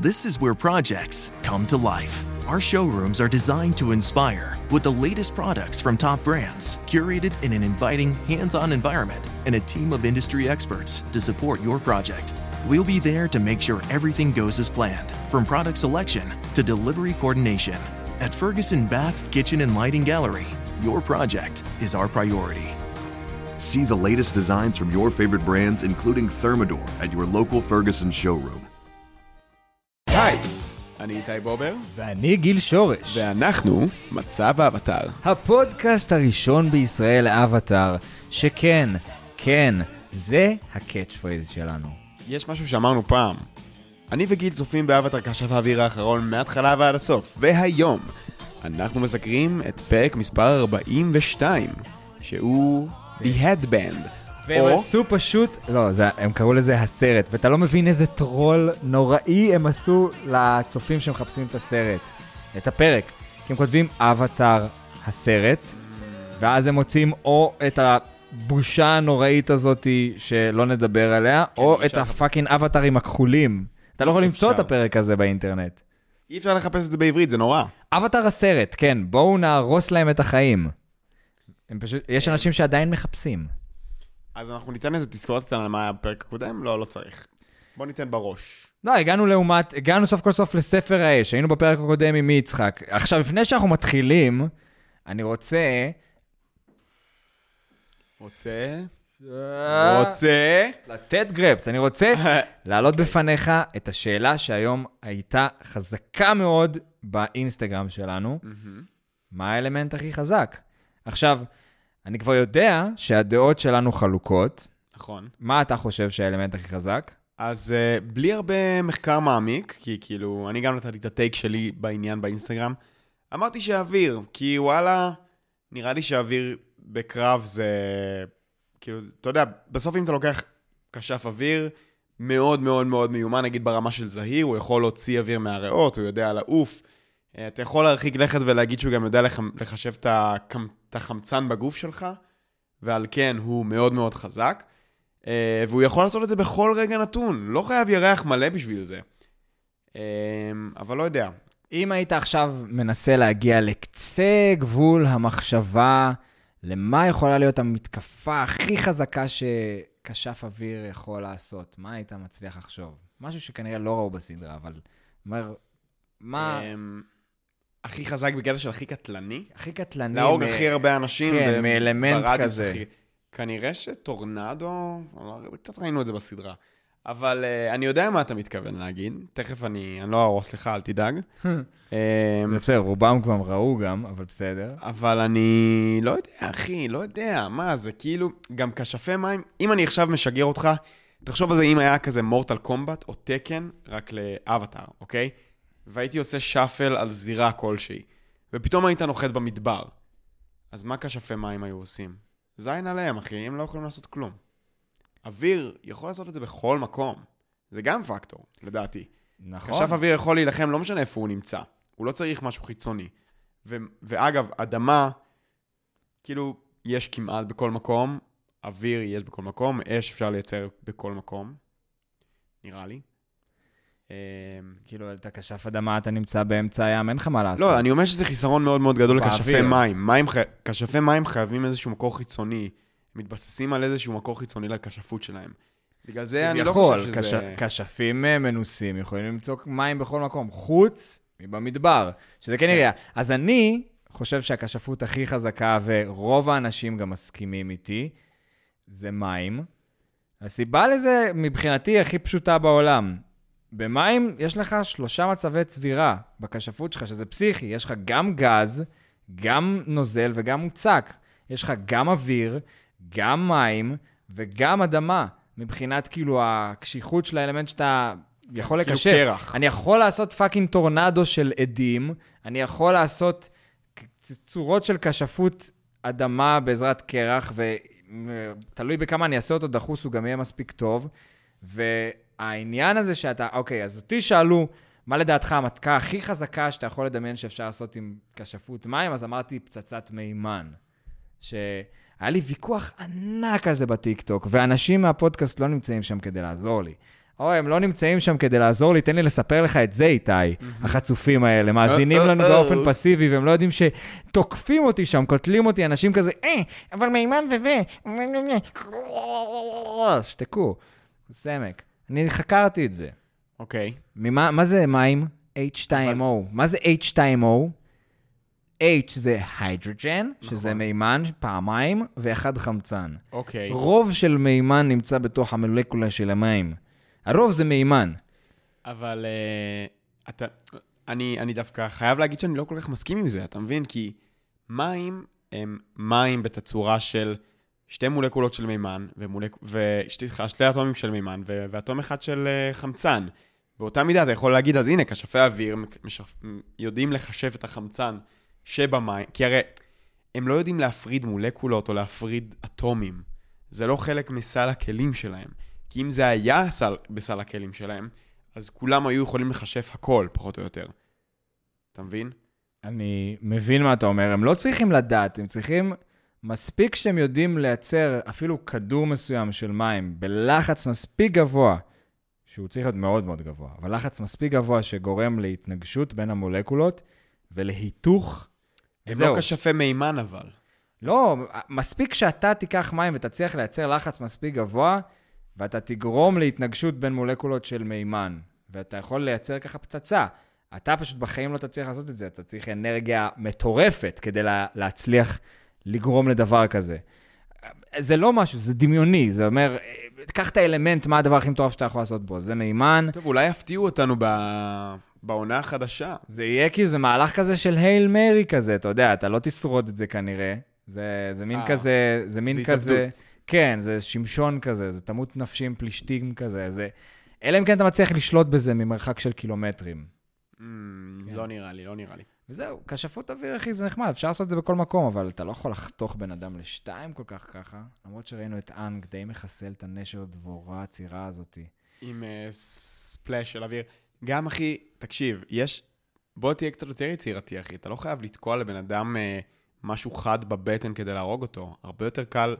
This is where projects come to life. Our showrooms are designed to inspire with the latest products from top brands, curated in an inviting, hands on environment, and a team of industry experts to support your project. We'll be there to make sure everything goes as planned, from product selection to delivery coordination. At Ferguson Bath Kitchen and Lighting Gallery, your project is our priority. See the latest designs from your favorite brands, including Thermador, at your local Ferguson showroom. היי, אני איתי בובר, ואני גיל שורש. ואנחנו מצב האבטר. הפודקאסט הראשון בישראל לאבטאר, שכן, כן, זה ה catchphrase שלנו. יש משהו שאמרנו פעם. אני וגיל צופים באבטר כשף האוויר האחרון מההתחלה ועד הסוף, והיום אנחנו מסקרים את פרק מספר 42, שהוא The Headband. והם או- עשו פשוט, לא, זה, הם קראו לזה הסרט, ואתה לא מבין איזה טרול נוראי הם עשו לצופים שמחפשים את הסרט, את הפרק. כי הם כותבים אבטאר הסרט, ואז הם מוצאים או את הבושה הנוראית הזאת שלא נדבר עליה, או אי את אפשר. הפאקינג אבטארים הכחולים. אתה לא יכול למצוא את אפשר. הפרק הזה באינטרנט. אי אפשר לחפש את זה בעברית, זה נורא. אבטאר הסרט, כן, בואו נהרוס להם את החיים. פשוט, יש אנשים שעדיין מחפשים. אז אנחנו ניתן איזה תזכורת קטנה על מה היה בפרק הקודם? לא, לא צריך. בוא ניתן בראש. לא, הגענו לעומת, הגענו סוף כל סוף לספר האש, היינו בפרק הקודם עם יצחק. עכשיו, לפני שאנחנו מתחילים, אני רוצה... רוצה? רוצה? לתת גרפס, אני רוצה להעלות בפניך את השאלה שהיום הייתה חזקה מאוד באינסטגרם שלנו. מה האלמנט הכי חזק? עכשיו, אני כבר יודע שהדעות שלנו חלוקות. נכון. מה אתה חושב שהאלמנט הכי חזק? אז uh, בלי הרבה מחקר מעמיק, כי כאילו, אני גם נתתי את הטייק שלי בעניין באינסטגרם, אמרתי שאוויר, כי וואלה, נראה לי שאוויר בקרב זה, כאילו, אתה יודע, בסוף אם אתה לוקח כשף אוויר, מאוד מאוד מאוד מיומן, נגיד ברמה של זהיר, הוא יכול להוציא אוויר מהריאות, הוא יודע לעוף. אה, אתה יכול להרחיק לכת ולהגיד שהוא גם יודע לח... לחשב את, החמצן בגוף שלך, ועל כן הוא מאוד מאוד חזק. אה, והוא יכול לעשות את זה בכל רגע נתון, לא חייב ירח מלא בשביל זה. אה, אבל לא יודע. אם היית עכשיו מנסה להגיע לקצה גבול המחשבה, למה יכולה להיות המתקפה הכי חזקה שכשף אוויר יכול לעשות? מה היית מצליח לחשוב? משהו שכנראה לא ראו בסדרה, אבל אומר, מה אה, הכי חזק בקטע של הכי קטלני? הכי קטלני? להרוג מ- הכי הרבה אנשים. כן, ב- מאלמנט כזה. הכי- כנראה שטורנדו, לא, קצת ראינו את זה בסדרה. אבל uh, אני יודע מה אתה מתכוון להגיד, תכף אני, אני לא אהרוס לך, אל תדאג. בסדר, רובם כבר ראו גם, אבל בסדר. אבל אני לא יודע, אחי, לא יודע, מה, זה כאילו, גם כשפי מים, אם אני עכשיו משגר אותך, תחשוב על זה אם היה כזה מורטל קומבט או תקן, רק לאבטאר, אוקיי? והייתי עושה שאפל על זירה כלשהי, ופתאום היית נוחת במדבר. אז מה כשפי מים היו עושים? זין עליהם, אחי, הם לא יכולים לעשות כלום. אוויר יכול לעשות את זה בכל מקום. זה גם פקטור, לדעתי. נכון. כשף אוויר יכול להילחם, לא משנה איפה הוא נמצא. הוא לא צריך משהו חיצוני. ו- ואגב, אדמה, כאילו, יש כמעט בכל מקום, אוויר יש בכל מקום, אש אפשר לייצר בכל מקום, נראה לי. אמ, כאילו, אתה כשף אדמה, אתה נמצא באמצע הים, אין לך מה לעשות. לא, אני אומר שזה חיסרון מאוד מאוד גדול. לכשפי מים. מים. כשפי מים חייבים איזשהו מקור חיצוני. מתבססים על איזשהו מקור חיצוני לכשפות שלהם. בגלל זה אני לא חושב שזה... כש- כשפים אה, מנוסים יכולים למצוא מים בכל מקום, חוץ מבמדבר, שזה כן יראה. אז אני חושב שהכשפות הכי חזקה, ורוב האנשים גם מסכימים איתי, זה מים. הסיבה לזה, מבחינתי, הכי פשוטה בעולם. במים יש לך שלושה מצבי צבירה בכשפות שלך, שזה פסיכי. יש לך גם גז, גם נוזל וגם מוצק. יש לך גם אוויר, גם מים וגם אדמה. מבחינת כאילו הקשיחות של האלמנט שאתה יכול כאילו לקשף. קרח. אני יכול לעשות פאקינג טורנדו של עדים, אני יכול לעשות צורות של כשפות אדמה בעזרת קרח, ותלוי בכמה אני אעשה אותו דחוס, הוא גם יהיה מספיק טוב. והעניין הזה שאתה, אוקיי, אז אותי שאלו, מה לדעתך המתקה הכי חזקה שאתה יכול לדמיין שאפשר לעשות עם כשפות מים? אז אמרתי פצצת מימן. שהיה לי ויכוח ענק על זה בטיקטוק, ואנשים מהפודקאסט לא נמצאים שם כדי לעזור לי. אוי, הם לא נמצאים שם כדי לעזור לי, תן לי לספר לך את זה, איתי, החצופים האלה. מאזינים לנו באופן פסיבי, והם לא יודעים שתוקפים אותי שם, קוטלים אותי, אנשים כזה, אה, אבל מימן וזה, שתקו, סמק. אני חקרתי את זה. אוקיי. ממה, מה זה מים? H2O. מה זה H2O? H זה היידרוג'ן, שזה מימן פעמיים, ואחד חמצן. אוקיי. רוב של מימן נמצא בתוך המולקולה של המים. הרוב זה מימן. אבל uh, אתה, אני, אני דווקא חייב להגיד שאני לא כל כך מסכים עם זה, אתה מבין? כי מים הם מים בתצורה של שתי מולקולות של מימן, ומולק... ושתי שתי אטומים של מימן, ו... ואטום אחד של uh, חמצן. באותה מידה אתה יכול להגיד, אז הנה, כשפי אוויר משף... יודעים לחשב את החמצן שבמים, כי הרי הם לא יודעים להפריד מולקולות או להפריד אטומים. זה לא חלק מסל הכלים שלהם. כי אם זה היה סל, בסל הכלים שלהם, אז כולם היו יכולים לחשף הכל, פחות או יותר. אתה מבין? אני מבין מה אתה אומר, הם לא צריכים לדעת, הם צריכים... מספיק שהם יודעים לייצר אפילו כדור מסוים של מים בלחץ מספיק גבוה, שהוא צריך להיות מאוד מאוד גבוה, אבל לחץ מספיק גבוה שגורם להתנגשות בין המולקולות ולהיתוך. הם וזהו. לא כשפי מימן אבל. לא, מספיק שאתה תיקח מים ותצליח לייצר לחץ מספיק גבוה, ואתה תגרום להתנגשות בין מולקולות של מימן, ואתה יכול לייצר ככה פצצה. אתה פשוט בחיים לא תצליח לעשות את זה, אתה צריך אנרגיה מטורפת כדי לה, להצליח לגרום לדבר כזה. זה לא משהו, זה דמיוני, זה אומר, קח את האלמנט, מה הדבר הכי מטורף שאתה יכול לעשות בו, זה מימן, טוב, אולי יפתיעו אותנו ב... בעונה החדשה. זה יהיה כאילו, זה מהלך כזה של הייל מרי כזה, אתה יודע, אתה לא תשרוד את זה כנראה. זה, זה מין אה, כזה, זה מין זה כזה, התאבדות. כן, זה שמשון כזה, זה תמות נפשי עם פלישתים כזה, זה... אלא אם כן אתה מצליח לשלוט בזה ממרחק של קילומטרים. Mm, כן. לא נראה לי, לא נראה לי. וזהו, כשפות אוויר, אחי, זה נחמד, אפשר לעשות את זה בכל מקום, אבל אתה לא יכול לחתוך בן אדם לשתיים כל כך ככה, למרות שראינו את אנג די מחסל את הנשר דבורה הצעירה הזאתי. עם uh, ספלאש של אוויר. גם, אחי, תקשיב, יש... בוא תהיה קצת יותר יצירתי, אחי. אתה לא חייב לתקוע לבן אדם uh, משהו חד בבטן כדי להרוג אותו. הרבה יותר קל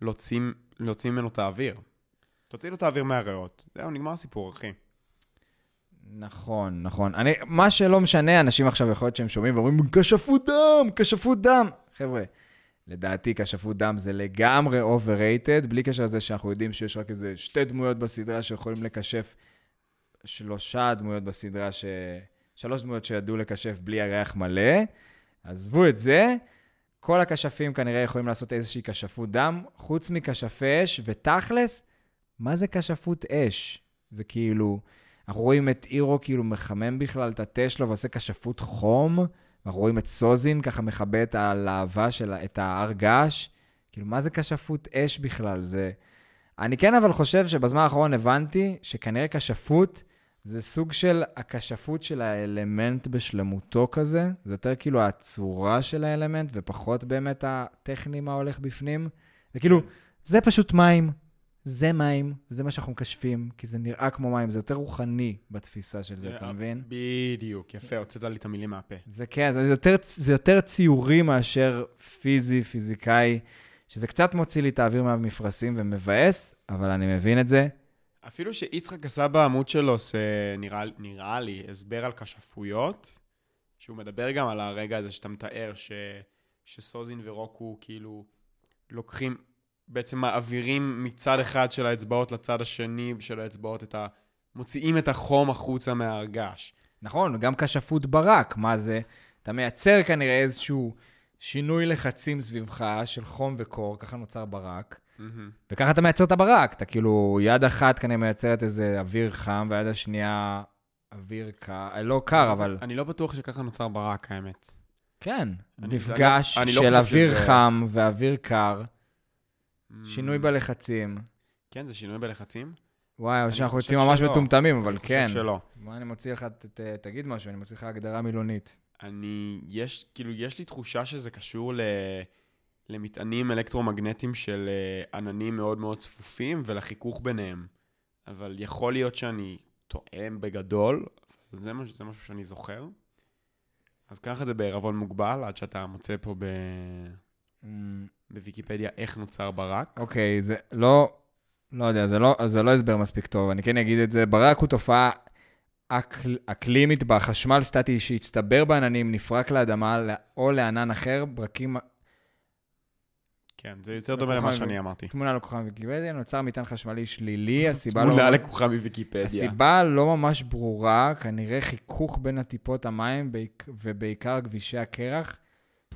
להוציא ממנו את האוויר. תוציא לו את האוויר מהריאות. זהו, נגמר הסיפור, אחי. נכון, נכון. אני, מה שלא משנה, אנשים עכשיו יכול להיות שהם שומעים ואומרים, כשפות דם, כשפות דם. חבר'ה, לדעתי כשפות דם זה לגמרי overrated, בלי קשר לזה שאנחנו יודעים שיש רק איזה שתי דמויות בסדרה שיכולים לקשף, שלושה דמויות בסדרה, ש... שלוש דמויות שידעו לקשף בלי הריח מלא. עזבו את זה, כל הכשפים כנראה יכולים לעשות איזושהי כשפות דם, חוץ מכשפי אש, ותכלס, מה זה כשפות אש? זה כאילו... אנחנו רואים את אירו כאילו מחמם בכלל את התה שלו ועושה כשפות חום, אנחנו רואים את סוזין ככה מכבה את הלהבה של, את ההר געש. כאילו, מה זה כשפות אש בכלל? זה... אני כן אבל חושב שבזמן האחרון הבנתי שכנראה כשפות זה סוג של הכשפות של האלמנט בשלמותו כזה. זה יותר כאילו הצורה של האלמנט ופחות באמת הטכני מה הולך בפנים. זה כאילו, זה פשוט מים, זה מים, זה מה שאנחנו מקשפים, כי זה נראה כמו מים, זה יותר רוחני בתפיסה של זה, אתה מבין? בדיוק, יפה, הוצאת לי את המילים מהפה. זה כן, זה יותר, זה יותר ציורי מאשר פיזי, פיזיקאי, שזה קצת מוציא לי את האוויר מהמפרשים ומבאס, אבל אני מבין את זה. אפילו שיצחק עשה בעמוד שלו, זה נראה, נראה לי, הסבר על כשפויות, שהוא מדבר גם על הרגע הזה שאתה מתאר, ש, שסוזין ורוקו כאילו לוקחים, בעצם מעבירים מצד אחד של האצבעות לצד השני של האצבעות את ה... מוציאים את החום החוצה מהרגש. נכון, גם כשפות ברק, מה זה? אתה מייצר כנראה איזשהו שינוי לחצים סביבך של חום וקור, ככה נוצר ברק. וככה אתה מייצר את הברק, אתה כאילו, יד אחת כנראה מייצרת איזה אוויר חם, והיד השנייה אוויר קר, לא קר, אבל... אני לא בטוח שככה נוצר ברק, האמת. כן, מפגש לא של אוויר שזה- חם ואוויר קר, שינוי בלחצים. כן, זה שינוי בלחצים. וואי, או שאנחנו יוצאים ממש. מטומטמים, אבל אני חושב כן. שלא. מה אני מוציא לך, ת- ת- תגיד משהו, אני מוציא לך הגדרה מילונית. אני, יש, כאילו, יש לי תחושה שזה קשור ל, למטענים אלקטרומגנטיים של אה, עננים מאוד מאוד צפופים ולחיכוך ביניהם. אבל יכול להיות שאני טועה בגדול, אבל זה, מש, זה משהו שאני זוכר. אז קח את זה בעירבון מוגבל, עד שאתה מוצא פה ב, אמ, בוויקיפדיה איך נוצר ברק. אוקיי, זה לא, לא יודע, זה לא, זה לא הסבר מספיק טוב, אני כן אגיד את זה. ברק הוא תופעה אקל, אקלימית בה חשמל סטטי שהצטבר בעננים, נפרק לאדמה ל- או לענן אחר, ברקים, כן, זה יותר דומה למה שאני אמרתי. תמונה לקוחה מוויקיפדיה, נוצר מטען חשמלי שלילי, הסיבה לא... תמונה לקוחה מוויקיפדיה. הסיבה לא ממש ברורה, כנראה חיכוך בין הטיפות המים בעיק- ובעיקר כבישי הקרח,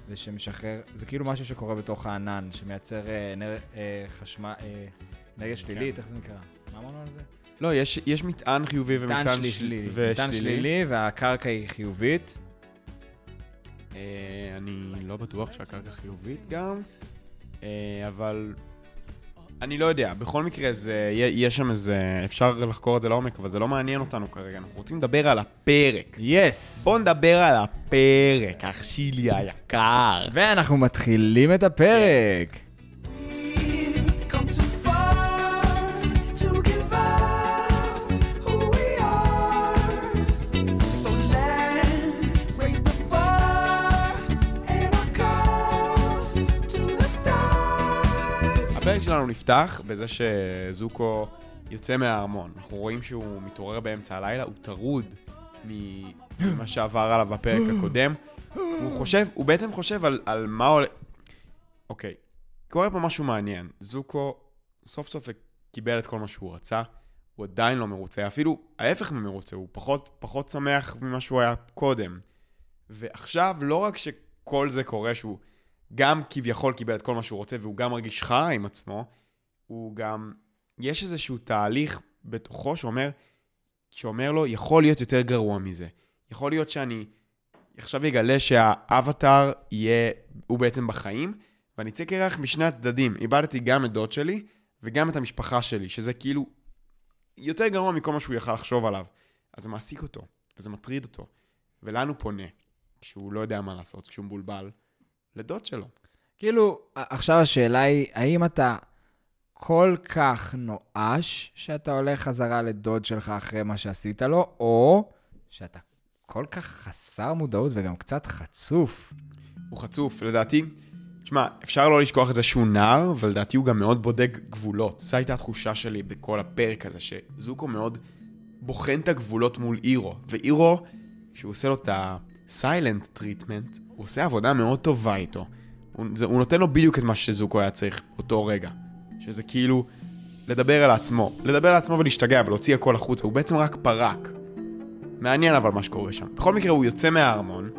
ושמשחרר, זה כאילו משהו שקורה בתוך הענן, שמייצר אה, אנר, אה, חשמל, אה, אנרגיה שלילית, איך זה נקרא? מה אמרנו על זה? לא, יש, יש מטען חיובי ומטען מטען של- שלילי. ושלילי. מטען שלילי והקרקע היא חיובית. אה, אני לא בטוח שהקרקע חיובית גם, אה, אבל אני לא יודע. בכל מקרה, זה, יש שם איזה... אפשר לחקור את זה לעומק, אבל זה לא מעניין אותנו כרגע. אנחנו רוצים לדבר על הפרק. יס! בואו נדבר על הפרק, אח שלי היקר. ואנחנו מתחילים את הפרק. שלנו נפתח בזה שזוקו יוצא מהארמון. אנחנו רואים שהוא מתעורר באמצע הלילה, הוא טרוד ממה שעבר עליו בפרק הקודם. הוא חושב, הוא בעצם חושב על, על מה הולך... אוקיי, קורה פה משהו מעניין. זוקו סוף סוף קיבל את כל מה שהוא רצה, הוא עדיין לא מרוצה, אפילו ההפך ממרוצה, הוא פחות, פחות שמח ממה שהוא היה קודם. ועכשיו, לא רק שכל זה קורה, שהוא גם כביכול קיבל את כל מה שהוא רוצה, והוא גם מרגיש חרא עם עצמו, הוא גם... יש איזשהו תהליך בתוכו שאומר, שאומר לו, יכול להיות יותר גרוע מזה. יכול להיות שאני עכשיו אגלה שהאבטאר יהיה, הוא בעצם בחיים, ואני אצא קרח משני הצדדים. איבדתי גם את דוד שלי וגם את המשפחה שלי, שזה כאילו יותר גרוע מכל מה שהוא יכל לחשוב עליו. אז זה מעסיק אותו, וזה מטריד אותו. ולאן הוא פונה? כשהוא לא יודע מה לעשות, כשהוא מבולבל? לדוד שלו. כאילו, עכשיו השאלה היא, האם אתה כל כך נואש שאתה הולך חזרה לדוד שלך אחרי מה שעשית לו, או שאתה כל כך חסר מודעות וגם קצת חצוף? הוא חצוף, לדעתי. תשמע, אפשר לא לשכוח את זה שהוא נער, ולדעתי הוא גם מאוד בודק גבולות. זו הייתה התחושה שלי בכל הפרק הזה, שזוקו מאוד בוחן את הגבולות מול אירו. ואירו, כשהוא עושה לו את ה-silent treatment, הוא עושה עבודה מאוד טובה איתו. הוא, זה, הוא נותן לו בדיוק את מה שזוקו היה צריך באותו רגע. שזה כאילו לדבר על עצמו. לדבר על עצמו ולהשתגע ולהוציא הכל החוצה. הוא בעצם רק פרק. מעניין אבל מה שקורה שם. בכל מקרה, הוא יוצא מהארמון,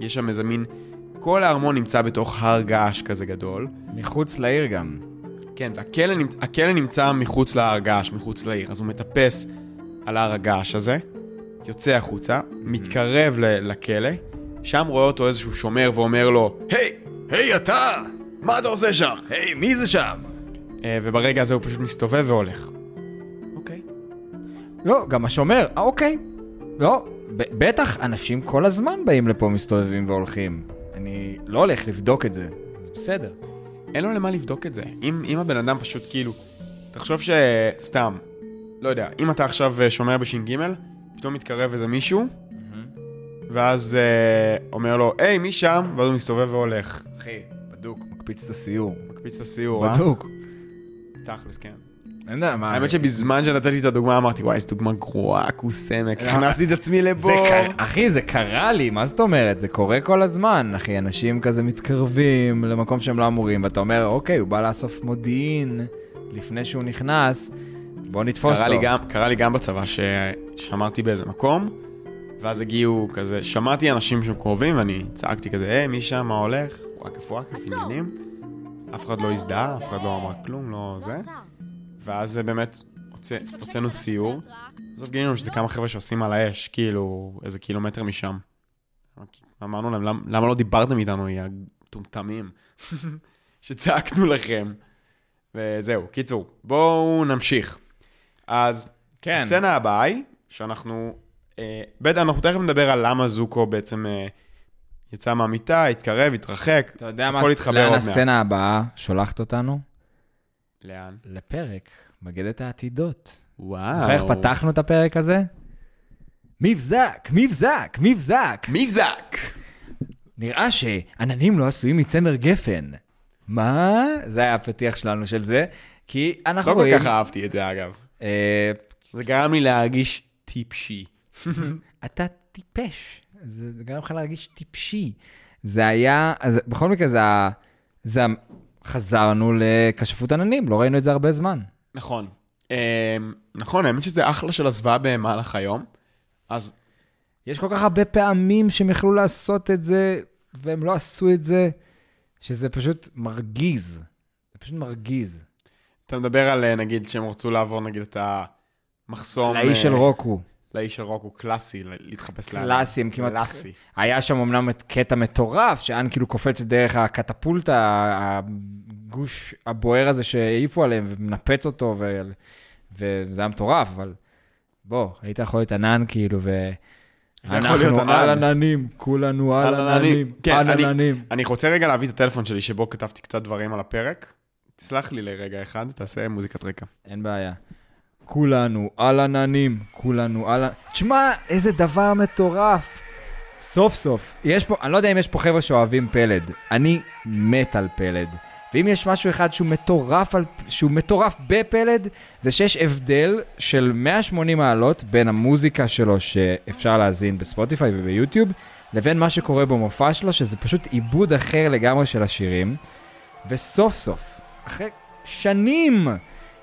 יש שם איזה מין... כל הארמון נמצא בתוך הר געש כזה גדול. מחוץ לעיר גם. כן, והכלא נמצ... הכלא נמצא מחוץ להר געש, מחוץ לעיר. אז הוא מטפס על הר הגעש הזה, יוצא החוצה, מתקרב ל- לכלא, שם רואה אותו איזשהו שומר ואומר לו, היי, היי, אתה! מה אתה עושה שם? היי, מי זה שם? אה, וברגע הזה הוא פשוט מסתובב והולך. אוקיי. לא, גם השומר, אה, אוקיי. לא, ב- בטח אנשים כל הזמן באים לפה, מסתובבים והולכים. אני לא הולך לבדוק את זה. בסדר. אין לו למה לבדוק את זה. אם, אם הבן אדם פשוט כאילו, תחשוב ש... סתם, לא יודע, אם אתה עכשיו אה, שומר בש"ג, פתאום מתקרב איזה מישהו, ואז אה, אומר לו, היי, מי שם? ואז הוא מסתובב והולך. אחי, בדוק, מקפיץ את הסיור. מקפיץ את הסיור, אה? בדוק. תכלס, כן. אני יודע מה... האמת שבזמן שנתתי את הדוגמה אמרתי, וואי, איזו דוגמה גרועה, כוס עמק. הכנסתי את עצמי לבור. אחי, זה קרה לי, מה זאת אומרת? זה קורה כל הזמן, אחי. אנשים כזה מתקרבים למקום שהם לא אמורים, ואתה אומר, אוקיי, הוא בא לאסוף מודיעין לפני שהוא נכנס, בוא נתפוס אותו. קרה לי גם בצבא ששמרתי באיזה מקום, ואז הגיעו כזה, שמעתי אנשים שהם קרובים, ואני צעקתי כזה, היי, מי שם, מה הולך? וואקף וואקף, עניינים. אף אחד לא הזדהה, אף אחד לא אמר כלום, לא זה. ואז זה באמת, הוצא- הוצאנו סיור. בסוף גילינו שזה כמה חבר'ה שעושים על האש, כאילו, איזה קילומטר משם. אמרנו להם, "למ- למה לא דיברתם איתנו, יא מטומטמים? שצעקנו לכם. וזהו, קיצור, בואו נמשיך. אז כן. הסצנה הבאה היא שאנחנו, בטח אנחנו תכף נדבר על למה זוקו בעצם אה, יצא מהמיטה, התקרב, התרחק. אתה יודע מה, הכל יתחבר לאן עוד מעט. הסצנה הבאה שולחת אותנו? לאן? לפרק, מגדת העתידות. וואו. זוכר איך פתחנו את הפרק הזה? מבזק, מבזק, מבזק. מבזק! נראה שעננים לא עשויים מצמר גפן. מה? זה היה הפתיח שלנו של זה, כי אנחנו לא כל רואים... כך אהבתי את זה אגב. אה, זה גרם לי להרגיש טיפשי. אתה טיפש. זה גרם לך להרגיש טיפשי. זה היה, אז בכל מקרה זה. זה. חזרנו לכשפות עננים, לא ראינו את זה הרבה זמן. נכון. אה, נכון, האמת שזה אחלה של הזוועה במהלך היום. אז יש כל כך הרבה פעמים שהם יכלו לעשות את זה, והם לא עשו את זה, שזה פשוט מרגיז. זה פשוט מרגיז. אתה מדבר על, אה, נגיד, שהם רצו לעבור, נגיד, את המחסום... לאיש של אה, רוקו. לאיש של רוקו קלאסי, להתחפש לאן. קלאסי, הם כמעט... קלאסי. היה שם אמנם את קטע מטורף, שאן כאילו קופץ דרך הקטפולטה, הגוש הבוער הזה שהעיפו עליהם, ומנפץ אותו, ו... וזה היה מטורף, אבל בוא, היית יכול להיות ענן כאילו, ו... אנחנו. על עננים, כולנו על עננים, כן, על עננים. אני רוצה רגע להביא את הטלפון שלי, שבו כתבתי קצת דברים על הפרק. תסלח לי לרגע אחד, תעשה מוזיקת רקע. אין בעיה. כולנו על עננים, כולנו על... תשמע, איזה דבר מטורף. סוף סוף, יש פה, אני לא יודע אם יש פה חבר'ה שאוהבים פלד. אני מת על פלד. ואם יש משהו אחד שהוא מטורף, על, שהוא מטורף בפלד, זה שיש הבדל של 180 מעלות בין המוזיקה שלו שאפשר להאזין בספוטיפיי וביוטיוב, לבין מה שקורה במופע שלו, שזה פשוט עיבוד אחר לגמרי של השירים. וסוף סוף, אחרי שנים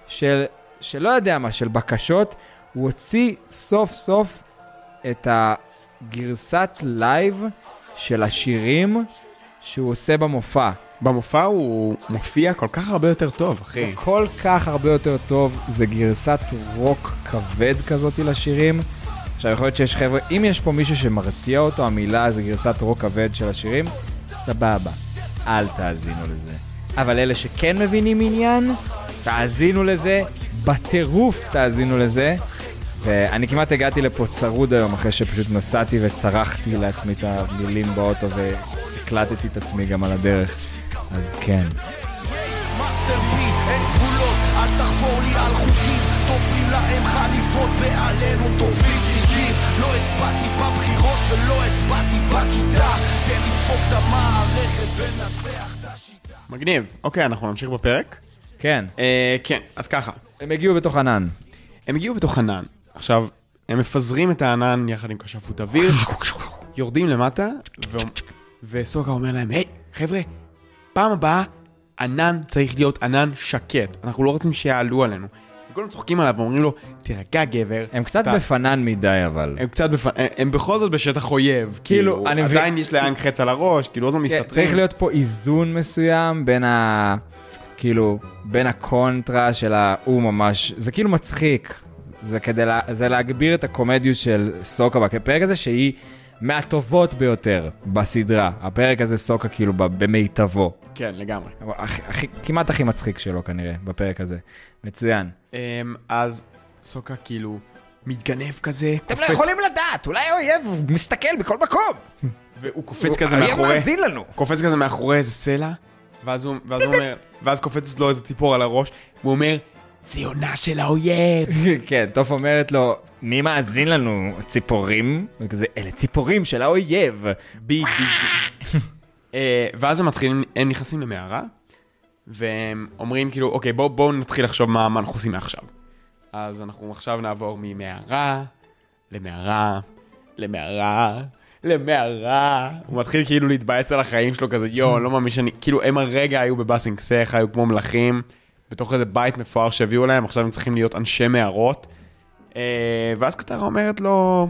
של, שלא יודע מה, של בקשות, הוא הוציא סוף סוף את הגרסת live של השירים שהוא עושה במופע. במופע הוא מופיע כל כך הרבה יותר טוב, אחי. כל כך הרבה יותר טוב, זה גרסת רוק כבד כזאת לשירים. עכשיו, יכול להיות שיש חבר'ה, אם יש פה מישהו שמרתיעה אותו, המילה זה גרסת רוק כבד של השירים, סבבה, אל תאזינו לזה. אבל אלה שכן מבינים עניין, תאזינו לזה, בטירוף תאזינו לזה. ואני כמעט הגעתי לפה צרוד היום, אחרי שפשוט נסעתי וצרחתי לעצמי את המילים באוטו והקלטתי את עצמי גם על הדרך. אז כן. תופרים להם חליפות ועלינו תופרים תיקים לא הצבעתי בבחירות ולא הצבעתי בכיתה תן לדפוק את המערכת ונצח את השיטה מגניב. אוקיי, אנחנו נמשיך בפרק. כן. אה, כן, אז ככה. הם הגיעו בתוך ענן. הם הגיעו בתוך ענן. עכשיו, הם מפזרים את הענן יחד עם כשפות אוויר, יורדים למטה, ו... וסוקה אומר להם, היי, חבר'ה, פעם הבאה, ענן צריך להיות ענן שקט. אנחנו לא רוצים שיעלו עלינו. כולם צוחקים עליו ואומרים לו, תירגע גבר. הם קצת אתה- בפנן מדי, אבל. הם קצת בפ... הם בכל זאת בשטח אויב. כאילו, כאילו, אני מבין- עדיין יש ליאנג חץ על הראש, כאילו עוד לא כן, מסתתרים. צריך להיות פה איזון מסוים בין ה... כאילו, בין הקונטרה של ה... הוא ממש... זה כאילו מצחיק. זה כדי לה... זה להגביר את הקומדיות של סוקה בפרק הזה, שהיא מהטובות ביותר בסדרה. הפרק הזה סוקה כאילו במיטבו. כן, לגמרי. הכי, הכי, כמעט הכי מצחיק שלו כנראה, בפרק הזה. מצוין. אמ, אז סוקה כאילו מתגנב כזה, אתם קופץ, לא יכולים לדעת, אולי האויב מסתכל בכל מקום. והוא קופץ כזה האויב מאחורי, מאזין לנו. קופץ כזה מאחורי איזה סלע, ואז הוא ואז הוא אומר, ואז קופצת לו איזה ציפור על הראש, והוא אומר, זה יונה של האויב. כן, טוף אומרת לו, מי מאזין לנו? ציפורים? וכזה, אלה ציפורים של האויב. בדיוק. אה, ואז הם מתחילים, הם נכנסים למערה, והם אומרים כאילו, אוקיי, בואו בוא נתחיל לחשוב מה, מה אנחנו עושים מעכשיו. אז אנחנו עכשיו נעבור ממערה למערה, למערה, למערה. הוא מתחיל כאילו להתבאס על החיים שלו כזה, יואו, אני לא מאמין שאני, כאילו הם הרגע היו בבאסינג סך, היו כמו מלכים, בתוך איזה בית מפואר שהביאו להם, עכשיו הם צריכים להיות אנשי מערות. אה, ואז קטרה אומרת לו,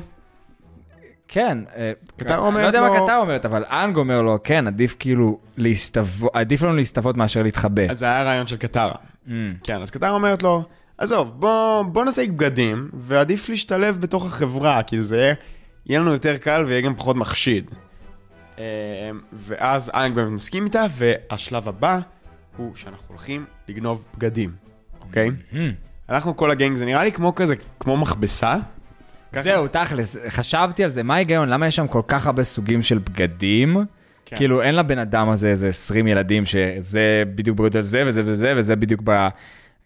כן, אה, קטר אני אומרת לא יודע מה לו- קטר אומרת, אבל אנג אומר לו, כן, עדיף כאילו להסתוות, עדיף לנו להסתוות מאשר להתחבא. אז זה היה רעיון של קטרה. Mm. כן, אז קטר אומרת לו, עזוב, בוא, בוא נעשה בגדים, ועדיף להשתלב בתוך החברה, כאילו זה יהיה, יהיה לנו יותר קל ויהיה גם פחות מחשיד. אה, ואז אנג באמת מסכים איתה, והשלב הבא הוא שאנחנו הולכים לגנוב בגדים, אוקיי? Mm. הלכנו כל הגנג, זה נראה לי כמו כזה, כמו מכבסה. זהו, תכלס, חשבתי על זה, מה ההיגיון? למה יש שם כל כך הרבה סוגים של בגדים? כן. כאילו, אין לבן אדם הזה איזה 20 ילדים שזה בדיוק בגודל זה וזה וזה וזה בדיוק ב...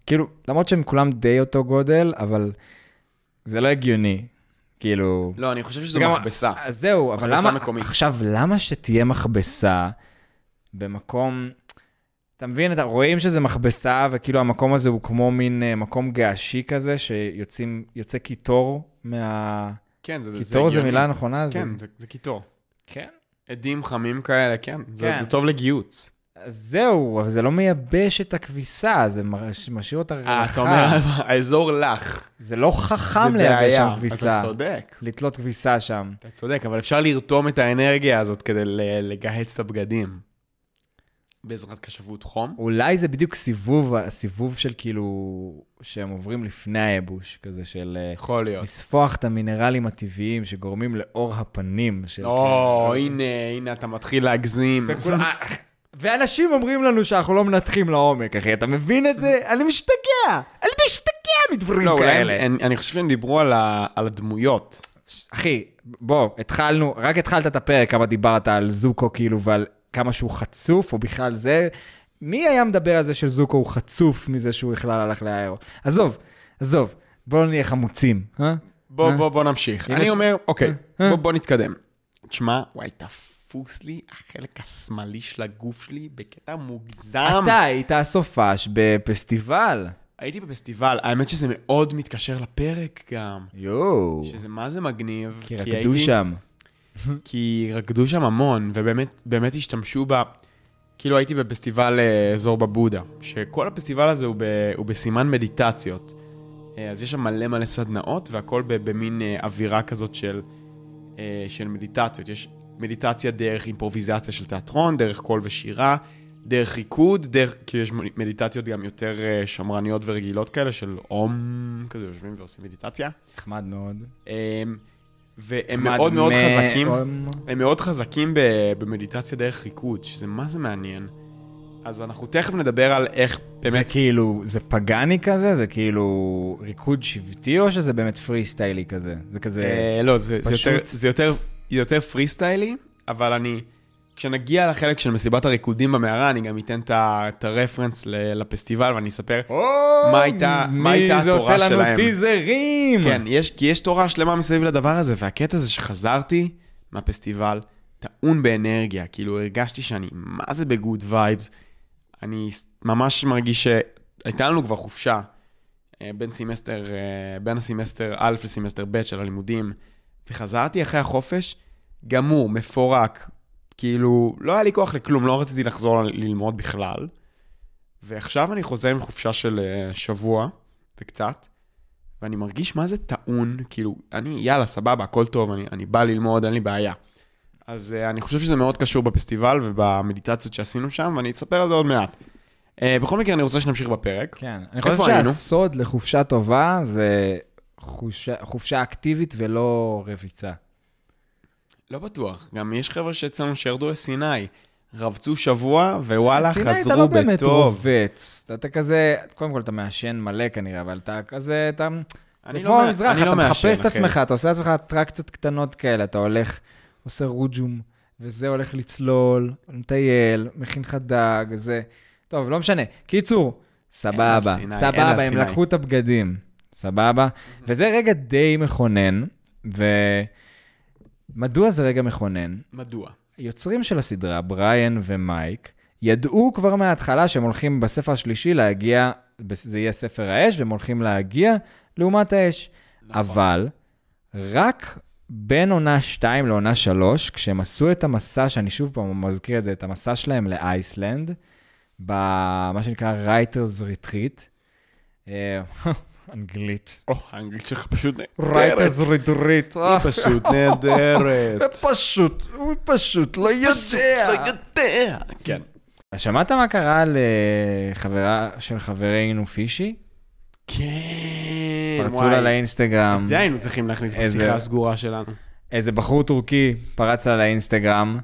כאילו, למרות שהם כולם די אותו גודל, אבל זה לא הגיוני. כאילו... לא, אני חושב שזו וגם- מכבסה. אז זהו, אבל למה... מקומית. עכשיו, למה שתהיה מכבסה במקום... אתה מבין, אתה רואים שזה מכבסה, וכאילו המקום הזה הוא כמו מין אה, מקום געשי כזה, שיוצא קיטור מה... כן, זה קיטור זה הגיוני. מילה נכונה? כן, זה... זה- זה קיטור. כן. אדים חמים כאלה, כן. זה כן. זה טוב לגיהוץ. אז זהו, אבל זה לא מייבש את הכביסה, זה משאיר אותה אה, לחה. אתה אומר, האזור לח. זה לא זה חכם לייבש שם בעיה. כביסה. אתה צודק. לתלות כביסה שם. אתה צודק, אבל אפשר לרתום את האנרגיה הזאת כדי לגהץ את הבגדים. בעזרת קשבות חום. אולי זה בדיוק סיבוב, הסיבוב של כאילו, שהם עוברים לפני הייבוש, כזה של אה, יכול להיות. לספוח את המינרלים הטבעיים שגורמים לאור הפנים. של או, כאילו- הנה, הנה, אתה מתחיל להגזים. אה, ואנשים אומרים לנו שאנחנו לא מנתחים לעומק, אחי, אתה מבין את זה? אני משתגע, אני משתגע מדברים לא, כאלה. הם- אני- אני חושב שהם דיברו על ה- על הדמויות. אחי, בוא, התחלנו, רק התחלת את הפרק, כמה דיברת על זוקו כאילו ועל כמה שהוא חצוף, או בכלל זה. מי היה מדבר על זה שזוקו הוא חצוף מזה שהוא בכלל הלך לאיירו? עזוב, עזוב, בואו נהיה חמוצים, אה? בוא, אה? בוא, בוא נמשיך. אני יש- אומר, אוקיי, אה? בוא, בוא נתקדם. תשמע, וואי, תפוס לי החלק השמאלי של הגוף שלי בקטע מוגזם. אתה היית הסופש בפסטיבל. הייתי בפסטיבל, האמת שזה מאוד מתקשר לפרק גם. יואו, שזה מה זה מגניב. כי הייתי- רקדו שם. כי רקדו שם המון, ובאמת באמת השתמשו ב... כאילו הייתי בפסטיבל אה, אזור בבודה, שכל הפסטיבל הזה הוא, ב... הוא בסימן מדיטציות. אה, אז יש שם מלא מלא סדנאות, והכל. במין אה, אווירה כזאת של, של מדיטציות. יש מדיטציה דרך אימפרוביזציה של תיאטרון, דרך קול ושירה, דרך ריקוד, דרך... כאילו יש מדיטציות גם יותר אה, שמרניות ורגילות כאלה, של אום, כזה יושבים ועושים מדיטציה. נחמד מאוד. אה, והם מאוד מאוד מאוד. חזקים. הם מאוד חזקים במדיטציה דרך ריקוד, שזה מה זה מעניין. אז אנחנו תכף נדבר על איך באמת... זה כאילו, זה פגאני כזה? זה כאילו ריקוד שבטי, או שזה באמת פרי סטיילי כזה? זה כזה... אה, לא, זה, זה, פשוט- יותר, זה יותר, יותר פרי סטיילי, אבל אני... כשנגיע לחלק של מסיבת הריקודים במערה, אני גם אתן את ה reference לפסטיבל ואני אספר. מה הייתה- מה הייתה מי זה התורה עושה לנו שלהם? טיזרים? כן, יש, כי יש תורה שלמה מסביב לדבר הזה, והקטע זה שחזרתי מהפסטיבל, טעון באנרגיה, כאילו הרגשתי שאני מה זה ב good vibes. אני ממש מרגיש שהייתה לנו כבר חופשה אה, בין סמסטר, אה, בין הסמסטר א' לסמסטר ב' של הלימודים, וחזרתי אחרי החופש, גמור, מפורק, כאילו, לא היה לי כוח לכלום, לא רציתי לחזור ללמוד בכלל. ועכשיו אני חוזר עם חופשה של אה, שבוע וקצת, ואני מרגיש מה זה טעון, כאילו, אני, יאללה, סבבה, הכל טוב, אני, אני בא ללמוד, אין לי בעיה. אז uh, אני חושב שזה מאוד קשור בפסטיבל ובמדיטציות שעשינו שם, ואני אספר על זה עוד מעט. Uh, בכל מקרה, אני רוצה שנמשיך בפרק. כן. אני חושב? שהסוד לחופשה טובה זה חופשה- חופשה אקטיבית ולא רביצה. לא בטוח, גם יש חבר'ה שאצלנו שירדו לסיני, רבצו שבוע, ווואלה, סיני חזרו אתה לא באמת בטוב. רובץ. אתה- אתה כזה, קודם כל אתה מעשן מלא כנראה, אבל אתה כזה, אתה... זה כמו לא אני אתה לא מעשן, מחפש את. עצמך, אתה עושה לעצמך אטרקציות קטנות כאלה, אתה הולך, עושה רוג'ום, וזה הולך לצלול, מטייל, מכין לך דג, זה... טוב, לא משנה. קיצור, סבבה, סיני, סבבה, הם סיני. לקחו את הבגדים, סבבה? וזה רגע די מכונן, ומדוע זה רגע מכונן? מדוע? היוצרים של הסדרה, בריאן ומייק, ידעו כבר מההתחלה שהם הולכים בספר השלישי להגיע, זה יהיה ספר האש, והם הולכים להגיע לעומת האש. נכון. אבל רק בין עונה 2 לעונה 3, כשהם עשו את המסע, שאני שוב פעם מזכיר את זה, את המסע שלהם לאייסלנד, במה שנקרא Writers Retreat, אה, אנגלית. או, האנגלית שלך פשוט נהדרת. Retreat. היא פשוט נהדרת. פשוט, הוא פשוט לא יודע. לא יודע. כן. שמעת מה קרה לחברה של חברנו פישי? כן, פרצו לה לאינסטגרם, את זה היינו צריכים להכניס איזה- בשיחה הסגורה שלנו. איזה בחור טורקי פרץ לה לאינסטגרם,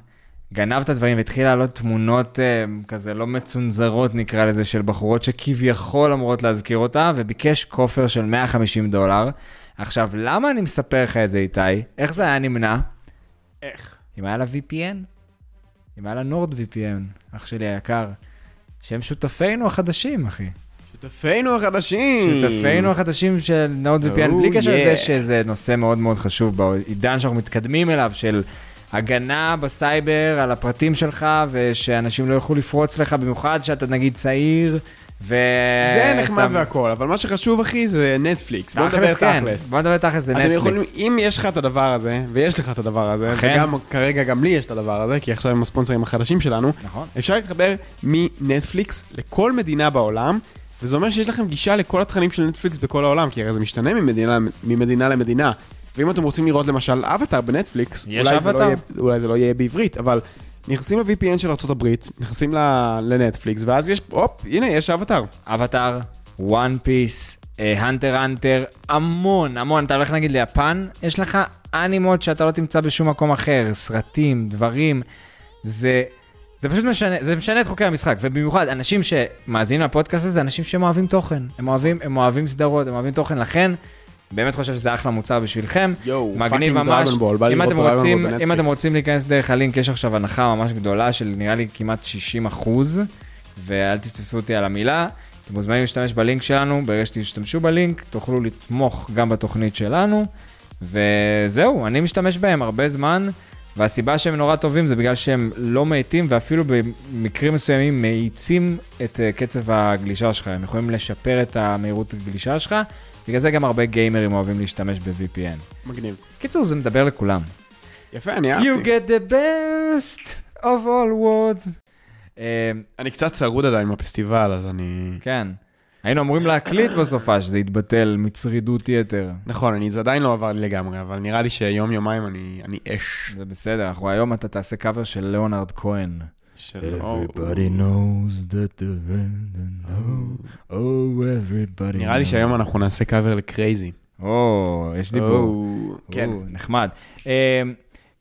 גנב את הדברים והתחיל לעלות תמונות אה, כזה לא מצונזרות, נקרא לזה, של בחורות שכביכול אמורות להזכיר אותה, וביקש כופר של 150 דולר. עכשיו, למה אני מספר לך את זה, איתי? איך זה היה נמנע? איך? אם היה לה VPN? אם היה לה נורד VPN, אח שלי היקר. שהם שותפינו החדשים, אחי. שותפינו החדשים. שותפינו החדשים של נורד VPN, Oh, בלי קשר yeah. לזה שזה נושא מאוד מאוד חשוב בעידן שאנחנו מתקדמים אליו, של הגנה בסייבר על הפרטים שלך, ושאנשים לא יוכלו לפרוץ לך, במיוחד שאתה נגיד צעיר, ו... זה נחמד אתה- והכל, אבל מה שחשוב, אחי, זה נטפליקס. בוא נדבר תכלס, כן. תכלס. בוא נדבר תכלס, זה אתם יכולים, נטפליקס. אם יש לך את הדבר הזה, ויש לך את הדבר הזה, אכן. וגם כרגע גם לי יש את הדבר הזה, כי עכשיו הם הספונסרים החדשים שלנו, נכון. אפשר להתחבר מנטפליקס לכל מדינה בעולם, וזה אומר שיש לכם גישה לכל התכנים של נטפליקס בכל העולם, כי הרי זה משתנה ממדינה, ממדינה למדינה. ואם אתם רוצים לראות למשל אבטאר בנטפליקס, אולי זה, לא. יהיה, אולי זה לא יהיה בעברית, אבל נכנסים ל-VPN של ארה"ב, נכנסים ל- לנטפליקס, ואז יש, הופ, הנה, יש אבטאר. אבטאר, One Piece, Hunter Hunter, המון, המון. אתה הולך נגיד ליפן, יש לך אנימות שאתה לא תמצא בשום מקום אחר, סרטים, דברים. זה, זה פשוט משנה, זה משנה את חוקי המשחק, ובמיוחד אנשים שמאזינים לפודקאסט הזה, זה אנשים שהם אוהבים תוכן. הם אוהבים, הם אוהבים סדרות, הם אוהבים תוכן, לכן, באמת חושב שזה אחלה מוצר בשבילכם. יואו, מגניב fucking ממש. בול, אם לראות אתם רוצים, אם. אתם רוצים להיכנס דרך הלינק, יש עכשיו הנחה ממש גדולה של נראה לי כמעט 60 אחוז, ואל תתפסו אותי על המילה. אתם מוזמנים להשתמש בלינק שלנו, ברגע שתשתמשו בלינק, תוכלו לתמוך גם בתוכנית שלנו, וזהו, אני משתמש בהם הרבה זמן, והסיבה שהם נורא טובים זה בגלל שהם לא מאטים, ואפילו במקרים מסוימים מאיצים את אה, קצב הגלישה שלך, הם יכולים לשפר את המהירות הגלישה שלך, בגלל זה גם הרבה גיימרים אוהבים להשתמש ב-VPN. מגניב. קיצור, זה מדבר לכולם. יפה, אני אהבתי. You get the best of all words. אה, אני קצת צרוד עדיין בפסטיבל, אז אני... כן. היינו אמורים להקליט בסופה שזה יתבטל מצרידות יתר. נכון, אני, זה עדיין לא עבר לי לגמרי, אבל נראה לי שיום יומיים אני, אני אש. זה בסדר, אנחנו היום אתה תעשה קאבר של ליאונרד כהן. Everybody knows that the random know. Oh, everybody נראה לי knows. שהיום אנחנו נעשה קאבר לקרייזי. או, יש דיבור. או, כן. או, נחמד. אה,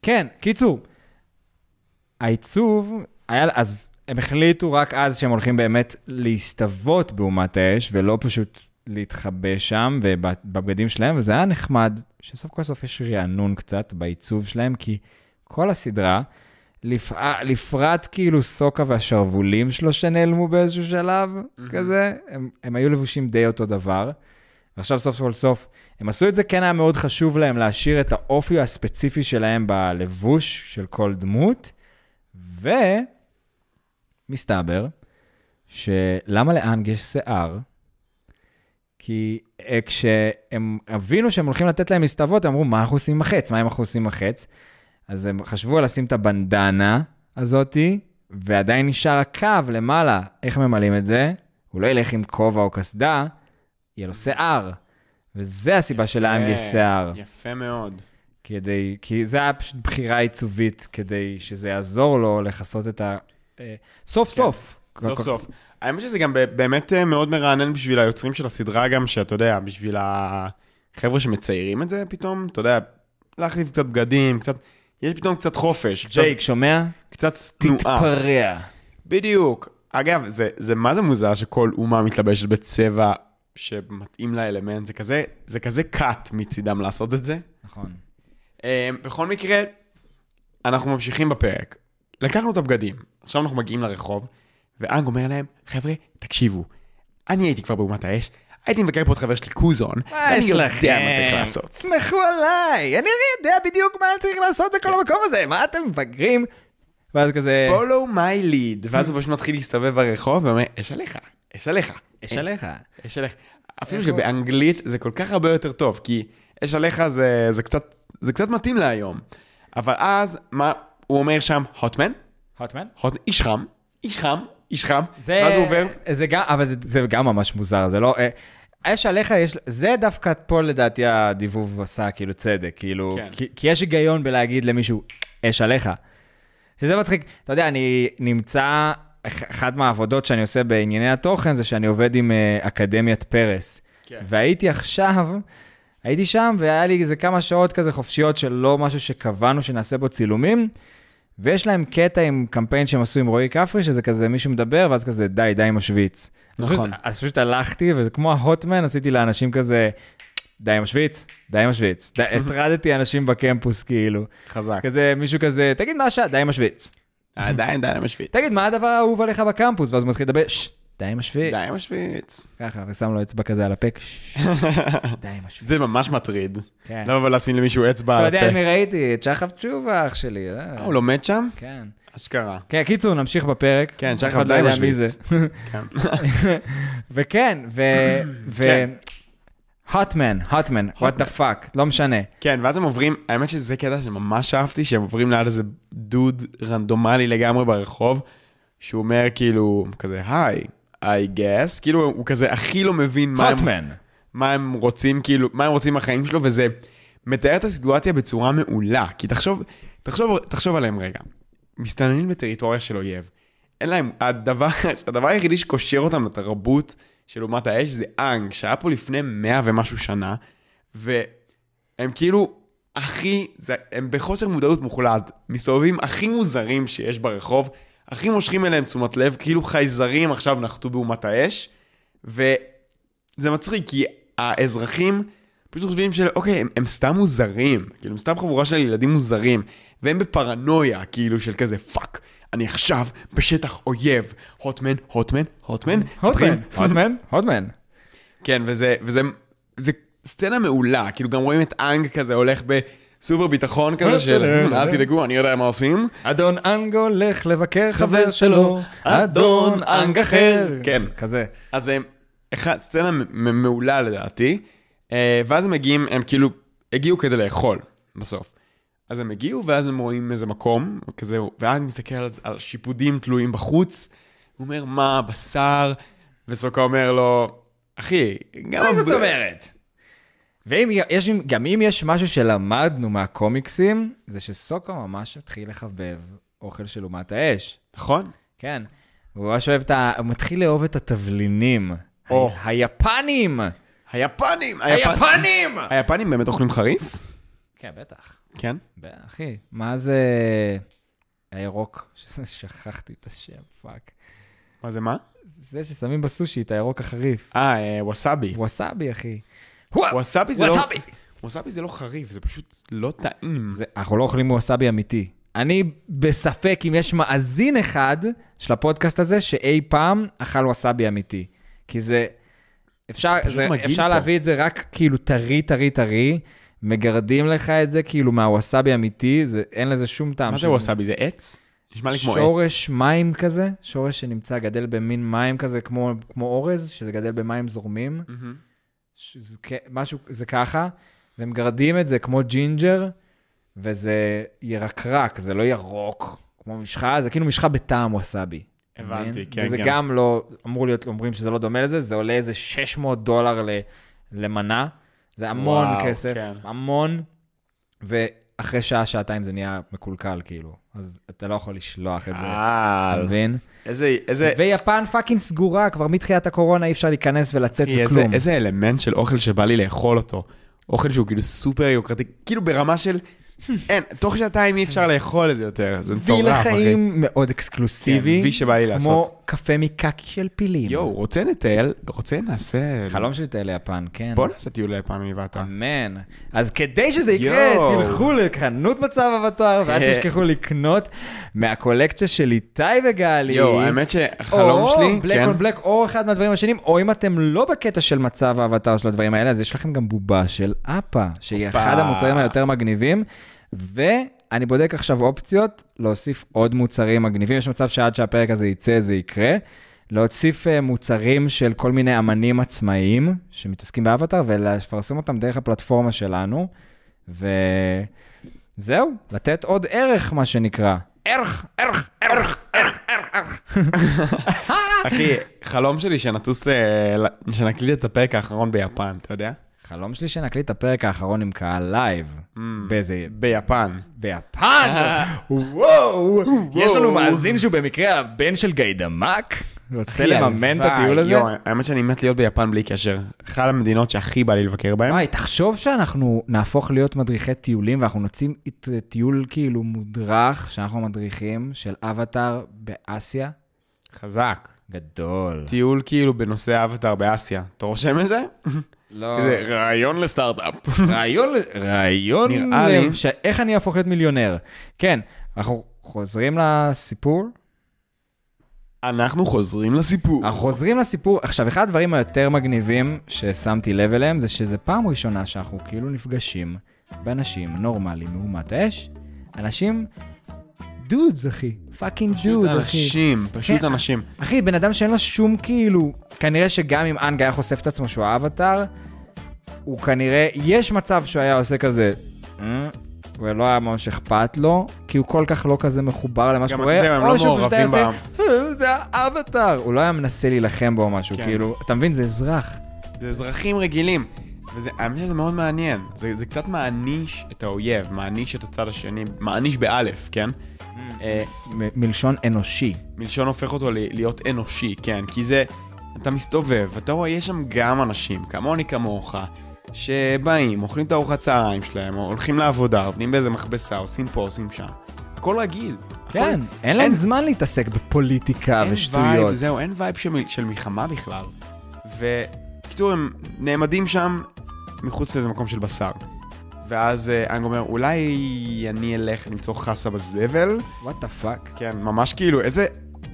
כן, קיצור, העיצוב, היה, אז הם החליטו רק אז שהם הולכים באמת להסתוות באומת האש, ולא פשוט להתחבא שם ובבגדים שלהם, וזה היה נחמד, שסוף כל סוף יש רענון קצת בעיצוב שלהם, כי כל הסדרה, לפ... לפרט כאילו סוקה והשרוולים שלו שנעלמו באיזשהו שלב, כזה, הם, הם היו לבושים די אותו דבר. ועכשיו סוף כל סוף, הם עשו את זה, כן היה מאוד חשוב להם להשאיר את האופי הספציפי שלהם בלבוש של כל דמות, ומסתבר שלמה לאנג יש שיער? כי אה, כשהם הבינו שהם הולכים לתת להם להסתוות, הם אמרו, מה אנחנו עושים עם החץ? מה אנחנו עושים עם החץ? אז הם חשבו על לשים את הבנדנה הזאתי, ועדיין נשאר הקו למעלה. איך ממלאים את זה? הוא לא ילך עם כובע או קסדה, יהיה לו שיער. וזה הסיבה שלאנג יש שיער. יפה מאוד. כדי, כי זה היה פשוט בחירה עיצובית, כדי שזה יעזור לו לכסות את ה... אה, סוף סוף. סוף סוף. האמת שזה גם באמת אה, מאוד מרענן בשביל היוצרים של הסדרה גם, שאתה יודע, בשביל החבר'ה שמציירים את זה פתאום, אתה יודע, להחליף קצת בגדים, קצת, יש פתאום קצת חופש. קצת- ג'ייק, שומע? קצת תנועה. תתפרע. בדיוק. אגב, זה, זה מה זה מוזר שכל אומה מתלבשת בצבע שמתאים לאלמנט, זה כזה, זה כזה cut מצידם לעשות את זה. נכון. אה, בכל מקרה, אנחנו ממשיכים בפרק. לקחנו את הבגדים, עכשיו אנחנו מגיעים לרחוב, ואנג אומר להם, חבר'ה, תקשיבו, אני הייתי כבר באומת האש, הייתי מבקר פה את חבר שלי קוזון, ואני יודע מה צריך לעשות. סמכו עליי, אני יודע בדיוק מה צריך לעשות בכל המקום הזה, מה אתם מפגרים? ואז כזה... follow my lead, ואז הוא פשוט מתחיל להסתובב ברחוב ואומר, אש עליך, אש עליך. יש עליך. אש עליך. אפילו שבאנגלית זה כל כך הרבה יותר טוב, כי אש עליך זה, זה, קצת, זה קצת מתאים להיום. אבל אז, מה הוא אומר שם? הוטמן? הוטמן? הוט... איש חם, איש חם, איש חם. זה... ואז הוא עובר, זה גם, אבל זה, זה גם ממש מוזר, זה לא... אה, אש עליך, יש, זה דווקא פה לדעתי הדיבוב עשה כאילו צדק, כאילו, כן. כי, כי יש היגיון בלהגיד למישהו, אש עליך. שזה מצחיק, אתה יודע, אני נמצא, אח- אחת מהעבודות שאני עושה בענייני התוכן זה שאני עובד עם uh, אקדמיית פרס. כן. והייתי עכשיו, הייתי שם והיה לי איזה כמה שעות כזה חופשיות של לא משהו שקבענו שנעשה בו צילומים, ויש להם קטע עם קמפיין שהם עשו עם רועי כפרי, שזה כזה מישהו מדבר, ואז כזה די, די עם השוויץ. אז נכון. פשוט- אז פשוט הלכתי, וזה כמו ההוטמן, עשיתי לאנשים כזה, די עם השוויץ, די עם השוויץ. די- הטרדתי אנשים בקמפוס, כאילו. חזק. כזה מישהו כזה, תגיד מה השעה, די עם השוויץ. עדיין די עם השוויץ. תגיד, מה הדבר האהוב עליך בקמפוס? ואז הוא מתחיל לדבר, ששש, די עם השוויץ. די עם השוויץ. ככה, ושם לו אצבע כזה על הפה, "ששש, די עם השוויץ. זה ממש מטריד. כן. לא לבוא לשים למישהו אצבע אתה על יודע, הפה. אני ראיתי את שחף תשובה, אח שלי. אה. אה, הוא לומד שם? כן. אשכרה. כן, קיצור, נמשיך בפרק. כן, שחף לא די יודע מי משוויץ. זה. כן. וכן, ו... ו... כן. הוטמן, הוטמן, what the fuck, לא משנה. כן, ואז הם עוברים, האמת שזה קטע שממש אהבתי, שהם עוברים ליד איזה דוד רנדומלי לגמרי ברחוב, שהוא אומר כאילו, כזה, היי, I guess, כאילו הוא כזה הכי לא מבין מה הם. מה הם רוצים, כאילו, מה הם רוצים מהחיים שלו, וזה מתאר את הסיטואציה בצורה מעולה, כי תחשוב, תחשוב, תחשוב עליהם רגע, מסתננים בטריטוריה של אויב, אין להם, הדבר, הדבר היחידי שקושר אותם לתרבות של אומת האש זה אנג, שהיה פה לפני מאה ומשהו שנה, והם כאילו הכי, זה, הם בחוסר מודעות מוחלט, מסתובבים הכי מוזרים שיש ברחוב, הכי מושכים אליהם תשומת לב, כאילו חייזרים עכשיו נחתו באומת האש, וזה מצחיק, כי האזרחים פשוט חושבים של, אוקיי, הם, הם סתם מוזרים, כאילו, הם סתם חבורה של ילדים מוזרים, והם בפרנויה, כאילו, של כזה, fuck, אני עכשיו בשטח אויב, hotman, hotman, hotman, hotman, hotman, hotman. כן, וזה, וזה, זה סצנה מעולה, כאילו גם רואים את אנג כזה הולך בסופר ביטחון כזה של, "אה, אל תדאגו, אני יודע מה עושים. אדון אנג הולך לבקר חבר שלו, אדון אנג אחר. כן. כזה. אז הם, אחד, סצנה מעולה לדעתי, אה, ואז הם מגיעים, הם כאילו הגיעו כדי לאכול בסוף. אז הם הגיעו, ואז הם רואים איזה מקום, כזה, ואנג מסתכל על, על שיפודים תלויים בחוץ, הוא אומר, מה, בשר? וסוקה אומר לו, אחי, גם... מה זאת אומרת? ואם יש, גם אם יש משהו שלמדנו מהקומיקסים, זה שסוקו ממש מתחיל לחבב אוכל של אומת האש. נכון? כן. הוא ממש אוהב את ה... הוא מתחיל לאהוב את התבלינים. או. ה- היפנים! היפנים! היפנים! היפנים באמת אוכלים חריף? כן, בטח. כן. אחי, מה זה הירוק? שכחתי את השם, fuck. מה זה מה? זה ששמים בסושי את הירוק החריף. אה, אה, ווסאבי. ווסאבי, אחי. ווסאבי זה לא... ווסאבי! ווסאבי זה לא חריף, זה פשוט לא טעים. זה, אנחנו לא אוכלים ווסאבי אמיתי. אני בספק אם יש מאזין אחד של הפודקאסט הזה שאי פעם אכל ווסאבי אמיתי. כי זה... אפשר, זה זה, אפשר פה. להביא את זה רק כאילו טרי, טרי, טרי, מגרדים לך את זה כאילו מהווסאבי אמיתי, זה, אין לזה שום טעם. מה זה ווסאבי? זה עץ? נשמע לי כמו עץ. שורש מים כזה, שורש שנמצא, גדל במין מים כזה, כמו, כמו אורז, שזה גדל במים זורמים. מהמם. שזה משהו, זה ככה, ומגרדים את זה כמו ג'ינג'ר, וזה ירקרק, זה לא ירוק כמו משחה, זה כאילו משחה בטעם ווסאבי. הבנתי, מבין? כן, וזה כן. גם לא, אמור להיות, אומרים שזה לא דומה לזה, זה עולה איזה 600 דולר ל, למנה, זה המון וואו, כסף, כן. המון, ואחרי שעה, שעתיים זה נהיה מקולקל, כאילו, אז אתה לא יכול לשלוח את זה, אתה מבין? איזה, איזה, ויפן fucking סגורה, כבר מתחילת הקורונה אי אפשר להיכנס ולצאת אחי, איזה, וכלום. איזה אלמנט של אוכל שבא לי לאכול אותו. אוכל שהוא כאילו סופר יוקרתי, כאילו ברמה של, אין, תוך שעתיים אי אפשר לאכול את זה יותר, זה וייב מטורף, אחי. לחיים מאוד exclusive-י. כן, וייב שבא לי לעשות. כמו קפה מקקי של פילים. יואו, רוצה נטייל? רוצה נעשה... חלום שלי לטייל ליפן, כן. בוא נעשה טיול ליפן ואתה. אמן. אז כדי שזה יקרה. תלכו לחנות מצב אבטר, ואל אה. תשכחו לקנות מהקולקציה של איתי וגלי. יואו, האמת שהחלום שלי, או בלק כן. און בלק, או אחד מהדברים השונים, או אם אתם לא בקטע של מצב האבטר של הדברים האלה, אז יש לכם גם בובה של אפה, שהיא. אחד המוצרים היותר מגניבים, ואני בודק עכשיו אופציות, להוסיף עוד מוצרים מגניבים, יש מצב שעד שהפרק הזה יצא זה יקרה. להוסיף אה, מוצרים של כל מיני אמנים עצמאיים שמתעסקים באבטר ולפרסם אותם דרך הפלטפורמה שלנו. וזהו, לתת עוד ערך, מה שנקרא. ערך, ערך, ערך, ערך, ערך, ערך. אחי, חלום שלי שנטוס, אה, שנקליט את הפרק האחרון ביפן, אתה יודע? חלום שלי שנקליט את הפרק האחרון עם קהל לייב. באיזה... ביפן. ביפן! וואו! יש לנו מאזין שהוא במקרה הבן של גיידמק? רוצה לממן את. הטיול הזה? יואו, האמת שאני מת להיות ביפן בלי קשר. אחת המדינות שהכי בא לי לבקר בהן. וואי, תחשוב שאנחנו נהפוך להיות מדריכי טיולים, ואנחנו נוציא את- טיול כאילו מודרך, שאנחנו מדריכים, של אבטאר באסיה. חזק. גדול. טיול כאילו בנושא אבטאר באסיה. אתה רושם את זה? לא... כזה רעיון לסטארט-אפ. רעיון, רעיון, נראה לי- ש- איך אני אהפוך להיות מיליונר. כן, אנחנו חוזרים לסיפור. אנחנו חוזרים לסיפור. אנחנו חוזרים לסיפור. עכשיו, אחד הדברים היותר מגניבים ששמתי לב אליהם, זה שזה פעם ראשונה שאנחנו כאילו נפגשים באנשים נורמליים מאומת האש. אנשים, dudes, אחי. fucking dude, אחי. אנשים, פשוט כן. אנשים. אחי, בן אדם שאין לו שום כאילו... כנראה שגם אם אנג היה חושף את עצמו שהוא האבטאר, הוא כנראה... יש מצב שהוא היה עושה כזה... "אה?" ולא היה ממש אכפת לו, כי הוא כל כך לא כזה מחובר למה שקורה, או לא שהוא פשוט היה עושה, "אה, זה האבטאר. הוא לא היה מנסה להילחם בו או משהו, כן. כאילו, אתה מבין? זה אזרח. זה אזרחים רגילים. וזה, האמת שזה מאוד מעניין. זה, זה קצת מעניש את האויב, מעניש את הצד השני, מעניש באלף, כן? אה, מ- מלשון אנושי. מלשון הופך אותו להיות אנושי, כן? כי זה, אתה מסתובב, אתה רואה, יש שם גם אנשים, כמוני כמוך, שבאים, אוכלים את הארוחת צהריים שלהם, או הולכים לעבודה, עובדים באיזה מכבסה, עושים פה, עושים שם. הכל רגיל. הכל- כן, אין להם אין- זמן להתעסק בפוליטיקה אין ושטויות. vibe, זהו, אין vibe של, של מלחמה בכלל. ובקיצור, הם נעמדים שם מחוץ לאיזה מקום של בשר. ואז אה, אנג אומר, אולי אני אלך למצוא חסה בזבל? what the fuck. כן, ממש כאילו, איזה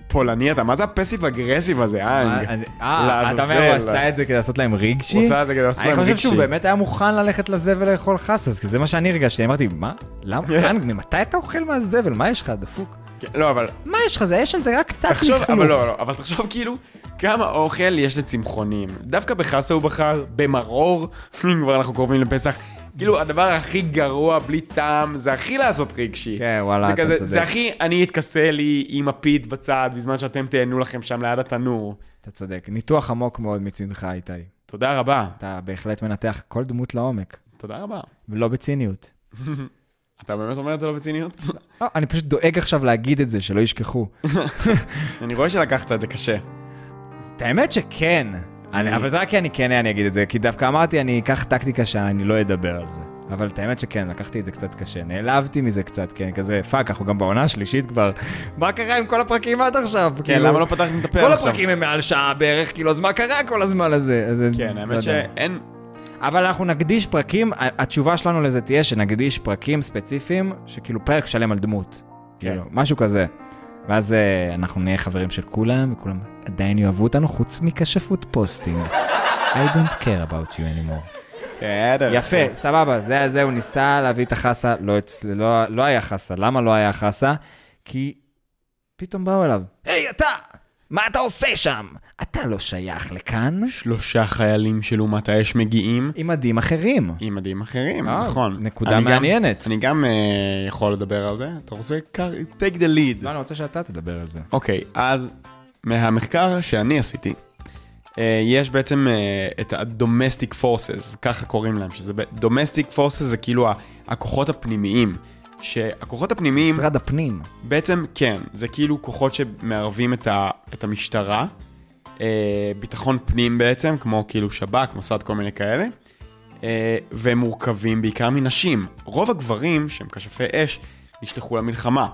פולני אתה, מה זה הפסיב אגרסיב הזה, אנג? אה, אתה אומר, הוא. עשה את זה כדי לעשות להם רגשי? הוא עושה את זה כדי לעשות אני להם חושב רגשי. שהוא באמת היה מוכן ללכת לזבל לאכול חסה, כי זה מה שאני הרגשתי, אמרתי, מה? למה? אנג, ממתי אתה אוכל מהזבל? מה יש לך, דפוק? כן, לא, אבל מה יש לך? זה יש על זה רק קצת תחשוב. אבל לא, לא, אבל תחשוב כאילו, כמה אוכל יש לצמחונים. דווקא בחסה הוא בחר, במרור, כבר אנחנו קרובים לפסח. כאילו, הדבר הכי גרוע, בלי טעם, זה הכי לעשות רגשי. כן, וואלה, אתה צודק. זה הכי, אני אתכסה לי עם הפיד בצד, בזמן שאתם תהנו לכם שם ליד התנור. אתה צודק. ניתוח עמוק מאוד מצדך, איתי. תודה רבה. אתה בהחלט מנתח כל דמות לעומק, תודה רבה. ולא בציניות. אתה באמת אומר את זה לא בציניות? לא, אני פשוט דואג עכשיו להגיד את זה, שלא ישכחו. אני רואה שלקחת את זה קשה. את האמת שכן. אני, אבל זה רק כי אני כן אני אגיד את זה, כי דווקא אמרתי, אני אקח טקטיקה שאני לא אדבר על זה. אבל את האמת שכן, לקחתי את זה קצת קשה. נעלבתי מזה קצת, כן, כזה, fuck, אנחנו גם בעונה השלישית כבר. מה קרה עם כל הפרקים עד עכשיו? כן, כאילו, למה לא פתחתם את הפה כל עכשיו? הפרקים הם מעל שעה בערך, כאילו, אז מה קרה כל הזמן הזה? אז, כן, לא האמת יודע. שאין... אבל אנחנו נקדיש פרקים, התשובה שלנו לזה תהיה שנקדיש פרקים ספציפיים, שכאילו פרק שלם על דמות. כן. כאילו, משהו כזה. ואז אה, אנחנו נהיה חברים של כולם, וכולם עדיין יאהבו אותנו, חוץ מכשפות פוסטים. I don't care about you anymore. בסדר. יפה, סבבה, זה, זה, הוא ניסה להביא את החסה, לא. לא, לא היה חסה. למה לא היה חסה? כי פתאום באו אליו, היי, אתה! מה אתה עושה שם? אתה לא שייך לכאן. שלושה חיילים של אומת האש מגיעים עם מדים אחרים. עם מדים אחרים, אה, נכון. נקודה אני גם- מעניינת. אני גם אה, יכול לדבר על זה. אתה רוצה? take the lead. לא, אני רוצה שאתה תדבר על זה. אוקיי, אז מהמחקר שאני עשיתי, אה, יש בעצם אה, את ה-domestic forces, ככה קוראים להם, שזה domestic forces זה כאילו הכוחות הפנימיים. שהכוחות הפנימיים, משרד הפנים. בעצם כן, זה כאילו כוחות שמערבים את, ה, את המשטרה, ביטחון פנים בעצם, כמו כאילו שב"כ, מוסד, כל מיני כאלה, אה, והם מורכבים בעיקר מנשים. רוב הגברים שהם כשפי אש נשלחו למלחמה.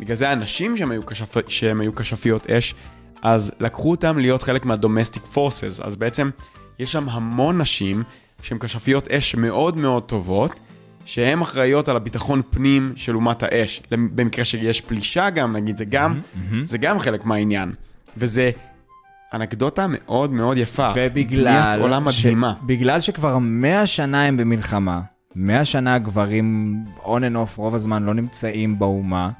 בגלל זה הנשים שהם היו, כשפ... שהם היו כשפיות אש, אז לקחו אותם להיות חלק מה-domestic forces. אז בעצם יש שם המון נשים שהן כשפיות אש מאוד מאוד טובות, שהן אחראיות על הביטחון פנים של אומת האש. במקרה שיש פלישה גם, נגיד, זה גם, זה גם חלק מהעניין. וזה אנקדוטה מאוד מאוד יפה. ובגלל... עולם מדהימה. בגלל שכבר 100 שנה הם במלחמה, 100 שנה הגברים on and off רוב הזמן לא נמצאים באומה,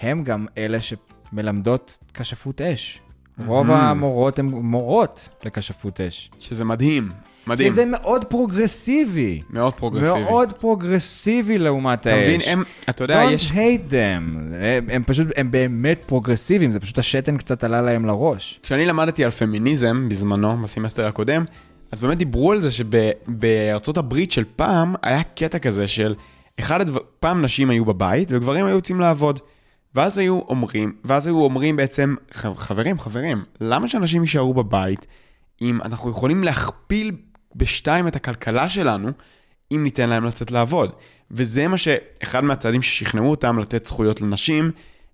הם גם אלה שמלמדות כשפות אש. רוב המורות הן מורות לכשפות אש. שזה מדהים, מדהים. שזה מאוד פרוגרסיבי. מאוד פרוגרסיבי. מאוד פרוגרסיבי לעומת אתה מבין, האש. הם, אתה יודע, Don't יש... hate them. הם, הם פשוט, הם באמת פרוגרסיביים, זה פשוט השתן קצת עלה להם לראש. כשאני למדתי על פמיניזם בזמנו, בסמסטר הקודם, אז באמת דיברו על זה שבארצות הברית של פעם, היה קטע כזה של, אחד הדבר... פעם נשים היו בבית וגברים היו יוצאים לעבוד. ואז היו אומרים, ואז היו אומרים בעצם, "ח- חברים, חברים, למה שאנשים יישארו בבית אם אנחנו יכולים להכפיל בשתיים את הכלכלה שלנו, אם ניתן להם לצאת לעבוד? וזה מה שאחד מהצעדים ששכנעו אותם לתת זכויות לנשים,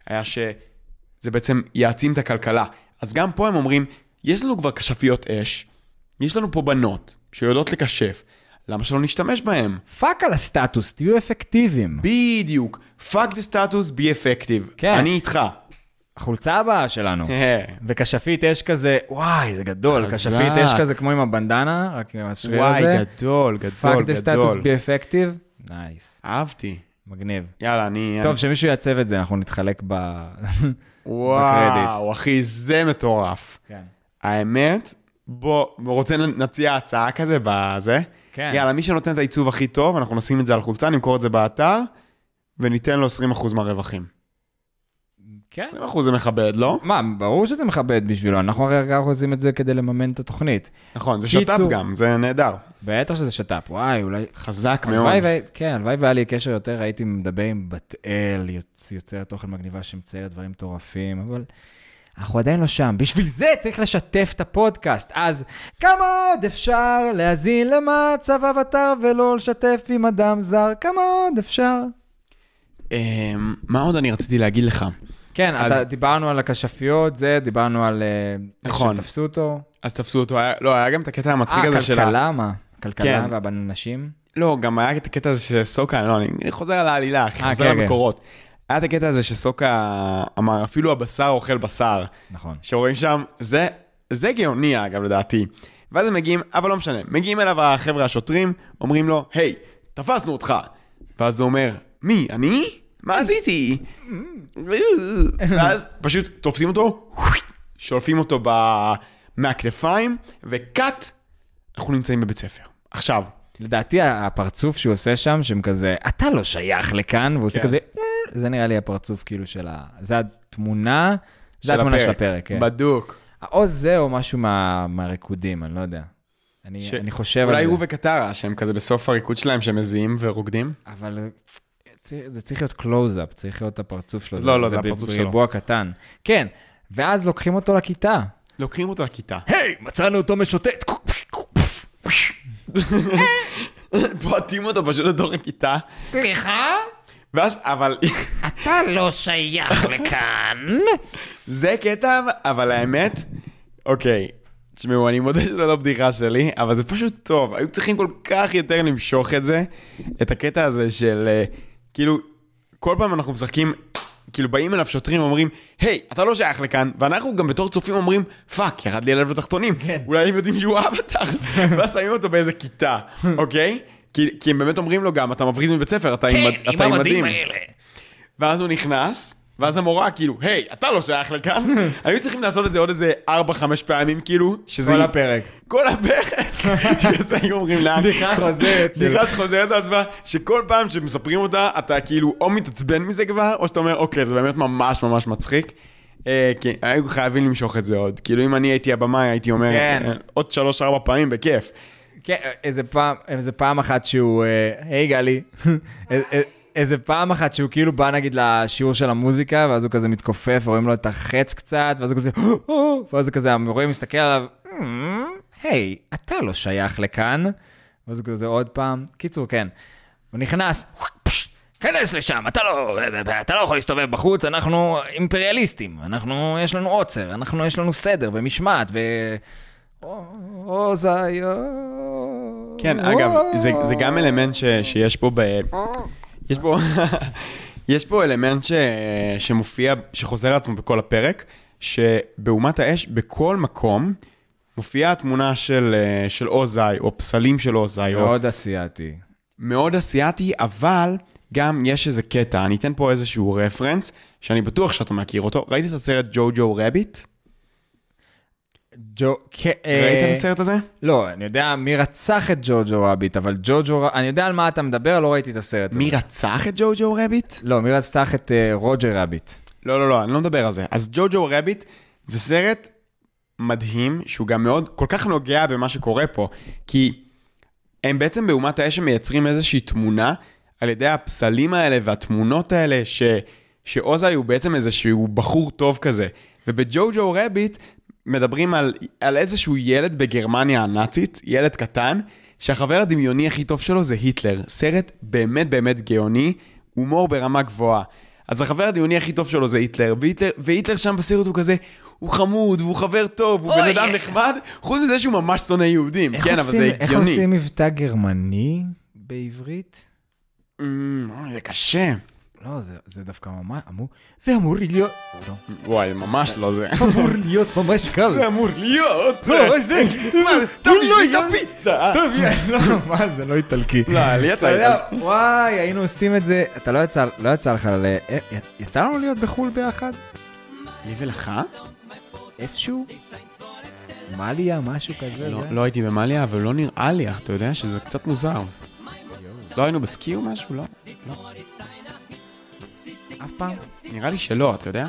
היה שזה בעצם יעצים את הכלכלה. אז גם פה הם אומרים, יש לנו כבר כשפיות אש, יש לנו פה בנות שיודעות לכשף, למה שלא נשתמש בהם? fuck על הסטטוס, תהיו אפקטיביים. בדיוק. fuck the status, be effective. כן. אני איתך. החולצה הבאה שלנו. אה, וכשפית יש כזה, וואי, זה גדול. כשפית יש כזה כמו עם הבנדנה, רק עם השריר וואי, הזה. גדול, fuck גדול, the status גדול. be effective. נייס, אהבתי. מגניב. יאללה, אני... טוב, שמישהו יעצב את זה, אנחנו נתחלק ב... וואו, אחי, זה מטורף. כן. האמת, בוא, רוצה נציע הצעה כזה בזה? כן. יאללה, מי שנותן את העיצוב הכי טוב, אנחנו נשים את זה על חולצה, נמכור את זה באתר, וניתן לו 20% מהרווחים. כן. 20% זה מכבד, לא? מה, ברור שזה מכבד בשבילו, אנחנו הרי רק עושים את זה כדי לממן את התוכנית. נכון, זה קיצור. שת"פ גם, זה נהדר. בטח שזה שת"פ, וואי, אולי... חזק מאוד. וה- כן, הלוואי והיה לי קשר יותר, הייתי מדבר עם בת אל, יוצ- יוצרת תוכן מגניבה שמציירת דברים מטורפים, אבל אנחנו עדיין לא שם. בשביל זה צריך לשתף את הפודקאסט. אז כמה עוד אפשר להאזין למצב אבטר ולא לשתף עם אדם זר? כמה עוד אפשר? אמ, מה עוד אני רציתי להגיד לך? כן, אז- אתה, דיברנו על הכשפיות, זה, דיברנו על... אה, איך נכון. שתפסו אותו. אז תפסו אותו, היה- לא, היה גם את הקטע המצחיק אה, הזה של ה... כלכלה, מה? כלכלה כן. והנשים? לא, גם היה את הקטע הזה שסוקה, לא, אני, אני חוזר על העלילה, אחי, אה, חוזר כן, כן. למקורות. היה את הקטע הזה שסוקה אמר, אפילו הבשר אוכל בשר. נכון. שרואים שם, זה, זה גאוני אגב לדעתי. ואז הם מגיעים, אבל לא משנה, מגיעים אליו החבר'ה השוטרים, אומרים לו, היי, תפסנו אותך. ואז הוא אומר, מי, אני? מה עשיתי? ואז פשוט תופסים אותו, שולפים אותו ב... מהכתפיים, וקאט, אנחנו נמצאים בבית ספר. עכשיו, לדעתי הפרצוף שהוא עושה שם, שהם כזה, אתה לא שייך לכאן, והוא עושה כן. כזה, "אה", זה נראה לי הפרצוף כאילו של ה... זה התמונה, זה התמונה של הפרק. כן. בדוק. או זה או משהו מה- מהריקודים, אני לא יודע. אני ש- אני חושב על אולי זה. הוא וקטרה, שהם כזה בסוף הריקוד שלהם, שהם מזיעים ורוקדים. אבל זה צריך להיות קלוז-אפ, צריך להיות הפרצוף שלו. לא, לא, זה הפרצוף שלו. בריבוע קטן. כן, ואז לוקחים אותו לכיתה. לוקחים אותו לכיתה. היי, מצאנו אותו משוטט. בועטים אותו פשוט לתוך הכיתה. סליחה? ואז, אבל, אתה לא שייך לכאן. זה קטע, אבל האמת, אוקיי, תשמעו, אני מודה שזו לא בדיחה שלי, אבל זה פשוט טוב. היו צריכים כל כך יותר למשוך את זה, את הקטע הזה של, אה, כאילו, כל פעם אנחנו משחקים, כאילו באים אליו שוטרים ואומרים, היי, אתה לא שייך לכאן, ואנחנו גם בתור צופים אומרים, fuck, ירד לי הלב לתחתונים. אולי הם יודעים שהוא אבטר, ואז שמים אותו באיזה כיתה, אוקיי? כי, כי הם באמת אומרים לו גם, אתה מבריז מבית ספר, אתה, כן, עם, אתה עם המדים מדים. האלה. ואז הוא נכנס, ואז המורה כאילו, היי, אתה לא שייך לכאן. היו צריכים לעשות את זה עוד איזה 4-5 פעמים, כאילו, שזה... כל הפרק. כל הפרק. שזה היו אומרים לאן. בדיחה חוזרת בדיחה שחוזרת על עצמה, שכל פעם שמספרים אותה, אתה כאילו או מתעצבן מזה כבר, או שאתה אומר, אוקיי, זה באמת ממש ממש מצחיק. אה, כן, היו חייבים למשוך את זה עוד. כאילו, אם אני הייתי הבמאי, הייתי אומר, כן. אה, עוד 3-4 פעמים, בכיף. כן, איזה פעם, איזה פעם אחת שהוא, אה, היי גלי, איזה פעם אחת שהוא כאילו בא נגיד לשיעור של המוזיקה, ואז הוא כזה מתכופף, ורואים לו את החץ קצת, ואז הוא כזה, "או", ואז הוא כזה, המורה מסתכל עליו, "אמ, היי, אתה לא שייך לכאן. ואז הוא כזה עוד פעם, קיצור, כן. הוא נכנס, כנס לשם, אתה לא, אתה לא יכול להסתובב בחוץ, אנחנו אימפריאליסטים, אנחנו, יש לנו עוצר, אנחנו, יש לנו סדר ומשמעת, ו... או זיה. כן, אגב, זה, זה גם אלמנט ש, שיש פה ב... יש פה... יש פה אלמנט ש, שמופיע, שחוזר על עצמו בכל הפרק, שבאומת האש, בכל מקום, מופיעה התמונה של, אה, של אוזאי, או פסלים של אוזאי, או מאוד אסיאתי. מאוד אסיאתי, אבל גם יש איזה קטע, אני אתן פה איזשהו רפרנס, שאני בטוח שאתה מכיר אותו. ראית את הסרט ג'ו ג'ו רביט? ג'ו... אה, ראית את הסרט הזה? לא, אני יודע מי רצח את ג'וג'ו רביט, אבל ג'וג'ו... אני יודע על מה אתה מדבר, לא ראיתי את הסרט הזה. מי רצח את ג'ו ג'ו רביט? לא, מי רצח את אה, רוג'ר רביט. לא, לא, לא, אני לא מדבר על זה. אז ג'ו ג'ו רביט זה סרט מדהים, שהוא גם מאוד, כל כך נוגע במה שקורה פה, כי הם בעצם באומת האש מייצרים איזושהי תמונה על ידי הפסלים האלה והתמונות האלה, ש, שאוזאי הוא בעצם איזשהו בחור טוב כזה. ובג'ו-ג'ו רביט מדברים על, על איזשהו ילד בגרמניה הנאצית, ילד קטן, שהחבר הדמיוני הכי טוב שלו זה היטלר. סרט באמת באמת גאוני, הומור ברמה גבוהה. אז החבר הדמיוני הכי טוב שלו זה היטלר, והיטלר, והיטלר שם בסרט הוא כזה, הוא חמוד, והוא חבר טוב, הוא בן אדם. נחמד, חוץ מזה שהוא ממש שונא יהודים. איך כן, אבל עושים- זה איך הגיוני. עושים מבטא גרמני בעברית? אוי, זה קשה. לא, זה, זה דווקא ממש אמור... זה אמור להיות... לא. וואי, ממש לא זה. אמור להיות ממש קל. זה אמור להיות. לא, זה... תביא לא לי את הפיצה. טוב, לא, מה זה, לא איטלקי. לא, לי יצא איתה. וואי, היינו עושים את זה, אתה לא יצא, לא יצא לך ל... אה, יצא לנו להיות בחו"ל ביחד? לי ולך? איפשהו? מליה, משהו כזה? לא? לא הייתי במאליה, אבל לא נראה לי, אתה יודע שזה קצת מוזר. לא היינו בסקי או משהו? לא. אף פעם? נראה לי שלא, אתה יודע?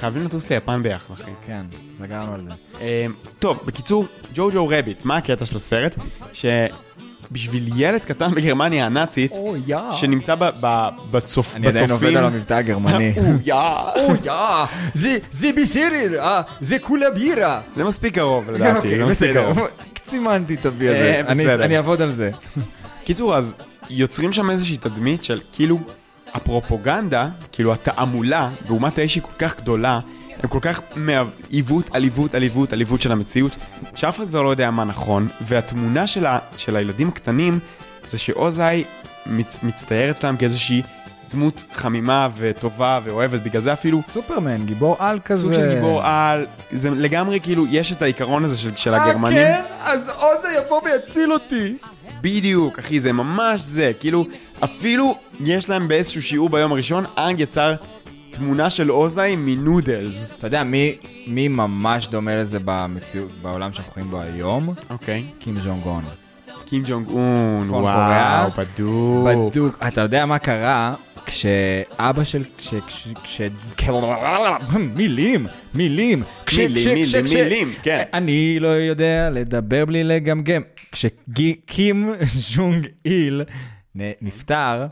חייבים לטוס ליפן ביחד, אחי. כן, סגרנו על זה. אה, טוב, בקיצור, ג'ו-ג'ו רביט, מה הקטע של הסרט? שבשביל ילד קטן בגרמניה הנאצית. שנמצא ב- ב- בצופ- אני עדיין עובד בצופים... על המבטא הגרמני. או יא. או יא, זה, זה בסדר, אה, זה כולה בירה. זה מספיק קרוב לדעתי, אוקיי, זה מספיק. קרוב. סימנתי את הבי הזה, אה. אני אעבוד על זה. קיצור, אז יוצרים שם איזושהי תדמית של כאילו הפרופוגנדה, כאילו התעמולה באומת האש היא כל כך גדולה, הם כל כך מעיוות, עליבות, עליבות, עליבות של המציאות, שאף אחד כבר לא יודע מה נכון, והתמונה של, ה, של הילדים הקטנים זה שאוזאי מצ, מצטייר אצלם כאיזושהי דמות חמימה וטובה ואוהבת, בגלל זה אפילו סופרמן, גיבור על כזה. סוג של גיבור על, זה לגמרי כאילו, יש את העיקרון הזה של, של הגרמנים. אה, כן? אז עוזה יבוא ויציל אותי. בדיוק, אחי, זה ממש זה. כאילו, אפילו יש להם באיזשהו שיעור ביום הראשון, אנג יצר תמונה של אוזאי מ noodles. אתה יודע, מי, מי ממש דומה לזה במציאות, בעולם שאנחנו חיים בו היום? אוקיי. קים ג'ונג און. קים ג'ונג און, וואו. בדוק. בדוק. אתה יודע מה קרה כשאבא של... כש... כש... מילים, מילים. מילים, מילים, מילים, כן. אני לא יודע לדבר בלי לגמגם. כשקים ז'ונג איל נפטר,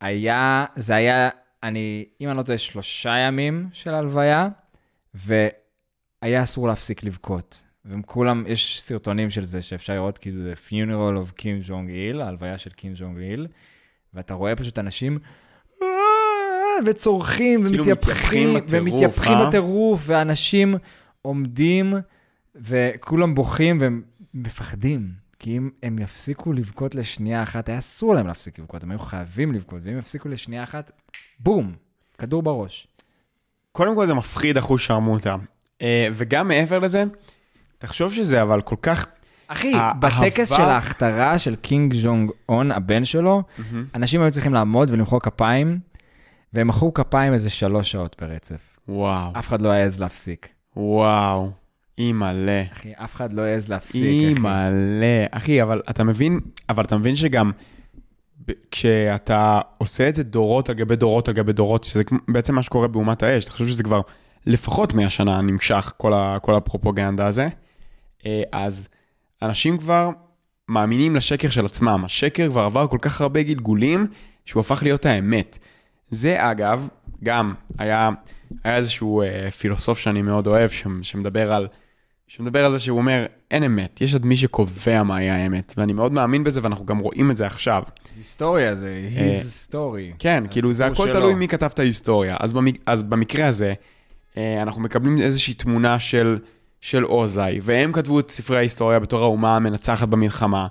היה, זה היה, אני, אם אני לא טועה, שלושה ימים של הלוויה, והיה אסור להפסיק לבכות. והם כולם, יש סרטונים של זה שאפשר לראות כאילו The Funeral of Kim Jong-il, ההלוויה של קים ג'ונג-איל, ואתה רואה פשוט אנשים "אה", וצורכים כאילו ומתייפחים, ומתייפחים אה? בטירוף, ואנשים עומדים וכולם בוכים והם מפחדים. כי אם הם יפסיקו לבכות לשנייה אחת, היה אסור להם להפסיק לבכות, הם היו חייבים לבכות, ואם יפסיקו לשנייה אחת, בום, כדור בראש. קודם כל זה מפחיד אחוז שרמוטה. אה, וגם מעבר לזה, תחשוב שזה אבל כל כך... אחי, בטקס של ההכתרה של קינג ז'ונג און, הבן שלו, אנשים היו צריכים לעמוד ולמחוא כפיים, והם מחאו כפיים איזה שלוש שעות ברצף. וואו, אף אחד לא העז להפסיק. וואו, אימא'לה. אחי, אף אחד לא העז להפסיק, אחי. אימא'לה. אחי, אבל אתה מבין, אבל אתה מבין שגם כשאתה עושה את זה דורות על גבי דורות על גבי דורות, שזה בעצם מה שקורה באומת האש, אתה חושב שזה כבר לפחות 100 שנה נמשך כל, ה, כל הפרופוגנדה הזה, אז אנשים כבר מאמינים לשקר של עצמם. השקר כבר עבר כל כך הרבה גלגולים, שהוא הפך להיות האמת. זה אגב, גם היה, היה איזשהו אה, פילוסוף שאני מאוד אוהב, ש, שמדבר על שמדבר על זה שהוא אומר, אין אמת, יש עד מי שקובע מהי האמת, ואני מאוד מאמין בזה, ואנחנו גם רואים את זה עכשיו. היסטוריה זה אה, his story. כן, כאילו זה הכל שלו. תלוי מי כתב את ההיסטוריה. אז, במק... אז במקרה הזה, אה, אנחנו מקבלים איזושהי תמונה של, של אוזאי, והם כתבו את ספרי ההיסטוריה בתור האומה המנצחת במלחמה,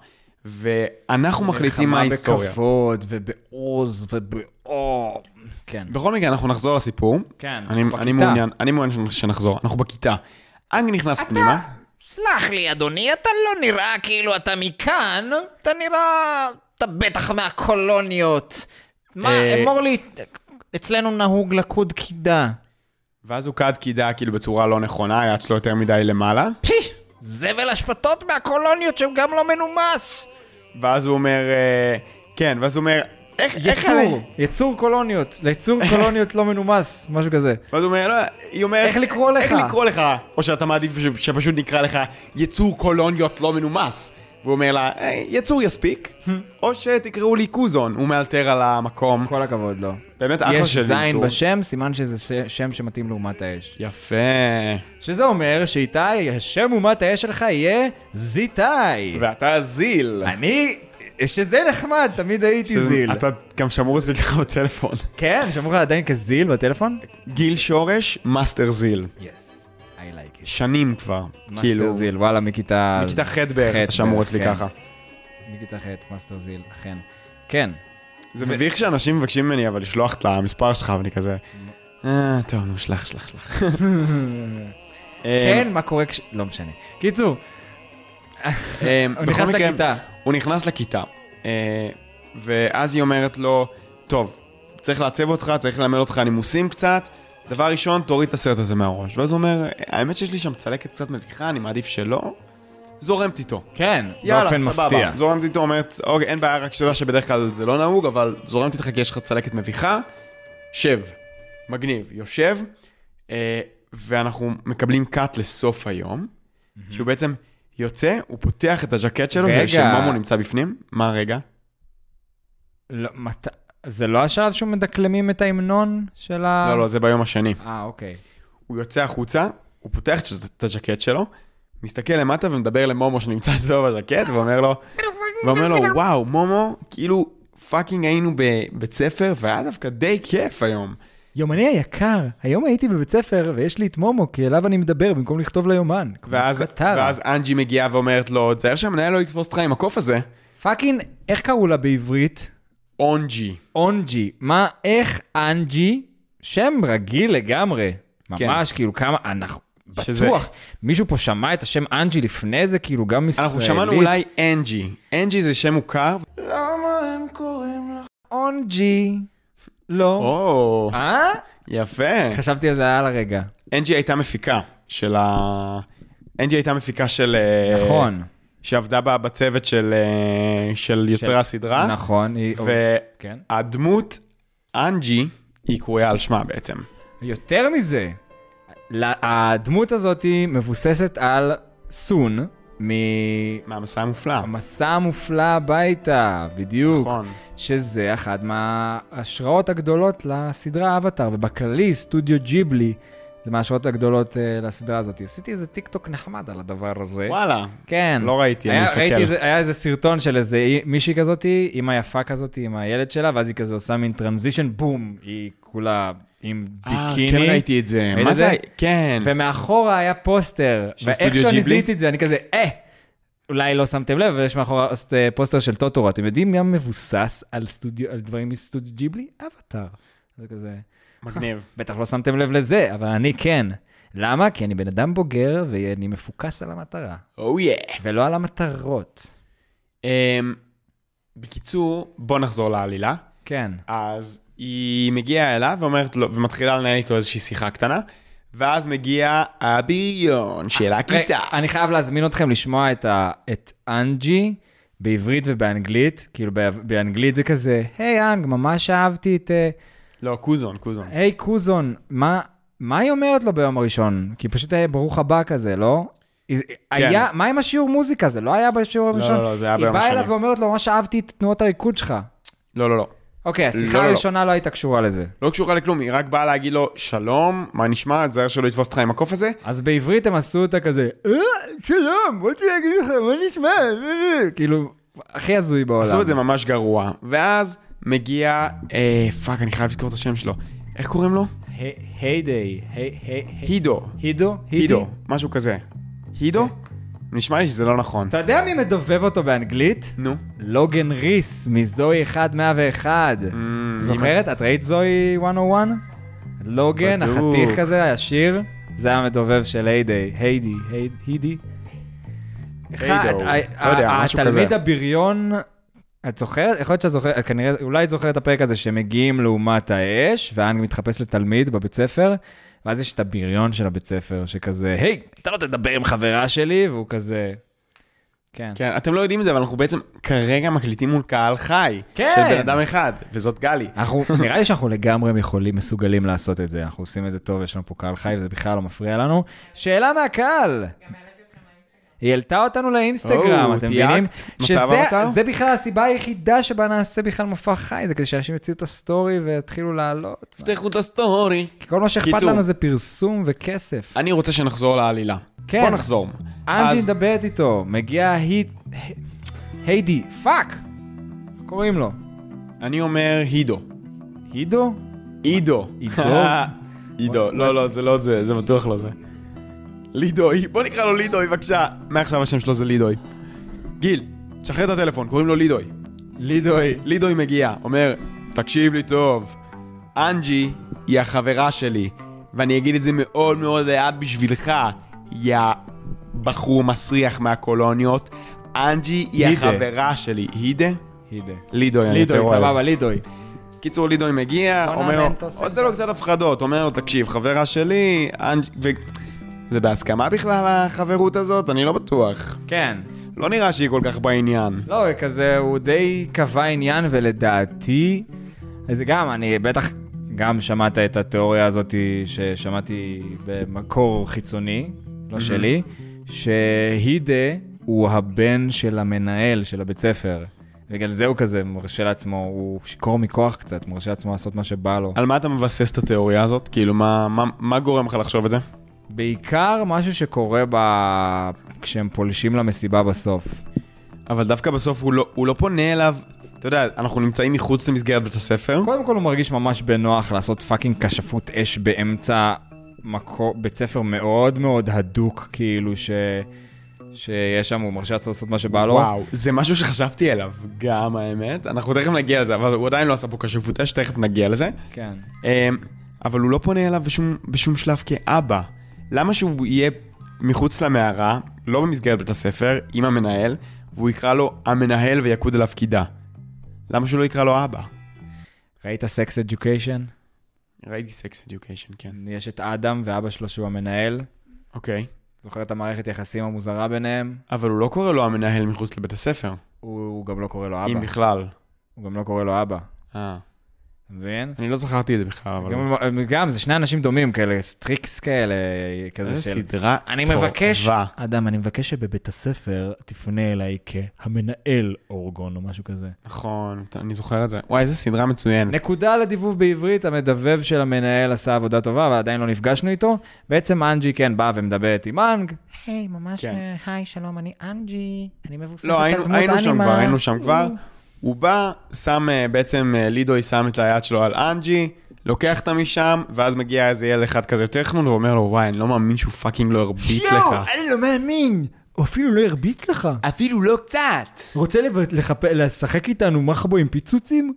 ואנחנו מחליטים מה ההיסטוריה. מלחמה בכבוד ובעוז ובאור. כן. בכל מקרה, אנחנו נחזור לסיפור. כן, אני, אנחנו אני בכיתה. מעוניין, אני מעוניין שנחזור. אנחנו בכיתה. אנג נכנס פנימה. סלח לי, אדוני, אתה לא נראה כאילו אתה מכאן, אתה נראה... אתה בטח מהקולוניות. מה, אה, אמור לי, אצלנו נהוג לקוד קידה. ואז הוא קד קידה כאילו בצורה לא נכונה, היד שלו יותר מדי למעלה. פי, זבל אשפתות מהקולוניות שהוא גם לא מנומס. ואז הוא אומר, אה, כן, ואז הוא אומר, איך, איך יצור, עלי? יצור קולוניות, ליצור קולוניות לא מנומס, משהו כזה. ואז הוא אומר, לא, היא אומרת, איך לקרוא לך? איך לקרוא לך? או שאתה מעדיף שפשוט נקרא לך יצור קולוניות לא מנומס. והוא אומר לה, "היי, יצור יספיק, או שתקראו לי קוזון, הוא מאלתר על המקום. כל הכבוד לו. באמת אחלה יש של זין אלתור. בשם, סימן שזה שם שמתאים לאומת האש. יפה. שזה אומר שאתה, השם אומת האש שלך יהיה זיתי. ואתה זיל. אני, שזה נחמד, תמיד הייתי שזה- זיל. אתה גם שמור אצלי ככה בטלפון. כן, שמעו לך עדיין כזיל בטלפון? גיל שורש, מאסטר זיל. yes. שנים כבר. מאסטר כאילו, זיל, וואלה, מכיתה... מכיתה ח' בערך, אתה שמור אצלי כן. ככה. מכיתה ח', מאסטר זיל, אכן. כן. זה מביך שאנשים מבקשים ממני אבל לשלוח את המספר שלך, ואני כזה... אה, טוב, נו, שלח, שלח, שלח. כן, מה קורה כש... לא משנה. קיצור, אה, הוא נכנס לכיתה. הוא נכנס לכיתה, אה, ואז היא אומרת לו, טוב, צריך לעצב אותך, צריך ללמד אותך נימוסים קצת. דבר ראשון, תוריד את הסרט הזה מהראש. ואז הוא אומר, האמת שיש לי שם צלקת קצת מביכה, אני מעדיף שלא. זורמת איתו. כן, יאללה, באופן סבבה. מפתיע. זורמת איתו, אומרת, אוקיי, אין בעיה, רק שתדע שבדרך כלל זה לא נהוג, אבל זורמת איתך כי יש לך צלקת מביכה. שב. מגניב. יושב, אה, ואנחנו מקבלים קאט לסוף היום, שהוא בעצם יוצא, הוא פותח את הז'קט שלו, רגע. ושמומו נמצא בפנים. מה רגע? לא, מת... זה לא השלב שהוא מדקלמים את ההמנון של ה... לא, לא, זה ביום השני. אה, אוקיי. הוא יוצא החוצה, הוא פותח את הז'קט שלו, מסתכל למטה ומדבר למומו שנמצא אצלו בז'קט, ואומר לו, ואומר לו, וואו, מומו, כאילו fucking היינו בבית ספר, והיה דווקא די כיף היום. יומני היקר, היום הייתי בבית ספר ויש לי את מומו, כי אליו אני מדבר במקום לכתוב ליומן. ואז. ואז אנג'י מגיעה ואומרת לו, תזהר שהמנהל לא יתפוס אותך עם הקוף הזה. fucking, איך קראו לה בעברית? אונג'י. אונג'י. מה, איך אנג'י? שם רגיל לגמרי. כן. ממש, כאילו, כמה, אנחנו... שזה- בטוח, מישהו פה שמע את השם אנג'י לפני זה, כאילו, גם ישראלית. אנחנו שמענו אולי אנג'י. אנג'י זה שם מוכר. אונג'י. לא. או, אה? יפה. חשבתי על זה על הרגע. אנג'י הייתה מפיקה של ה... אנג'י הייתה מפיקה של... אה, נכון. שעבדה בה בצוות של, אה, של יוצרי הסדרה. נכון. היא- כן. והדמות, אנג'י, היא קרויה על שמה בעצם. יותר מזה, הדמות הזאת מבוססת על סון מהמסע המופלא. מהמסע המופלא הביתה, בדיוק. נכון. שזה אחת מההשראות הגדולות לסדרה אבטאר, ובכללי סטודיו ג'יבלי זה מההשראות הגדולות אה, לסדרה הזאת. עשיתי איזה טיק טוק נחמד על הדבר הזה. וואלה. כן. לא ראיתי, אני היה, אסתכל. ראיתי איזה, היה איזה סרטון של איזה אי- מישהי כזאת, אימא יפה כזאת עם הילד שלה, ואז היא כזה עושה מין transition, בום, היא כולה עם אה, ביקיני. כן ראיתי את זה. מה זה? זה? כן. ומאחורה היה פוסטר, של ואיך סטודיו שאני ג'יבלי? זיהיתי את זה, אני כזה, אה, אולי לא שמתם לב, אבל יש מאחורה אה, פוסטר של טוטורו. אתם יודעים מי מבוסס על, סטודיו, על דברים מסטודיו ג'יבלי? אבטאר. זה כזה, מגניב. בטח לא שמתם לב לזה, אבל אני כן. למה? כי אני בן אדם בוגר ואני מפוקס על המטרה, או יא. ולא על המטרות. אמ, בקיצור, בוא נחזור לעלילה. כן. אז היא מגיעה אליו ואומרת לו, ומתחילה לנהל איתו איזושהי שיחה קטנה, ואז מגיע הבריון של הכיתה. רגע, אני חייב להזמין אתכם לשמוע את, ה, את אנג'י בעברית ובאנגלית. כאילו, בא- באנגלית זה כזה, היי אנג, ממש אהבתי את... אה, לא, קוזון, קוזון. היי קוזון, מה, מה היא אומרת לו ביום הראשון? כי פשוט היה ברוך הבא כזה, לא? היא- היה, מה עם השיעור מוזיקה? זה לא היה בשיעור כן. לא, הראשון? לא, לא, זה היה ביום היא באה השני. אליו ואומרת לו, ממש אהבתי את תנועות הריקוד שלך. לא, לא, לא. אוקיי, השיחה לא, לא. הראשונה לא הייתה קשורה לזה. לא קשורה לכלום, היא רק באה להגיד לו, שלום, מה נשמע? תזהר שלא יתפוס אותך עם הקוף הזה. אז בעברית הם עשו אותה כזה, אה, שלום, באתי להגיד לך, מה נשמע? אה, אה." כאילו, הכי הזוי בעולם. עשו את זה ממש גרוע. ואז מגיע, אה, fuck, אני חייב לזכור את השם שלו. איך קוראים לו? היידיי, הידו. הידו? הידו, משהו כזה. הידו? נשמע לי שזה לא נכון. אתה יודע מי מדובב אותו באנגלית? נו. לוגן ריס, מזוהי 1101. Mm, זוכרת? את ראית זוהי 101? לוגן. החתיך כזה, השיר, זה המדובב של היידי, היידי, הייד- הידי. היידו, לא יודע, משהו התלמיד כזה. הבריון, את זוכרת? יכול להיות שאת זוכרת, כנראה, אולי את זוכרת את הפרק הזה שמגיעים לאומת האש, ואנג מתחפש לתלמיד בבית ספר, ואז יש את הבריון של הבית ספר, שכזה, היי, אתה לא תדבר עם חברה שלי, והוא כזה... כן. כן, אתם לא יודעים את זה, אבל אנחנו בעצם כרגע מקליטים מול קהל חי. כן. של בן אדם אחד, וזאת גלי. אנחנו, נראה לי שאנחנו לגמרי יכולים, מסוגלים לעשות את זה. אנחנו עושים את זה טוב, יש לנו פה קהל חי וזה בכלל לא מפריע לנו. שאלה מהקהל. היא העלתה אותנו לאינסטגרם, אתם? מבינים? שזה בכלל הסיבה היחידה שבה נעשה בכלל מופע חי, זה כדי שאנשים יוציאו את ה story ויתחילו לעלות. תפתחו את ה story. כי כל מה שאכפת קיצור. לנו זה פרסום וכסף. אני רוצה שנחזור לעלילה. כן. בוא נחזור. אנג'י אז- מדברת איתו, מגיע היד... היידי, fuck! קוראים לו? אני אומר הידו. הידו? עידו. עידו? עידו. לא, לא, זה לא זה, זה בטוח לא זה. לידוי. בוא נקרא לו לידוי, בבקשה. מעכשיו השם שלו זה לידוי. גיל, תשחרר את הטלפון, קוראים לו לידוי. לידוי. לידוי מגיע, אומר, תקשיב לי טוב, אנג'י היא החברה שלי, ואני אגיד את זה מאוד מאוד לאט בשבילך, יא בחור מסריח מהקולוניות. אנג'י היא הידה. החברה שלי. הידה? הידה. לידוי, אני יותר לידוי, אוהב. סבבה, לידוי. קיצור, לידוי מגיע, אומר לו. עושה לו קצת הפחדות, אומר לו, תקשיב, חברה שלי, אנג'י, ו... זה בהסכמה בכלל החברות הזאת? אני לא בטוח. כן. לא נראה שהיא כל כך בעניין. לא, כזה, הוא די קבע עניין, ולדעתי, זה גם, אני בטח גם שמעת את התיאוריה הזאת ששמעתי במקור חיצוני, לא שלי, שהידה הוא הבן של המנהל של הבית ספר. בגלל זה הוא כזה מרשה לעצמו, הוא שיכור מכוח קצת, מרשה לעצמו לעשות מה שבא לו. על מה אתה מבסס את התיאוריה הזאת? כאילו, מה, מה, מה גורם לך לחשוב את זה? בעיקר משהו שקורה ב... כשהם פולשים למסיבה בסוף. אבל דווקא בסוף הוא לא, הוא לא פונה אליו, אתה יודע, אנחנו נמצאים מחוץ למסגרת בית הספר. קודם כל הוא מרגיש ממש בנוח לעשות fucking כשפות אש באמצע מקו... בית ספר מאוד מאוד הדוק, כאילו ש... שיש שם, הוא מרשה לעצמו לעשות מה שבא לו. וואו, זה משהו שחשבתי עליו, גם האמת. אנחנו תכף נגיע לזה, אבל הוא עדיין לא עשה פה כשפות אש, תכף נגיע לזה. כן. אמ, אבל הוא לא פונה אליו בשום, בשום שלב כאבא. למה שהוא יהיה מחוץ למערה, לא במסגרת בית הספר, עם המנהל, והוא יקרא לו המנהל ויקוד עליו קידה? למה שהוא לא יקרא לו אבא? ראית סקס אדיוקיישן? ראיתי סקס אדיוקיישן, כן. יש את אדם ואבא שלו שהוא המנהל. אוקיי. זוכר את המערכת יחסים המוזרה ביניהם? אבל הוא לא קורא לו המנהל מחוץ לבית הספר, הוא, הוא גם לא קורא לו אם אבא. בכלל. הוא גם לא קורא לו אבא. אה, מבין? אני לא זכרתי את זה בכלל, אבל... גם, גם, זה שני אנשים דומים כאלה, סטריקטים כאלה, כזה איזה של... סדרה אני טובה. מבקש, אדם, אני מבקש שבבית הספר תפנה אליי כהמנהל אורגון או משהו כזה. נכון, אני זוכר את זה. וואי, איזה סדרה מצוינת. נקודה לדיבוב בעברית, המדבב של המנהל עשה עבודה טובה, אבל עדיין לא נפגשנו איתו. בעצם אנג'י כן באה ומדברת עם אנג. היי, ממש, כן. אה, היי, שלום, אני אנג'י, אני מבוססת לא, על דמות היינו שם אנימה. כבר, היינו שם כבר. הוא בא, שם, אה, בעצם אה, לידוי שם את היד שלו על אנג'י, לוקח אותה משם, ואז מגיע איזה ילד אחד כזה חנון, ואומר לו, וואי, אני לא מאמין שהוא fucking לא הרביץ לך. אני לא מאמין, הוא אפילו לא הרביץ לך. אפילו לא קצת. רוצה לשחק איתנו מחבו עם פיצוצים?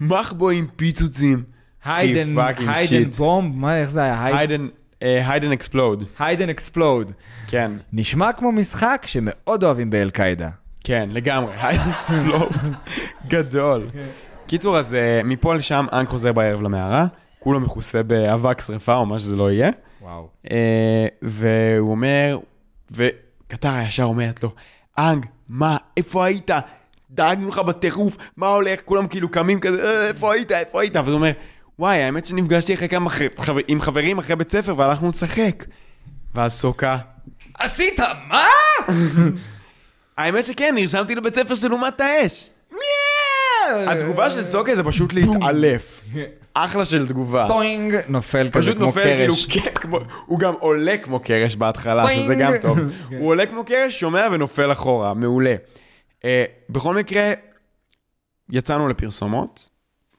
מחבו עם פיצוצים. hide and, hide and. bomb, מה, איך זה היה? hide and, hide and explode. hide and explode. כן, נשמע כמו משחק שמאוד אוהבים באל-קאעידה. כן, לגמרי. hide and explode. גדול. קיצור, אז אה, מפה לשם, אנג חוזר בערב למערה, כולו מכוסה באבק שרפה או מה שזה לא יהיה. וואו. אה, והוא אומר, וקטרה ישר אומרת לו, אנג, מה, איפה היית? דאגנו לך בטירוף, מה הולך? כולם כאילו קמים כזה, "אה, איפה היית? איפה היית? ואז הוא אומר, וואי, האמת שנפגשתי אחרי כמה חבר- עם חברים אחרי בית ספר והלכנו לשחק. ואז סוקה, עשית מה? האמת שכן, נרשמתי לבית ספר של אומת האש. התגובה של סוקה זה פשוט להתעלף. אחלה של תגובה. טוינג, נופל כזה פשוט כמו נופל כאילו, קרש. כן, כמו- הוא גם עולה כמו קרש בהתחלה. שזה גם טוב. הוא עולה כמו קרש, שומע ונופל אחורה, מעולה. אה, בכל מקרה, יצאנו לפרסומות,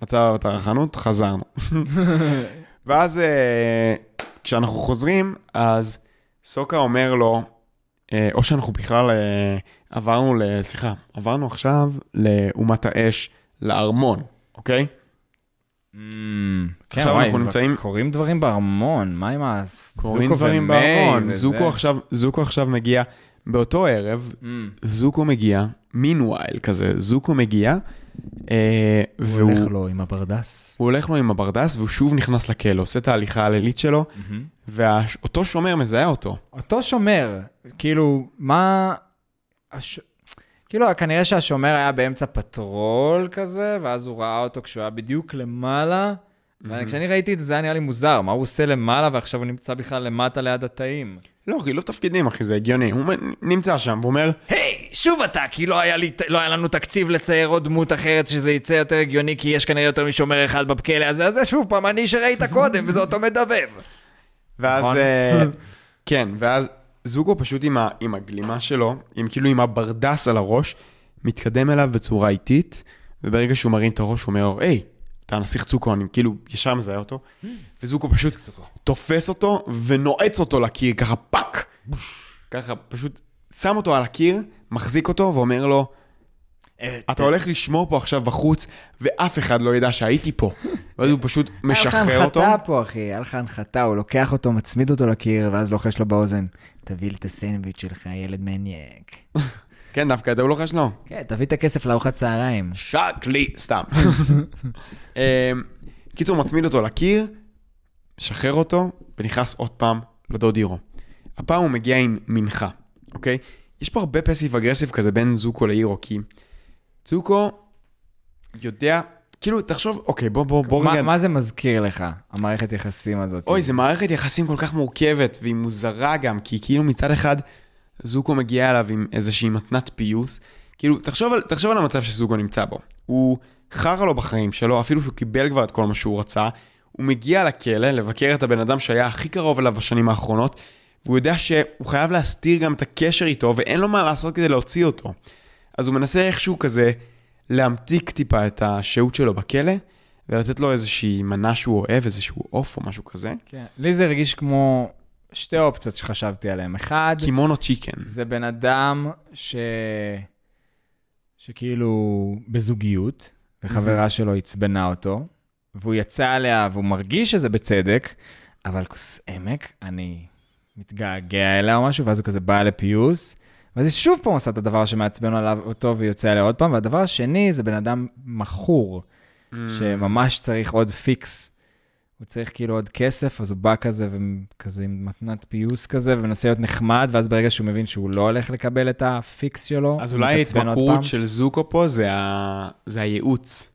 מצב את החנות, חזרנו. ואז אה, כשאנחנו חוזרים, אז סוקה אומר לו, אה, או שאנחנו בכלל עברנו, ל- סליחה, עברנו עכשיו לאומת האש, לארמון, אוקיי? אמ, כן, עכשיו וואי, אנחנו נמצאים- קורים דברים בארמון, מה עם הזוקו קורים דברים בארמון. זוקו עכשיו, זוקו עכשיו מגיע, באותו ערב, אמ, זוקו מגיע, מינווייל כזה, זוקו מגיע, אה, הוא והוא הולך לו עם הברדס. הוא הולך לו עם הברדס, והוא שוב נכנס לכלא, עושה את ההליכה הלילית שלו, ואותו שומר מזהה אותו. אותו שומר, כאילו, מה... הש... כאילו, כנראה שהשומר היה באמצע patrol כזה, ואז הוא ראה אותו כשהוא היה בדיוק למעלה, וכשאני ראיתי את זה, זה היה נראה לי מוזר, מה הוא עושה למעלה ועכשיו הוא נמצא בכלל למטה ליד התאים. לא, חילוף תפקידים, אחי, זה הגיוני. הוא נמצא שם, הוא אומר, היי, שוב אתה, כי לא היה, לי, לא היה לנו תקציב לצייר עוד דמות אחרת שזה יצא יותר הגיוני, כי יש כנראה יותר משומר אחד בכלא הזה, אז זה שוב פעם אני שראית קודם, וזה אותו מדבב. ואז... נכון? אה, כן, ואז זוקו פשוט עם, ה, עם הגלימה שלו, עם כאילו עם הברדס על הראש, מתקדם אליו בצורה איטית, וברגע שהוא מרים את הראש, הוא אומר לו, היי, אתה הנסיך צוקו, אני כאילו ישר מזהה אותו, וזוקו פשוט תופס אותו ונועץ אותו לקיר, ככה פאק! ככה פשוט שם אותו על הקיר, מחזיק אותו ואומר לו, אתה הולך לשמור פה עכשיו בחוץ, ואף אחד לא ידע שהייתי פה. ואז הוא פשוט משחרר אותו. היה לך הנחתה פה, אחי, היה לך הנחתה, הוא לוקח אותו, מצמיד אותו לקיר, ואז לוחש לו באוזן, תביא לי את הסנדוויץ' שלך, ילד מניאק. כן, דווקא את זה הוא לוחש לו. כן, תביא את הכסף לארוחת צהריים. שק לי, סתם. אמ, קיצור, מצמיד אותו לקיר, משחרר אותו, ונכנס עוד פעם לדוד הירו. הפעם הוא מגיע עם מנחה, אוקיי? יש פה הרבה פסיב אגרסיב כזה בין זוקו להירו, כי זוקו יודע, כאילו, תחשוב, אוקיי, בוא, בוא, בוא מה- רגע... מה זה מזכיר לך, המערכת יחסים הזאת? אוי, זו מערכת יחסים כל כך מורכבת, והיא מוזרה גם, כי כאילו מצד אחד, זוקו מגיע אליו עם איזושהי מתנת פיוס. כאילו, תחשוב על, תחשוב על המצב שזוקו נמצא בו. הוא חרא לו בחיים שלו, אפילו שהוא קיבל כבר את כל מה שהוא רצה. הוא מגיע לכלא לבקר את הבן אדם שהיה הכי קרוב אליו בשנים האחרונות, והוא יודע שהוא חייב להסתיר גם את הקשר איתו, ואין לו מה לעשות כדי להוציא אותו. אז הוא מנסה איכשהו כזה להמתיק טיפה את השהות שלו בכלא, ולתת לו איזושהי מנה שהוא אוהב, איזשהו עוף או משהו כזה. כן. לי זה הרגיש כמו שתי אופציות שחשבתי עליהן. אחד, קימונו צ'יקן. זה בן אדם ש... שכאילו בזוגיות, וחברה שלו עצבנה אותו, והוא יצא עליה והוא מרגיש שזה בצדק, אבל כוס עמק, אני מתגעגע אליה או משהו, ואז הוא כזה בא לפיוס, ואז היא שוב פעם עושה את הדבר שמעצבן עליו אותו ויוצא עליה עוד פעם, והדבר השני זה בן אדם מכור, שממש צריך עוד fix. הוא צריך כאילו עוד כסף, אז הוא בא כזה, וכזה עם מתנת פיוס כזה, ומנסה להיות נחמד, ואז ברגע שהוא מבין שהוא לא הולך לקבל את ה fix שלו, אז אולי. ההתמכרות של זוקו פה זה, ה... זה הייעוץ.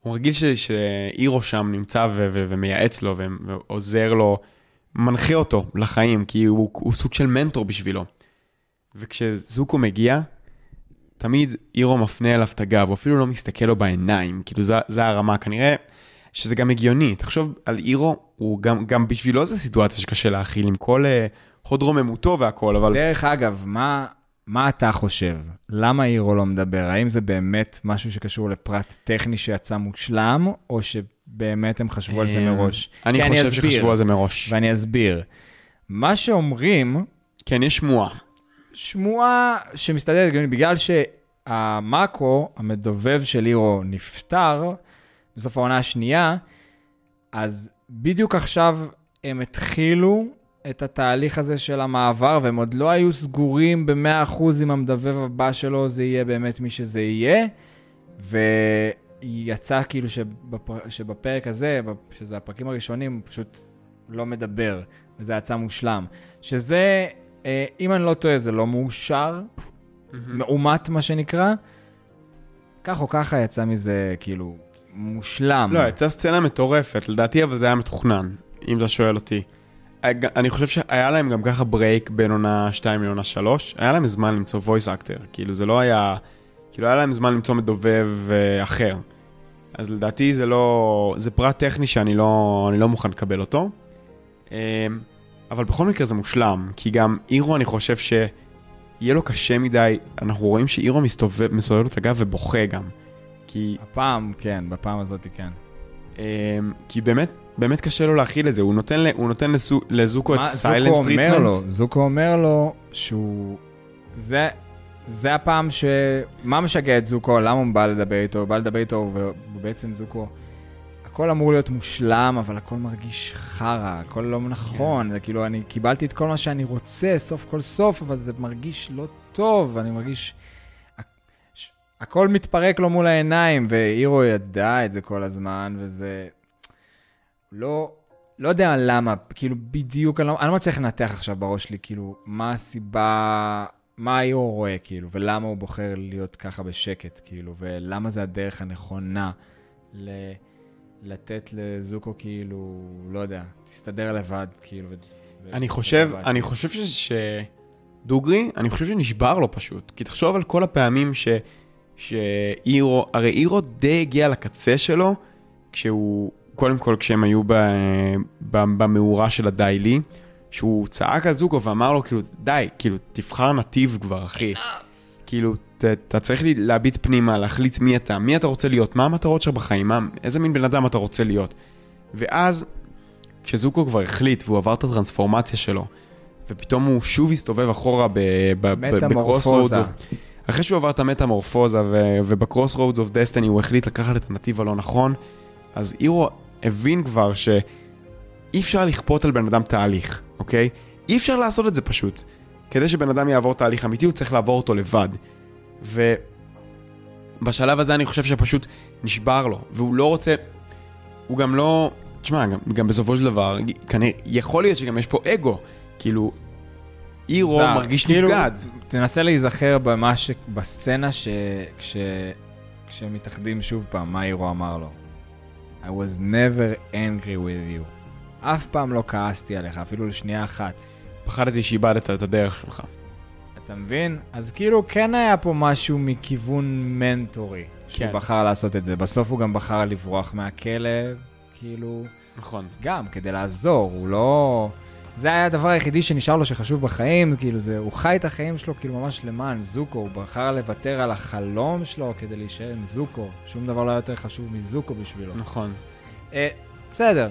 הוא רגיל ש... שאירו שם נמצא ו... ו... ומייעץ לו ו... ועוזר לו, מנחה אותו לחיים, כי הוא, הוא סוג של מנטור בשבילו. וכשזוקו מגיע, תמיד אירו מפנה אליו את הגב, הוא אפילו לא מסתכל לו בעיניים, כאילו זה, זה הרמה, כנראה שזה גם הגיוני. תחשוב על אירו, הוא גם, גם בשבילו זו סיטואציה שקשה להכיל, עם כל אה, הוד רוממותו והכל, אבל... דרך אגב, מה, מה אתה חושב? למה אירו לא מדבר? האם זה באמת משהו שקשור לפרט טכני שיצא מושלם, או שבאמת הם חשבו על זה אה, מראש? אני חושב שחשבו על זה מראש. ואני אסביר. מה שאומרים, כן, יש שמועה. שמועה שמסתדרת בגלל שהמאקו, המדובב של אירו, נפטר בסוף העונה השנייה, אז בדיוק עכשיו הם התחילו את התהליך הזה של המעבר, והם עוד לא היו סגורים ב-100% אם המדובב הבא שלו זה יהיה באמת מי שזה יהיה, ויצא כאילו שבפר... שבפרק הזה, שזה הפרקים הראשונים, הוא פשוט לא מדבר, וזה יצא מושלם. שזה, אם אני לא טועה, זה לא מאושר, מאומת מה שנקרא. כך או ככה יצא מזה כאילו מושלם. לא, יצאה סצנה מטורפת, לדעתי, אבל זה היה מתוכנן, אם אתה שואל אותי. אני חושב שהיה להם גם ככה ברייק בין עונה 2 לעונה 3, היה להם זמן למצוא voice actor, כאילו זה לא היה, כאילו היה להם זמן למצוא מדובב אה, אחר. אז לדעתי זה לא, זה פרט טכני שאני לא, אני לא מוכן לקבל אותו. אבל בכל מקרה זה מושלם, כי גם אירו אני חושב שיהיה לו קשה מדי, אנחנו רואים שאירו מסתובב, מסובב לו את הגב ובוכה גם. כי הפעם, כן, בפעם הזאת כן. אמ, כי באמת, באמת קשה לו להכיל את זה, הוא נותן, הוא נותן לסו, לזוקו את ה silence זוקו אומר treatment. לו, זוקו אומר לו שהוא... זה, זה הפעם ש... מה משגע את זוקו? למה הוא בא לדבר איתו? הוא בא לדבר איתו, ובעצם זוקו... הכל אמור להיות מושלם, אבל הכל מרגיש חרא, הכל לא נכון. זה כאילו, אני קיבלתי את כל מה שאני רוצה, סוף כל סוף, אבל זה מרגיש לא טוב, אני מרגיש... הכל מתפרק לו מול העיניים, ואירו ידע את זה כל הזמן, וזה... לא... לא יודע למה, כאילו בדיוק, אני לא, אני לא מצליח לנתח עכשיו בראש שלי, כאילו, מה הסיבה, מה אירו רואה, כאילו, ולמה הוא בוחר להיות ככה בשקט, כאילו, ולמה זה הדרך הנכונה ל, לתת לזוקו כאילו, לא יודע, תסתדר לבד, כאילו. אני חושב. אני חושב ש... שדוגרי, אני חושב שנשבר לו פשוט. כי תחשוב על כל הפעמים ש... שאירו, הרי אירו די הגיע לקצה שלו, כשהוא, קודם כל כשהם היו ב... ב... במאורה של הדיילי, שהוא צעק על זוקו ואמר לו כאילו, די, כאילו, תבחר נתיב כבר, אחי. כאילו, ת, אתה צריך להביט פנימה, להחליט מי אתה, מי אתה רוצה להיות, מה המטרות שלך בחיים, מה, איזה מין בן אדם אתה רוצה להיות. ואז, כשזוקו כבר החליט והוא עבר את הטרנספורמציה שלו, ופתאום הוא שוב הסתובב אחורה ב crossroads. אחרי שהוא עבר את המטמורפוזה וב crossroads of destiny הוא החליט לקחת את הנתיב הלא נכון, אז אירו הבין כבר שאי אפשר לכפות על בן אדם תהליך, אוקיי? אי אפשר לעשות את זה פשוט. כדי שבן אדם יעבור תהליך אמיתי, הוא צריך לעבור אותו לבד. ובשלב הזה אני חושב שפשוט נשבר לו, והוא לא רוצה... הוא גם לא... תשמע, גם, גם בסופו של דבר, כנראה, יכול להיות שגם יש פה אגו. כאילו, אירו מוזר. מרגיש כאילו, נבגד. תנסה להיזכר במה ש... בסצנה ש... כש... כשהם מתאחדים שוב פעם, מה אירו אמר לו. I was never angry with you. אף פעם לא כעסתי עליך, אפילו לשנייה אחת. פחדתי שאיבדת את הדרך שלך. אתה מבין? אז כאילו כן היה פה משהו מכיוון מנטורי, שהוא כן. בחר לעשות את זה. בסוף הוא גם בחר לברוח מהכלא, כאילו, נכון. גם כדי לעזור, הוא לא... זה היה הדבר היחידי שנשאר לו שחשוב בחיים, כאילו זה, הוא חי את החיים שלו כאילו ממש למען זוקו, הוא בחר לוותר על החלום שלו כדי להישאר עם זוקו. שום דבר לא היה יותר חשוב מזוקו בשבילו. נכון. אה, בסדר,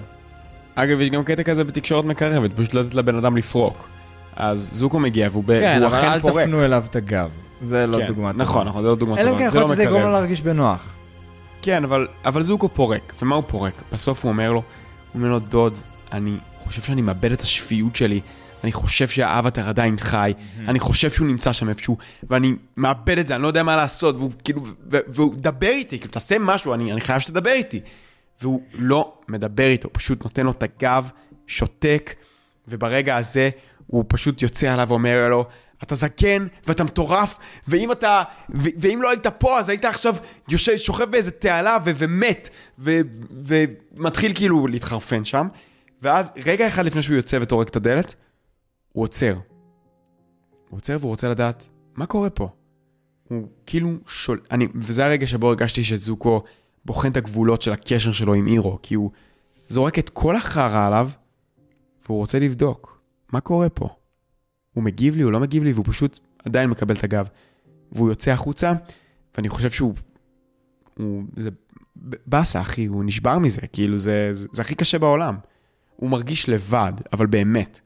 אגב, יש גם קטע כזה בתקשורת מקרבת, פשוט לא לתת לבן אדם לפרוק. אז זוקו מגיע והוא. כן, והוא אבל אכן אל פורק. תפנו אליו את הגב. זה לא כן, דוגמה טובה. נכון, נכון, זה לא דוגמה אלא אם טובה, כן זה יכול לא להיות שזה יגרום לו מקרב. להרגיש בנוח. כן, אבל, אבל זוקו פורק. ומה הוא פורק? בסוף הוא אומר לו, הוא אומר לו, דוד, אני חושב שאני מאבד את השפיות שלי. אני חושב שהאבטר עדיין חי, אני חושב שהוא נמצא שם איפשהו, ואני מאבד את זה, אני לא יודע מה לעשות, והוא כאילו, והוא דבר איתי, כאילו, תעשה משהו, אני, אני חייב שתדבר איתי. והוא לא מדבר איתו, פשוט נותן לו את הגב, שותק, וברגע הזה הוא פשוט יוצא עליו ואומר לו, אתה זקן ואתה מטורף, ואם אתה, ו- ואם לא היית פה, אז היית עכשיו יושב, שוכב באיזה תעלה ו- ומת, ו- ומתחיל כאילו להתחרפן שם, ואז רגע אחד לפני שהוא יוצא וטורק את הדלת, הוא עוצר. הוא עוצר והוא רוצה לדעת, מה קורה פה? הוא כאילו שול... אני... וזה הרגע שבו הרגשתי שזוקו בוחן את הגבולות של הקשר שלו עם אירו, כי הוא זורק את כל החרא עליו, והוא רוצה לבדוק, מה קורה פה? הוא מגיב לי, הוא לא מגיב לי, והוא פשוט עדיין מקבל את הגב. והוא יוצא החוצה, ואני חושב שהוא... הוא... זה באסה, אחי, הוא נשבר מזה, כאילו, זה, זה, זה הכי קשה בעולם. הוא מרגיש לבד, אבל באמת.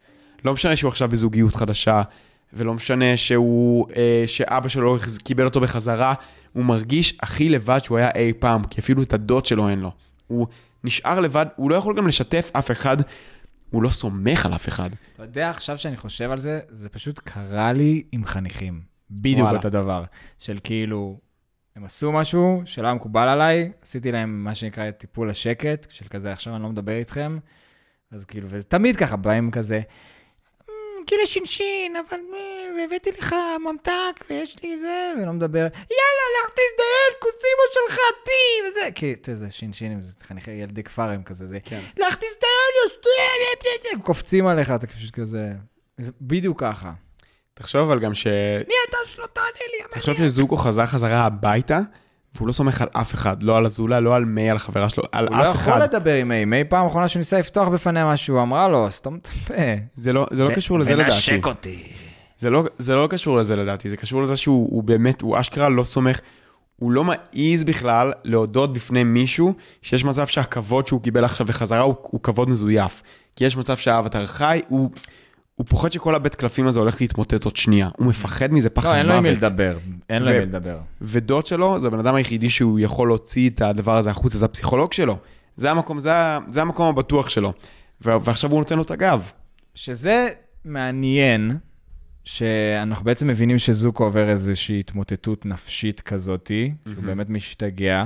לא משנה שהוא עכשיו בזוגיות חדשה, ולא משנה שהוא, אה, שאבא שלו קיבל אותו בחזרה, הוא מרגיש הכי לבד שהוא היה אי פעם, כי אפילו את הדוד שלו אין לו. הוא נשאר לבד, הוא לא יכול גם לשתף אף אחד, הוא לא סומך על אף אחד. אתה יודע, עכשיו שאני חושב על זה, זה פשוט קרה לי עם חניכים. בדיוק וואלה. אותו דבר. של כאילו, הם עשו משהו שלא היה מקובל עליי, עשיתי להם מה שנקרא טיפול השקט, של כזה, עכשיו אני לא מדבר איתכם. אז כאילו, וזה תמיד ככה, באים כזה, "מ, כאילו שינשין, אבל הבאתי לך ממתק, ויש לי זה, ולא מדבר, יאללה, לך תזדיין, כוסימו של חתי, וזה, כי, אתה יודע, שינשינים, זה חניכי ילדי כפר הם כזה, זה, כן. לך תזדיין, הם קופצים עליך, אתה פשוט כזה, זה בדיוק ככה. תחשוב אבל גם ש... מי אתה שלא תענה לי, תחשוב שזוקו חזר חזרה הביתה, והוא לא סומך על אף אחד, לא על אזולה, לא על מי, על החברה שלו, על הוא לא אף יכול אחד. לדבר עם מי, מי פעם אחרונה שהוא ניסה לפתוח בפניה משהו, אמרה לו, סתום את הפה. זה לא, זה לא קשור לזה לדעתי. מנשק אותי. זה לא, זה לא קשור לזה לדעתי, זה קשור לזה שהוא הוא באמת, הוא אשכרה לא סומך, הוא לא מעז בכלל להודות בפני מישהו שיש מצב שהכבוד שהוא קיבל עכשיו בחזרה הוא, הוא כבוד מזויף. כי יש מצב שהאבטר חי, הוא, הוא פוחד שכל הבית קלפים הזה הולך להתמוטט עוד שנייה. הוא מפחד מזה פחד לא, מוות. אין לו עם מי לדבר. אין לו עם מי לדבר. ודוד שלו זה הבן אדם היחידי שהוא יכול להוציא את הדבר הזה החוצה, זה הפסיכולוג שלו. זה המקום, זה, זה המקום הבטוח שלו. ועכשיו הוא נותן לו את הגב. שזה מעניין, שאנחנו בעצם מבינים שזוקו עובר איזושהי התמוטטות נפשית כזאתי, שהוא באמת משתגע,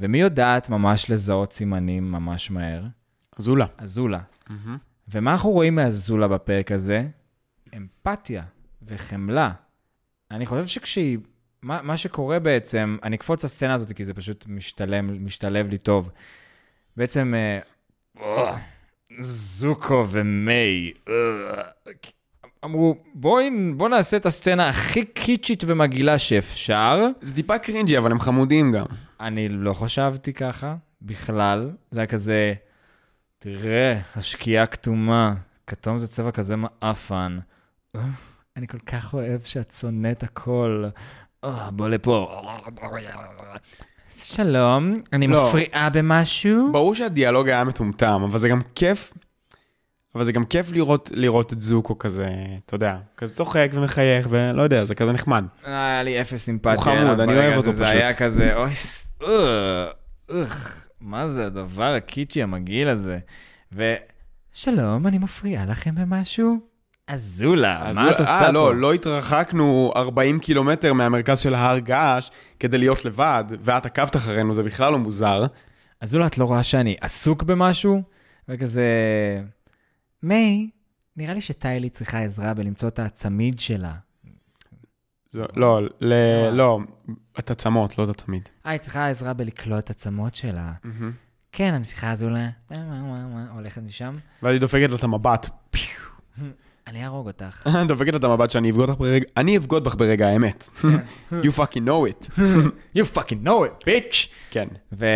ומי יודעת ממש לזהות סימנים ממש מהר? אזולה. אזולה. ומה אנחנו רואים מאזולה בפרק הזה? אמפתיה וחמלה. אני חושב שכשהיא... מה, מה שקורה בעצם, אני אקפוץ לסצנה הזאת כי זה פשוט משתלם, משתלב לי טוב. בעצם אה, אה, זוקו ומיי אה, אמרו, בואי בוא נעשה את הסצנה הכי קיצ'ית ומגעילה שאפשר. זה טיפה קרינג'י, אבל הם חמודים גם. אני לא חשבתי ככה בכלל. זה היה כזה, תראה, השקיעה כתומה, כתום זה צבע כזה מעפן. אה, אני כל כך אוהב שאת שונאת הכל. אה, בוא לפה. שלום, אני לא. מפריעה במשהו? ברור שהדיאלוג היה מטומטם, אבל זה גם כיף, אבל זה גם כיף לראות, לראות את זוקו כזה, אתה יודע, כזה צוחק ומחייך, ולא יודע, זה כזה נחמד. היה לי אפס סימפתיה. הוא חמוד, אני אוהב. אותו זה היה פשוט. כזה, אוי, אה, איך, מה זה הדבר הקיצ'י המגעיל הזה? ושלום, אני מפריעה לכם במשהו? אזולה, אז מה את עושה אה, פה? לא, לא התרחקנו 40 קילומטר מהמרכזז של ההר געש כדי להיות לבד, ואת עקבת אחרינו, זה בכלל לא מוזר. אזולה, את לא רואה שאני עסוק במשהו? וכזה... מיי, נראה לי שטיילי צריכה עזרה בלמצוא את הצמיד שלה. זה, לא, ל, לא, את הצמות, לא את הצמיד. אה, היא צריכה עזרה בלקלוע את הצמות שלה. כן, אני מה, מה, מה, הולכת משם? ואז היא דופקת לה את המבט. אני אהרוג אותך. דופקת לה את המבט שאני אבגוד בך ברגע, אני אבגוד בך ברגע האמת. you fucking know it. You fucking know it, bitch! כן. ו...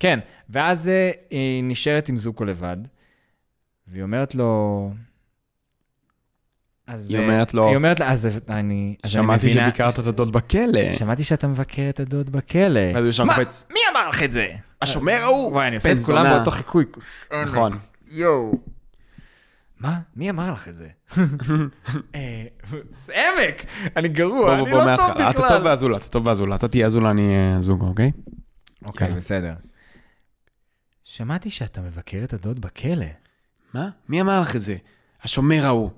כן, ואז אה, היא נשארת עם זוקו לבד, והיא אומרת לו... אז... היא אה, אומרת לו, היא אומרת לה, אז אני... אז אני שמעתי מבינה- שביקרת את הדוד בכלא. שמעתי שאתה מבקר את הדוד בכלא. ואז הוא ישר מה? קופץ. מי אמר לך את זה? השומר ההוא! וואי, אני עושה את כולם. באותו חיקוי. נכון. יואו. מה? מי אמר לך את זה? אה, זה עמק! אני גרוע, אני לא טוב מההתחלה. אתה טוב בכלל. ואזולה, אתה טוב ואזולה. אתה תהיה אזולה, אני אהיה זוגו, אוקיי? אוקיי, יאללה. בסדר. שמעתי שאתה מבקר את הדוד בכלא. מה? מי אמר לך את זה? השומר ההוא.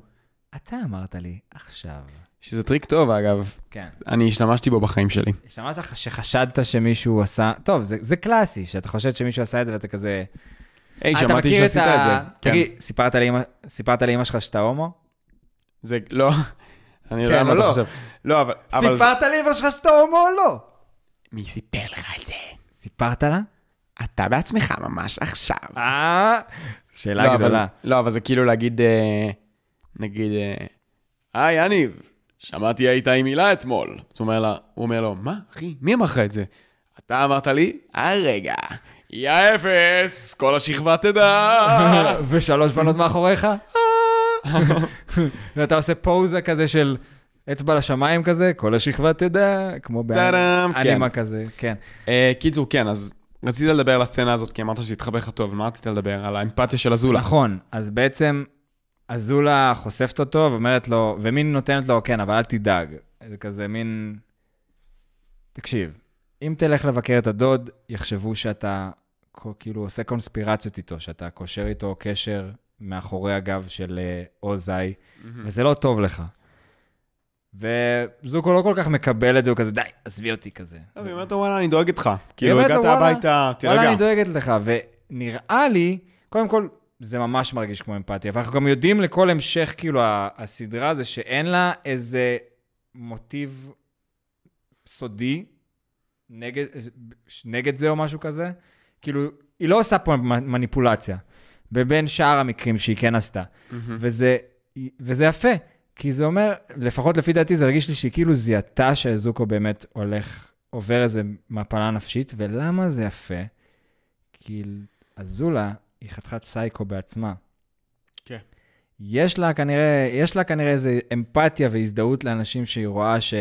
אתה אמרת לי עכשיו. שזה טריק טוב, אגב. כן. אני השתמשתי בו בחיים שלי. לך שחשדת שמישהו עשה... טוב, זה, זה קלאסי, שאתה חושד שמישהו עשה את זה ואתה כזה... היי, אתה שמעתי שעשית את זה. כן. תגיד, סיפרת לאמא- סיפרת לאמא שלך שאתה הומו? זה לא... אני יודע כן מה או אתה לא? חושב. לא, אבל... אבל- סיפרת לאמא שלך שאתה הומו או לא? מי סיפר לך על זה? סיפרת לה? אתה בעצמך ממש עכשיו. אה, לא, שאלה אבל- גדולה. לא, אבל זה כאילו להגיד, אה, נגיד, אה, היי, יניב, שמעתי היית עם הילה אתמול. אז הוא אומר לה, הוא אומר לו, מה, אחי, מי אמר לך את זה? אתה אמרת לי, הרגע. יא אפס, כל השכבה תדע. ושלוש בנות מאחוריך? ואתה עושה פוזה כזה של אצבע לשמיים כזה, כל השכבה תדע, כמו באנימה כזה, כן. אה, קיצור, כן, אז רציתי לדבר על הסצנה הזאת, כי אמרת שזה התחבר לך טוב, מה רצית לדבר? על האמפתיה של אזולה. נכון, אז בעצם אזולה חושפת אותו ואומרת לו, ומין נותנת לו, כן, אבל אל תדאג. זה כזה מין... תקשיב, אם תלך לבקר את הדוד, יחשבו שאתה כאילו עושה קונספירציות איתו, שאתה קושר איתו קשר מאחורי הגב של אה, עוזאי, וזה לא טוב לך. וזוקו לא כל כך מקבל את זה, הוא כזה, די, עזבי אותי כזה. טוב, היא אומרת לו, וואלה, אני דואגת לך. כאילו, הגעת וואלה, הביתה, וואלה, תירגע. אני דואגת לך, ונראה לי, קודם כל, זה ממש מרגיש כמו אמפתיה, ואנחנו גם יודעים לכל המשך, כאילו, הסדרה זה שאין לה איזה מוטיב סודי נגד, נגד זה או משהו כזה. כאילו, היא לא עושה פה מניפולציה, בבין שאר המקרים שהיא כן עשתה. וזה, וזה יפה, כי זה אומר, לפחות לפי דעתי, זה הרגיש לי שהיא כאילו זיהתה שאזוקו באמת הולך, עובר איזה מפלה נפשית, ולמה זה יפה? כי אזולה היא חתיכת סייקו בעצמה. כן. יש לה כנראה, יש לה כנראה איזה אמפתיה והזדהות לאנשים שהיא רואה ש...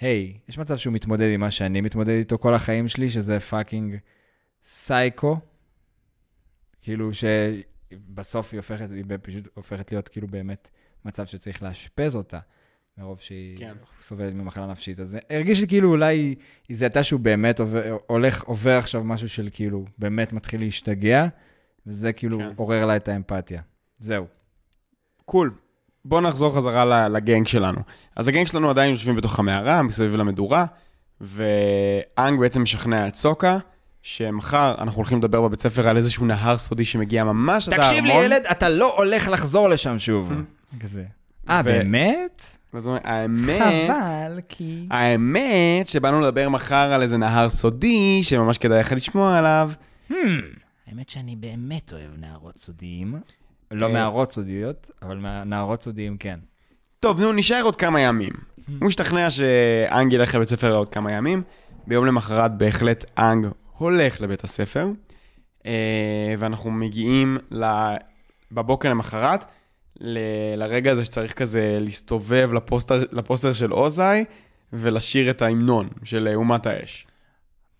היי, יש מצב שהוא מתמודד עם מה שאני מתמודד איתו כל החיים שלי, שזה fucking psycho. כאילו שבסוף היא הופכת, היא פשוט הופכת להיות כאילו באמת מצב שצריך לאשפז אותה, מרוב שהיא כן. סובלת ממחלה נפשית. אז הרגיש לי כאילו אולי היא- היא זיהתה שהוא באמת עובר, הולך, עובר עכשיו משהו של כאילו, באמת מתחיל להשתגע, וזה כאילו כן. עורר לה את האמפתיה. זהו. קול. בואו נחזור חזרה לגנג שלנו. אז הגנג שלנו עדיין יושבים בתוך המערה, מסביב למדורה, ואנג בעצם משכנע את סוקה, שמחר אנחנו הולכים לדבר בבית ספר על איזשהו נהר סודי שמגיע ממש עד הארמון. תקשיב לי, ילד, אתה לא הולך לחזור לשם שוב. כזה. אה, באמת? זאת אומרת, האמת... חבל, כי... האמת שבאנו לדבר מחר על איזה נהר סודי, שממש כדאי לך לשמוע עליו, האמת שאני באמת אוהב נערות סודיים. לא אה. נערות סודיות, אבל מה- נערות סודיים כן. טוב, נו, נשאר עוד כמה ימים. הוא השתכנע שאנג ילך לבית ספר לעוד כמה ימים. ביום למחרת בהחלט אנג הולך לבית הספר. אה, ואנחנו מגיעים. בבוקר למחרת לרגע הזה שצריך כזה להסתובב לפוסטר, לפוסטר של אוזאי ולשיר את ההמנון של אה, אומת האש.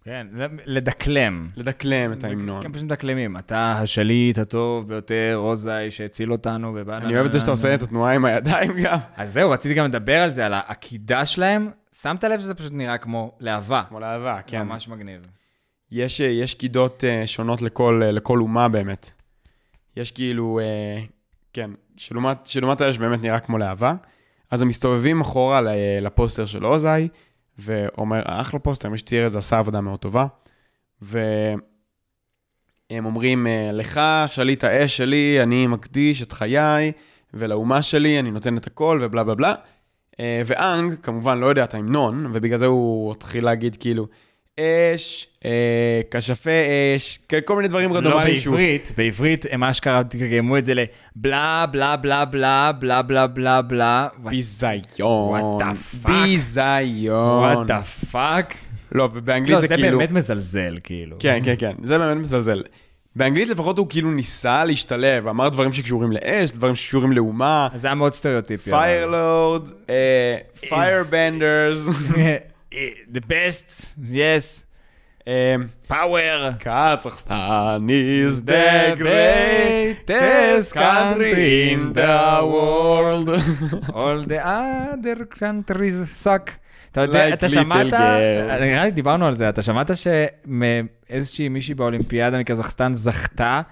כן, לדקלם. לדקלם את ההמנון. כן, פשוט מדקלמים. אתה השליט הטוב ביותר, רוזאי, שהציל אותנו, ובאנה... אני אוהב את זה שאתה עושה את התנועה עם הידיים גם. אז זהו, רציתי גם לדבר על זה, על העקידה שלהם. שמת לב שזה פשוט נראה כמו להבה. כמו להבה, כן. ממש מגניב. יש, אה, יש קידות אה, שונות לכל, אה, לכל אומה באמת. יש כאילו, כן, שלעומת, האש באמת נראה כמו להבה. אז הם מסתובבים אחורה לפוסטר של אוזאי, ואומר, אחלה פוסטר, מי שצייר את זה עשה עבודה מאוד טובה. והם אומרים, אה, לך, שליט האש שלי, אני מקדיש את חיי, ולאומה שלי אני נותן את הכל, ובלה בלה בלה. אה, ואנג, כמובן, לא יודע את ההמנון, ובגלל זה הוא התחיל להגיד כאילו, אש, אה, כשפי אש, כן, כל מיני דברים לא רנדומליים שהוא... בעברית, בעברית הם אשכרה תרגמו את זה לבלה בלה בלה בלה בלה בלה בלה בלה. ביזיון. The fuck? ביזיון. What the fuck. לא, ובאנגלית לא, זה זה כאילו... באמת מזלזל, כאילו. כן, כן, כן, זה באמת מזלזל. באנגלית לפחות הוא כאילו ניסה להשתלב, אמר דברים שקשורים לאש, דברים שקשורים לאומה, זה היה מאוד סטריאוטיפי. Fire Lord, Firebenders, The best, yes, power. Kazakhstan is the greatest country in the world. All the other countries suck. אתה יודע, אתה שמעת. נראה לי דיברנו על זה, אתה שמעת שאיזושהי מישהי באולימפיאדה מקזחסטן זכתה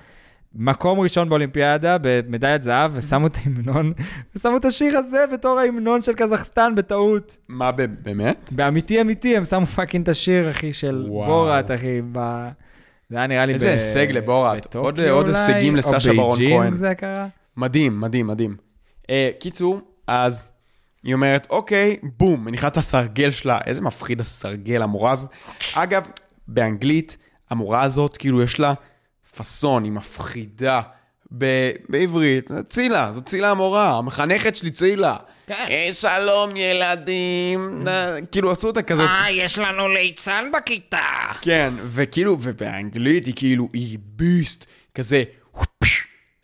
מקום ראשון באולימפיאדה במדליית זהב, ושמו את ההמנון, ושמו את השיר הזה בתור ההמנון של קזחסטן בטעות. מה באמת? באמיתי אמיתי, הם שמו fucking את השיר, אחי, של וואו. בורת, אחי, ב... זה היה נראה לי איזה ב- הישג לבורת. עוד- הישגים או לסשה ברון כהן. זה קרה? מדהים, מדהים, מדהים. אה, קיצור, אז היא אומרת, אוקיי, בום, מניחה את הסרגל שלה, איזה מפחיד הסרגל, המורה הזאת. אגב, באנגלית, המורה הזאת, כאילו, יש לה פאסון, היא מפחידה. ב- בעברית, זה צילה, זו צילה המורה, המחנכת שלי צילה. כן. אה, שלום ילדים, כאילו עשו אותה כזאת, אה, יש לנו ליצן בכיתה. כן, וכאילו, ובאנגלית היא כאילו, היא ביסט, כזה,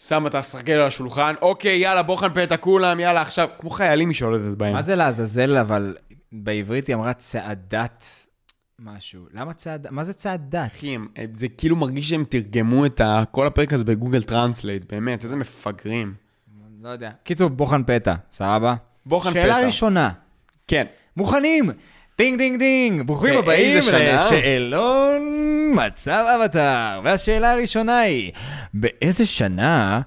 שמה את הסרגל על השולחן, אוקיי, יאללה, בוחן פתע כולם, יאללה, עכשיו, כמו חיילים היא שולטת בהם. מה זה לעזאזל, אבל בעברית היא אמרה צעדת משהו. למה צעדת? מה זה צעדת? אחי, הם- זה כאילו מרגיש שהם תרגמו את ה- כל הפרק הזה ב Google Translate, באמת, איזה מפגרים. לא יודע. קיצור, בוחן פתע, סבבה? בוחן שאלה פתע. ראשונה, כן. מוכנים? דינג דינג דינג, ברוכים באיזה הבאים? לשאלון מצב אבטר. והשאלה הראשונה היא, באיזה שנה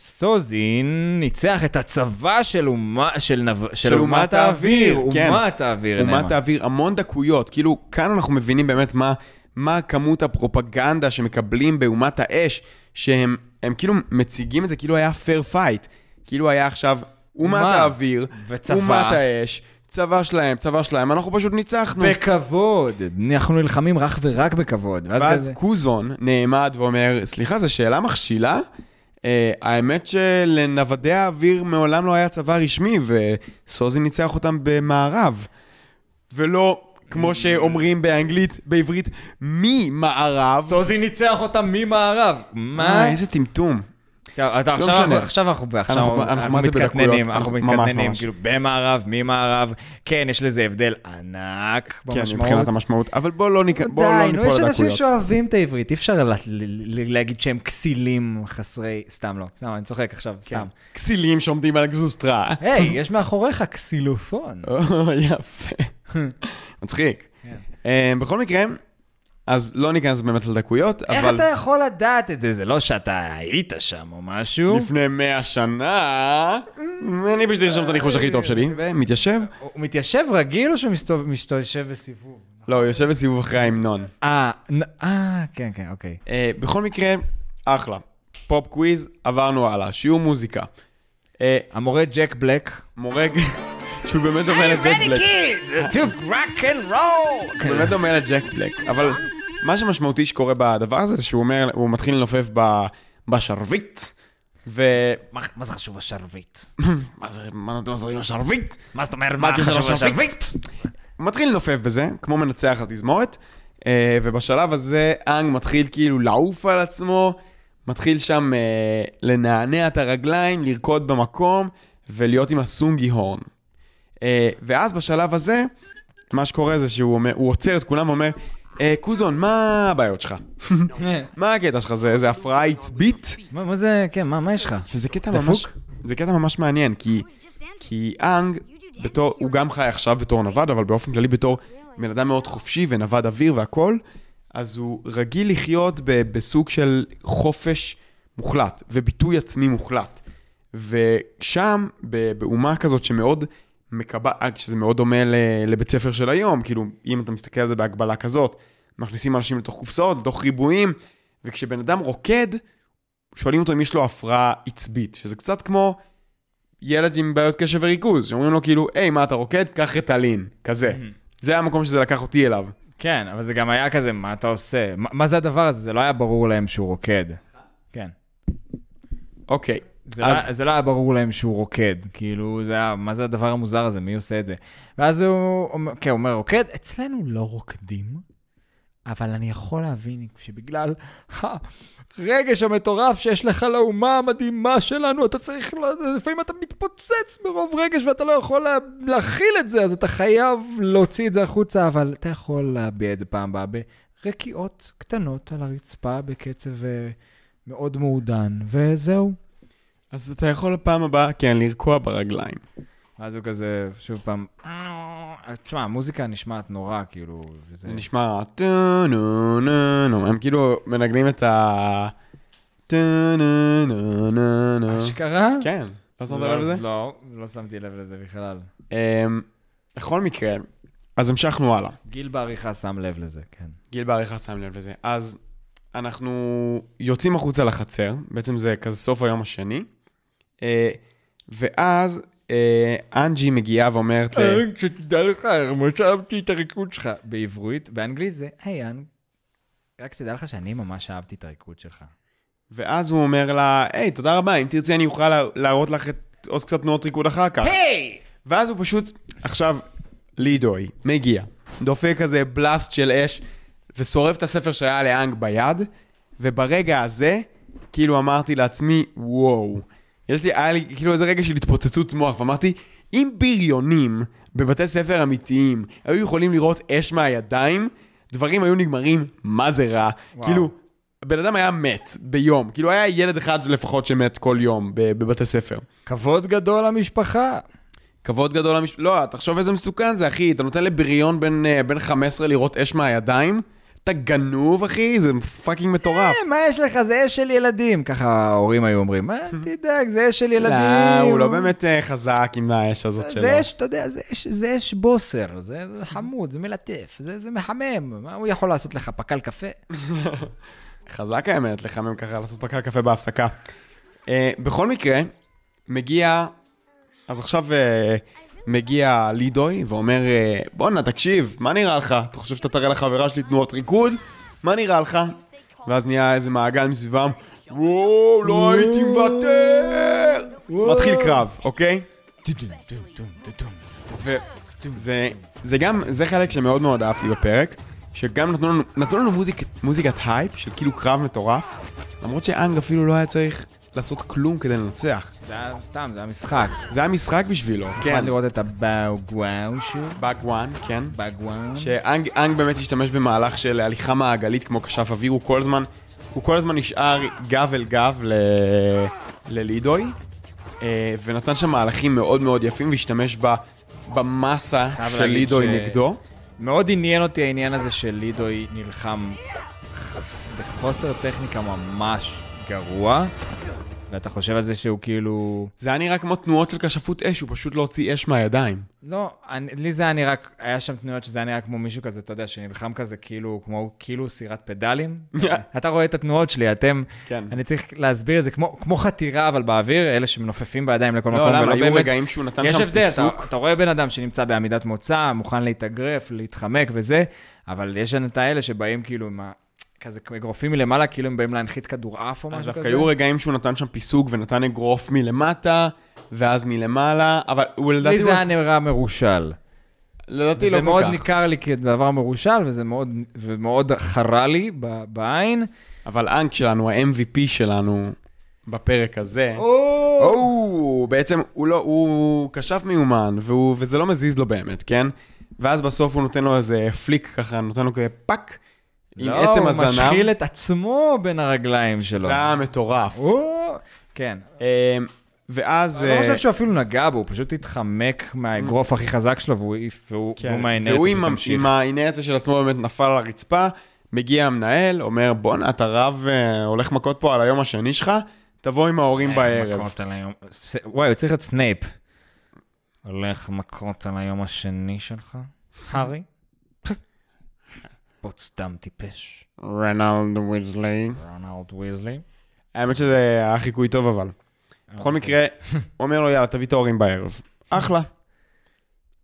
סוזין ניצח את הצבא של, אומה, של, נב... של, של אומת אומת האוויר? האוויר, כן. אומת האוויר, אומת. האוויר, המון דקויות. כאילו, כאן אנחנו מבינים באמת מה, מה כמות הפרופגנדה שמקבלים באומת האש, שהם הם כאילו מציגים את זה כאילו היה fair fight. כאילו היה עכשיו אומת מה? האוויר, וצבא. אומת האש, צבא שלהם, צבא שלהם, אנחנו פשוט ניצחנו. בכבוד. אנחנו נלחמים רק ורק בכבוד. ואז, ואז כזה... קוזון נעמד ואומר, סליחה, זו שאלה מכשילה? אה, האמת שלנוודי האוויר מעולם לא היה צבא רשמי, וסוזין ניצח אותם במארב. ולא, כמו שאומרים באנגלית, בעברית, ממערב. סוזי ניצח אותם ממערב. מה? אה, איזה טמטום. אתה- עכשיו משנה. אנחנו- עכשיו אנחנו עכשיו אנחנו- אנחנו מתקטננים, אנחנו מתקטננים. כאילו במערב, ממערב. כן, יש לזה הבדל ענק כן, במשמעות. מבחינת המשמעות. אבל בוא לא ניק- בוא לא די, נו, ניפול יש אנשים לדקויות. שאוהבים את העברית, אי אפשר להגיד שהם כסילים חסרי... סתם לא, סתם, אני צוחק עכשיו, סתם. כסילים שעומדים על הגזוסטרה. היי, יש מאחוריך קסילופון. או, יפה. מצחיק. כן. אה, בכל מקרה, אז לא ניכנס באמת לדקויות, איך אבל אתה יכול לדעת את זה? זה לא שאתה היית שם או משהו. לפני מאה שנה, אני פשוט ארשום את הניחוש הכי טוב שלי, ומתיישב. הוא מתיישב רגיל או שהוא מסתובב- מסתובב בסיבוב? לא, הוא יושב בסיבוב אחרי ההמנון. אה, נ- אה, כן, כן, אוקיי. אה, בכל מקרה, אחלה. Pop quiz, עברנו הלאה. שיעור מוזיקה. אה, המורה ג'ק בלק. מורה, שהוא באמת דומה לג'ק בלק. kids to rock and roll. הוא באמת דומה לג'ק בלק, אבל מה שמשמעותי שקורה בדבר הזה, זה שהוא אומר, הוא מתחיל לנופף ב- בשרביט, ו... מה מה זה חשוב השרביט? מה זה, מה אתם עושים בשרביט? מה זאת אומרת, מה חשוב? השרביט? הוא מתחיל לנופף בזה, כמו מנצח לתזמורת, אה, ובשלב הזה אנג מתחיל כאילו לעוף על עצמו, מתחיל שם אה, לנענע את הרגליים, לרקוד במקום, ולהיות עם הסונגי הורן. אה, ואז בשלב הזה, מה שקורה זה שהוא אומר, הוא עוצר את כולם ואומר, קוזון, מה הבעיות שלך? מה הקטע שלך? זה, הפרעה עצבית? מה זה, כן, מה יש לך? שזה קטע? ממש, זה קטע ממש מעניין, כי, כי אנג, בתור, הוא גם חי עכשיו בתור נווד, אבל באופן כללי בתור בן אדם מאוד חופשי ונווד אוויר והכל, אז הוא רגיל לחיות ב, בסוג של חופש מוחלט וביטוי עצמי מוחלט. ושם, באומה כזאת שמאוד מקבעת, שזה מאוד דומה לבית ספר של היום, כאילו, אם אתה מסתכל על זה בהגבלה כזאת, מכניסים אנשים לתוך קופסאות, לתוך ריבועים, וכשבן אדם רוקד, שואלים אותו אם יש לו הפרעה עצבית, שזה קצת כמו ילד עם בעיות קשב וריכוז, שאומרים לו כאילו, היי, מה אתה רוקד? קח רטלין, כזה. זה המקום שזה לקח אותי אליו. כן, אבל זה גם היה כזה, מה אתה עושה? מה מה זה הדבר הזה? זה לא היה ברור להם שהוא רוקד. כן. אוקיי, זה, אז- לא, זה לא היה ברור להם שהוא רוקד, כאילו, זה היה, מה זה הדבר המוזר הזה, מי עושה את זה? ואז הוא אומר, כן, הוא אומר, רוקד, אצלנו לא רוקדים, אבל אני יכול להבין שבגלל הרגש המטורף שיש לך לאומה המדהימה שלנו, אתה צריך, לפעמים אתה מתפוצץ מרוב רגש ואתה לא יכול לה, להכיל את זה, אז אתה חייב להוציא את זה החוצה, אבל אתה יכול להביע את זה פעם הבאה ברקיעות קטנות על הרצפה בקצב אה, מאוד מעודן, וזהו. אז אתה יכול לפעם הבאה, כן, לרקוע ברגליים. אז הוא כזה, שוב פעם, תשמע, המוזיקה נשמעת נורא, כאילו. זה נשמע טו נו נו נו, הם כאילו מנגנים את ה... אשכרה? כן, לא שמת לא, לב לזה? לא, לא שמתי לב לזה בכלל. אמ, בכל מקרה, אז המשכנו הלאה. גיל בעריכה שם לב לזה, כן. גיל בעריכה שם לב לזה. אז אנחנו יוצאים החוצה לחצר, בעצם זה כזה סוף היום השני, ואז אה, אנג'י מגיעה ואומרת ל... שתדע לך, ממש אהבתי את הריקוד שלך. בעברית, באנגלית זה, היי, אנג, רק שתדע לך שאני ממש אהבתי את הריקוד שלך. ואז הוא אומר לה, היי, תודה רבה, אם תרצי אני אוכל לה- להראות לך עוד קצת תנועות ריקוד אחר כך. היי! ואז הוא פשוט, עכשיו, לידוי, מגיע, דופק כזה בלאסט של אש, ושורף את הספר שהיה לאנג ביד, וברגע הזה, כאילו אמרתי לעצמי, וואו. יש לי, היה לי כאילו איזה רגע של התפוצצות מוח, ואמרתי, אם בריונים בבתי ספר אמיתיים היו יכולים לראות אש מהידיים, דברים היו נגמרים מה זה רע. וואו. כאילו, הבן אדם היה מת ביום, כאילו היה ילד אחד לפחות שמת כל יום בבתי ספר. כבוד גדול למשפחה. כבוד גדול למש... לא, תחשוב איזה מסוכן זה, אחי. אתה נותן לבריון בן, אה, בן 15 לירות אש מהידיים? אתה גנוב, אחי? זה fucking מטורף. מה יש לך? זה אש של ילדים. ככה ההורים היו אומרים, מה, תדאג, זה אש של ילדים. לא, הוא לא באמת אה, חזק עם האש הזאת שלו. זה אש, אתה יודע, זה אש, בוסר, זה, חמוד, זה מלטף, זה, מחמם, מה הוא יכול לעשות לך, פקל קפה? חזק האמת, לחמם ככה, לעשות פקל קפה בהפסקה. אה, בכל מקרה, מגיע... אז עכשיו אה, מגיע לידוי ואומר, אה, בואנה, תקשיב, מה נראה לך? אתה חושב שאתה תראה לחברה שלי תנועות ריקוד? מה נראה לך? ואז נהיה איזה מעגל מסביבם, וואו, לא הייתי מוותר! מתחיל קרב, אוקיי? וזה זה גם, זה חלק שמאוד מאוד אהבתי בפרק, שגם נתנו לנו, נתנו לנו מוזיק, מוזיקת הייפ של כאילו קרב מטורף, למרות שאנג אפילו לא היה צריך לעשות כלום כדי לנצח. זה היה סתם, זה היה משחק. זה היה משחק בשבילו, כן. כן. לראות את הבאגוואו שלו, באג וואן, כן. באגוואו. שאנג אנג באמת השתמש במהלך של הליכה מעגלית כמו כשף אוויר, הוא כל הזמן, הוא כל הזמן נשאר גב אל גב ל... ללידוי, אה, ונתן שם מהלכים מאוד מאוד יפים, והשתמש ב... במסה של לידוי ש- נגדו. מאוד עניין אותי העניין הזה של לידוי נלחם בחוסר טכניקה ממש גרוע, ואתה חושב על זה שהוא כאילו... זה היה נראה כמו תנועות של כשפות אש, הוא פשוט לא הוציא אש מהידיים. לא, אני, לי זה היה נראה, היה שם תנועות שזה היה נראה כמו מישהו כזה, אתה יודע, שנלחם כזה כאילו, כמו כאילו סירת פדלים. אתה רואה את התנועות שלי, אתם, כן. אני צריך להסביר את זה, כמו, כמו חתירה אבל באוויר, אלה שמנופפים בידיים לכל מקום, לא, למה? ולא היו באמת... רגעים שהוא נתן יש שם הבדל, אתה, פיסוק. אתה רואה בן אדם שנמצא בעמידת מוצא, מוכן להתאגרף, להתחמק וזה, אבל יש לנו את האלה שבאים כאילו עם ה... כזה אגרופים מלמעלה, כאילו הם באים להנחית כדורעף או אז משהו דווקא כזה. היו רגעים שהוא נתן שם פיסוק ונתן אגרוף מלמטה, ואז מלמעלה, אבל הוא לדעתי... לי זה היה נראה מרושל. לדעתי לא זה כל מאוד כך. ניכר לי כדבר מרושל, וזה מאוד, ומאוד חרה לי בעין. אבל אנק שלנו, ה-MVP שלנו, בפרק הזה, או, בעצם הוא לא, הוא כשף מיומן, והוא, וזה לא מזיז לו באמת, כן? ואז בסוף הוא נותן לו איזה פליק ככה, נותן לו כזה פאק, עם לא, עצם הוא הזנב. משחיל את עצמו בין הרגליים שלו. זה היה מטורף. או, כן. אמ, ואז... אני לא אה, חושב שהוא אפילו נגע בו, הוא פשוט התחמק מהאגרוף הכי חזק שלו, והוא העיף, והוא כן, והוא והוא עם, ה- ותמשיך. עם האינרציה של עצמו באמת נפל על הרצפה, מגיע המנהל, אומר, בואנה, אתה רב, אה, הולך מכות פה על היום השני שלך, תבוא עם ההורים בערב. מכות על היום- וואי, הוא צריך להיות סנייפ. הולך מכות על היום השני שלך? הארי? פוצדם טיפש. רנלד ויזלי. רונלד ויזלי. האמת שזה היה חיקוי טוב אבל. בכל מקרה, הוא אומר לו, יאללה, תביא את ההורים בערב. אחלה.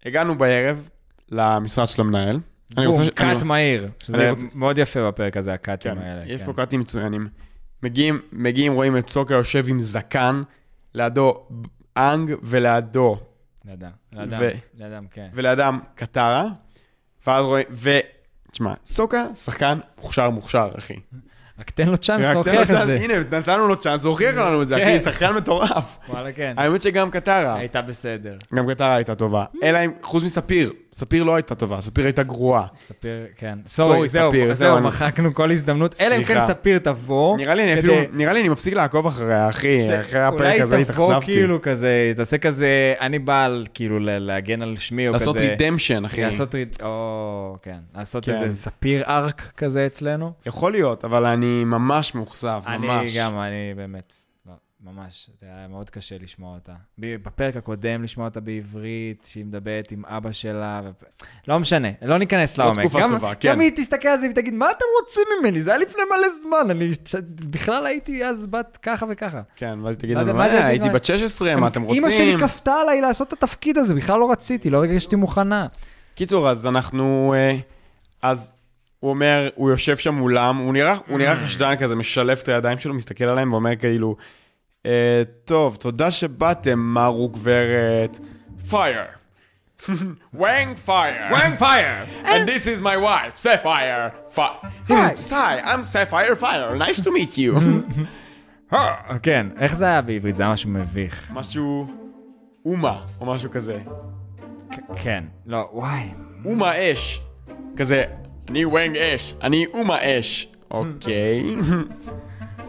הגענו בערב למשרד של המנהל. אני רוצה... בום, cut מהיר. שזה מאוד יפה בפרק הזה, הקאטים כן, האלה. יש כן. פה קאטים מצוינים. מגיעים, מגיעים, רואים את סוקה יושב עם זקן, לידו אנג ולידו, ו- לאדם, כן. ולידם קטרה, ואז רואים. תשמע, סוקה, שחקן מוכשר מוכשר, אחי. רק תן לו צ'אנס להוכיח את זה. הנה, נתנו לו צ'אנס, הוכיח לנו את זה, כן. אחי, שחקן מטורף. וואלה, כן. האמת שגם קטרה, הייתה בסדר. גם קטרה הייתה טובה. אלא אם, חוץ מספיר, ספיר לא הייתה טובה, ספיר הייתה גרועה. ספיר, כן. סורי, זהו, ספיר, זהו, אני- מחקנו כל הזדמנות. אלא אם כן. ספיר תבוא. נראה לי אני אפילו, נראה לי אני מפסיק לעקוב אחריה, אחי, אחרי הפרק הזה אולי תבוא התאכזבתי. כאילו כזה, תעשה כזה, אני בא כאילו להגן על שמי, או כזה... לעשות רידמפשן, אחי. לעשות ריד... או, כן. לעשות כן. איזה ספיר ארק כזה אצלנו. יכול להיות, אבל אני ממש מאוכזב, אני ממש. גם, אני באמת, ממש, זה היה מאוד קשה לשמוע אותה. בפרק הקודם לשמוע אותה בעברית, שהיא מדברת עם אבא שלה, ו... לא משנה, לא ניכנס לא לעומק. תקופה גם, טובה, כן. גם היא תסתכל על זה ותגיד, מה אתם רוצים ממני? זה היה לפני מלא זמן, אני. בכלל הייתי אז בת ככה וככה. כן, ואז תגיד לא לנו, מה "אה, הייתי בת 16, מה אתם אמא שלי רוצים? כפתה עליי לעשות את התפקיד הזה, בכלל לא רציתי, לא הרגשתי מוכנה. קיצור, אז אנחנו... אה, אז הוא אומר, הוא יושב שם מולם, הוא נראה, Mm. נראה חשדן כזה, משלף את הידיים שלו, מסתכל עליהם ואומר כאילו, "אה, טוב, תודה שבאתם, מר וגברת. Fire. Wang Fire. Wang Fire! And this is my wife, Sapphire. Fi- Hi, I'm Sapphire Fire, nice to meet you. כן, איך זה היה בעברית? זה היה משהו מביך. משהו... אומה, או משהו כזה. כן, לא, וואי. אומה אש. כזה, אני וואנג אש, אני אומה אש. אוקיי.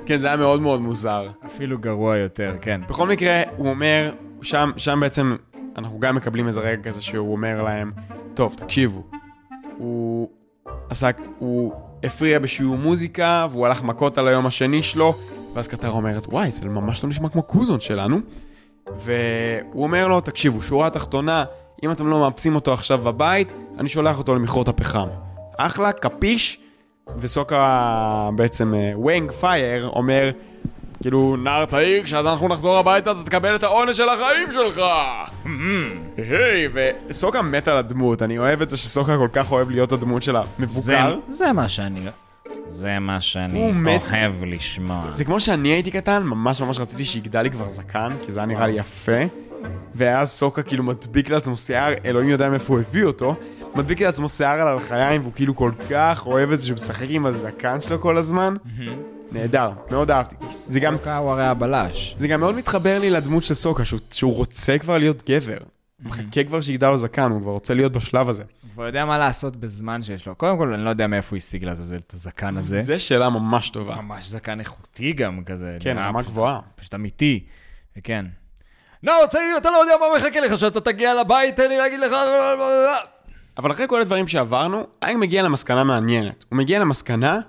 כן, זה היה מאוד מאוד מוזר. אפילו גרוע יותר, כן. בכל מקרה, הוא אומר, שם, שם בעצם, אנחנו גם מקבלים איזה רגע כזה שהוא אומר להם, טוב, תקשיבו, הוא עסק, הוא הפריע בשיעור מוזיקה, והוא הלך מכות על היום השני שלו, ואז קטר אומרת, וואי, זה ממש לא נשמע כמו קוזון שלנו. והוא אומר לו, תקשיבו, שורה התחתונה, אם אתם לא מאפסים אותו עכשיו בבית, אני שולח אותו למכרות הפחם. אחלה, קפיש, וסוקה בעצם, אה, וואנג פייר, אומר, כאילו, נער צעיר, כשאנחנו נחזור הביתה אתה תקבל את העונש של החיים שלך! היי, וסוקה מת על הדמות, אני אוהב את זה שסוקה כל כך אוהב להיות הדמות של המבוגר. זה מה שאני... זה מה שאני. אוהב לשמוע. זה כמו שאני הייתי קטן, ממש ממש רציתי שיגדל לי כבר זקן, כי זה היה נראה לי יפה. ואז סוקה כאילו מדביק לעצמו שיער, אלוהים יודע מאיפה הוא הביא אותו, מדביק לעצמו שיער על הלחיים, והוא כאילו כל כך אוהב את זה שהוא משחק עם הזקן שלו כל הזמן. נהדר, מאוד אהבתי. זה גם, סוקה הוא הרי הבלש. זה גם מאוד מתחבר לי לדמות של סוקה, שהוא, שהוא רוצה כבר להיות גבר. הוא מחכה כבר שיגדל לו זקן, הוא כבר רוצה להיות בשלב הזה. הוא כבר יודע מה לעשות בזמן שיש לו. קודם כל, אני לא יודע מאיפה הוא השיג לעזאזל את הזקן הזה. זה שאלה ממש טובה. ממש זקן איכותי גם כזה. כן, רמה גבוהה. פשוט אמיתי. וכן. לא, צעיר, אתה לא יודע מה מחכה לך, שאתה תגיע לבית, תן לי להגיד לך... אבל אחרי כל הדברים שעברנו, אייק מגיע למסקנה מעניינת. הוא מגיע למסקנה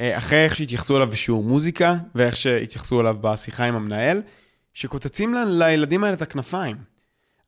אה, אחרי איך שהתייחסו אליו בשיעור מוזיקה, ואיך שהתייחסו אליו בשיחה עם המנהל, שקוצצים לילדים האלה את הכנפיים.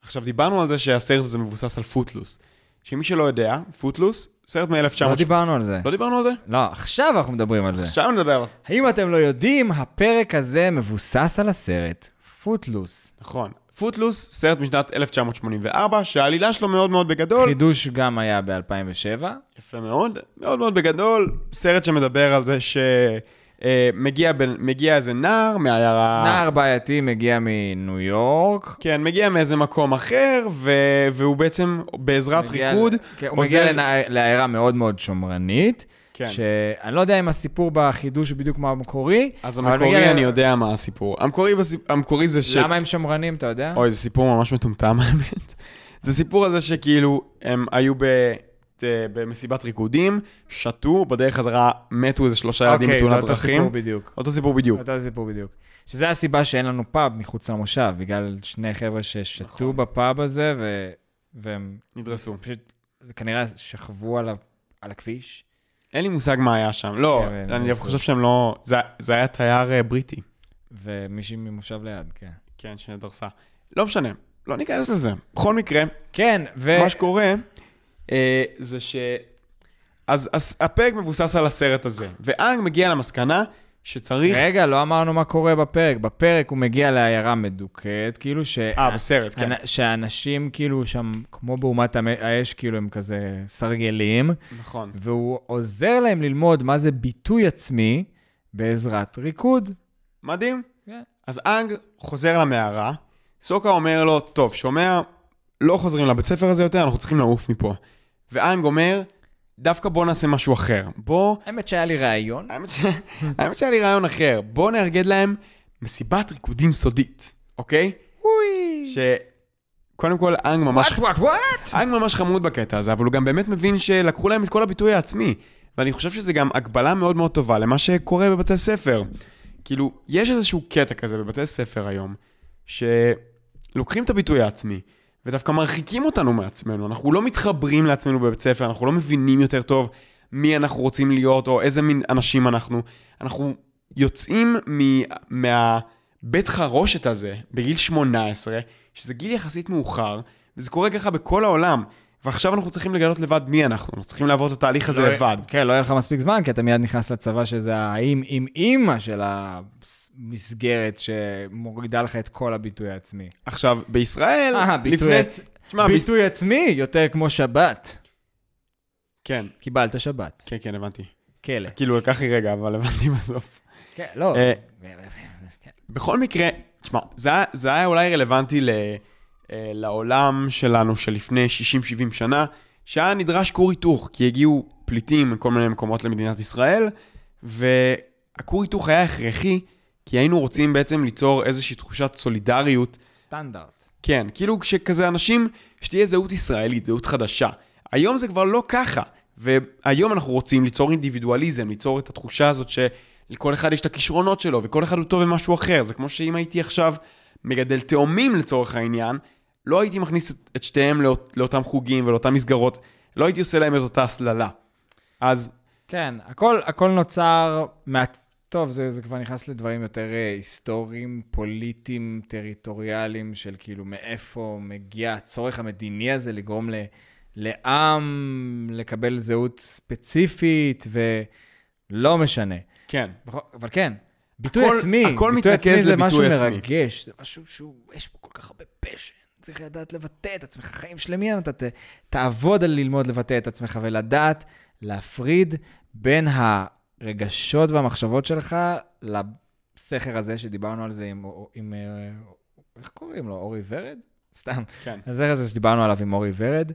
עכשיו, דיברנו על זה שהסרט הזה מבוסס על פוטלוס. שמי שלא יודע, פוטלוס, סרט מ-1900... לא דיברנו על זה. לא דיברנו על זה? לא, עכשיו אנחנו מדברים על זה. עכשיו נדבר על זה. האם אתם לא יודעים, הפרק הזה מבוסס על הסרט פוטלוס. נכון. פוטלוס, סרט משנת 1984, שהעלילה שלו מאוד מאוד בגדול. חידוש גם היה ב-2007. יפה מאוד, מאוד מאוד בגדול, סרט שמדבר על זה שמגיע מגיע איזה נער מעיירה... נער בעייתי מגיע מניו יורק. כן, מגיע מאיזה מקום אחר, ו... והוא בעצם בעזרת מגיע- ריקוד כן, הוא מגיע עוזר- לנע- לעיירה מאוד מאוד שמרנית. כן. שאני לא יודע אם הסיפור בחידוש הוא בדיוק מה המקורי. אז המקורי, מגיע- אני יודע מה הסיפור. המקורי, בסיפ... המקורי זה ש... למה הם שמרנים, אתה יודע? אוי, זה סיפור ממש מטומטם, האמת. זה סיפור על זה שכאילו, הם היו ב... במסיבת ריקודים, שתו, בדרך חזרה מתו איזה שלושה ילדים אוקיי, זה בתאונת אותו סיפור דרכים. בדיוק. אותו סיפור בדיוק. אותו סיפור בדיוק. שזה הסיבה שאין לנו פאב מחוץ למושב, בגלל שני חבר'ה ששתו נכון. בפאב הזה, ו... והם נדרסו. פשוט כנראה שכבו על, ה... על הכביש. אין לי מושג מה היה שם. לא, כן, אני נדרסו. חושב שהם לא... זה- זה היה תייר אה, בריטי. ומישהי ממושב ליד, כן. כן, שדרסה. לא משנה, לא ניכנס לזה. בכל מקרה, כן, ו... מה שקורה אה, זה ש... אז, אז הפרק מבוסס על הסרט הזה, ואנג מגיע למסקנה שצריך... רגע, לא אמרנו מה קורה בפרק. בפרק הוא מגיע לעיירה מדוכאת, כאילו ש... אה, בסרט, כן. אנ- שהאנשים כאילו שם, כמו באומת האש, כאילו הם כזה סרגלים, נכון. והוא עוזר להם ללמוד מה זה ביטוי עצמי בעזרת ריקוד. מדהים. כן. אז אנג חוזר למערה, סוקה אומר לו, טוב, שומע, לא חוזרים לבית ספר הזה יותר, אנחנו צריכים לעוף מפה. ואנג אומר, דווקא בוא נעשה משהו אחר. בוא... האמת שהיה לי רעיון. האמת ש- האמת שהיה לי רעיון אחר. בוא נארגן להם מסיבת ריקודים סודית, אוקיי? אוי. ש... קודם כל, אנג ממש... וואט וואט וואט? אנג ממש חמוד בקטע הזה, אבל הוא גם באמת מבין שלקחו להם את כל הביטוי העצמי. ואני חושב שזה גם הקבלה מאוד מאוד טובה למה שקורה בבתי ספר. כאילו, יש איזשהו קטע כזה בבתי ספר היום, שלוקחים את הביטוי העצמי, ודווקא מרחיקים אותנו מעצמנו. אנחנו לא מתחברים לעצמנו בבית ספר, אנחנו לא מבינים יותר טוב מי אנחנו רוצים להיות, או איזה מין אנשים אנחנו. אנחנו יוצאים מ- מהבית חרושת הזה בגיל 18, שזה גיל יחסית מאוחר, וזה קורה ככה בכל העולם. ועכשיו אנחנו צריכים לגלות לבד מי אנחנו, אנחנו צריכים לעבור את התהליך הזה לא- לבד. כן, לא יהיה לך מספיק זמן, כי אתה מיד נכנס לצבא, שזה האם עם אימא של המסגרת שמורידה לך את כל הביטוי העצמי. עכשיו, בישראל, אה, ביטוי לפני... עצ- ביס- ביטוי עצמי יותר כמו שבת. כן, קיבלת שבת. כן, כן, הבנתי. כלא. כאילו, לקח לי רגע, אבל הבנתי בסוף. כן, לא. אה, כן. בכל מקרה, תשמע, זה, היה- זה היה אולי רלוונטי ל, לעולם שלנו שלפני 60-70 שנה, שהיה נדרש כור היתוך, כי הגיעו פליטים מכל מיני מקומות למדינת ישראל, והכור היתוך היה הכרחי, כי היינו רוצים בעצם ליצור איזושהי תחושת סולידריות סטנדרט. כן, כאילו כשכזה אנשים, שתהיה זהות ישראלית, זהות חדשה. היום זה כבר לא ככה, והיום אנחנו רוצים ליצור אינדיבידואליזם, ליצור את התחושה הזאת שלכל אחד יש את הכישרונות שלו, וכל אחד הוא טוב במשהו אחר. זה כמו שאם הייתי עכשיו מגדל תאומים לצורך העניין, לא הייתי מכניס את, את שתיהם לאות, לאותם חוגים ולאותן מסגרות, לא הייתי עושה להם את אותה הסללה. אז כן, הכל, הכל נוצר מה... טוב, זה, זה כבר נכנס לדברים יותר אה, היסטוריים, פוליטיים, טריטוריאליים, של כאילו מאיפה מגיע הצורך המדיני הזה לגרום ל, לעם לקבל זהות ספציפית, ולא משנה. כן, אבל כן, ביטוי הכל- עצמי, הכל ביטוי עצמי זה משהו עצמי. מרגש, זה משהו שהוא, יש בו כל כך הרבה פשן. צריך לדעת לבטא את עצמך, חיים שלמים, אתה ת, תעבוד על ללמוד לבטא את עצמך ולדעת להפריד בין הרגשות והמחשבות שלך לסכר הזה שדיברנו על זה עם, עם אה, איך קוראים לו? אורי ורד? סתם. כן. הסכר הזה שדיברנו עליו עם אורי ורד,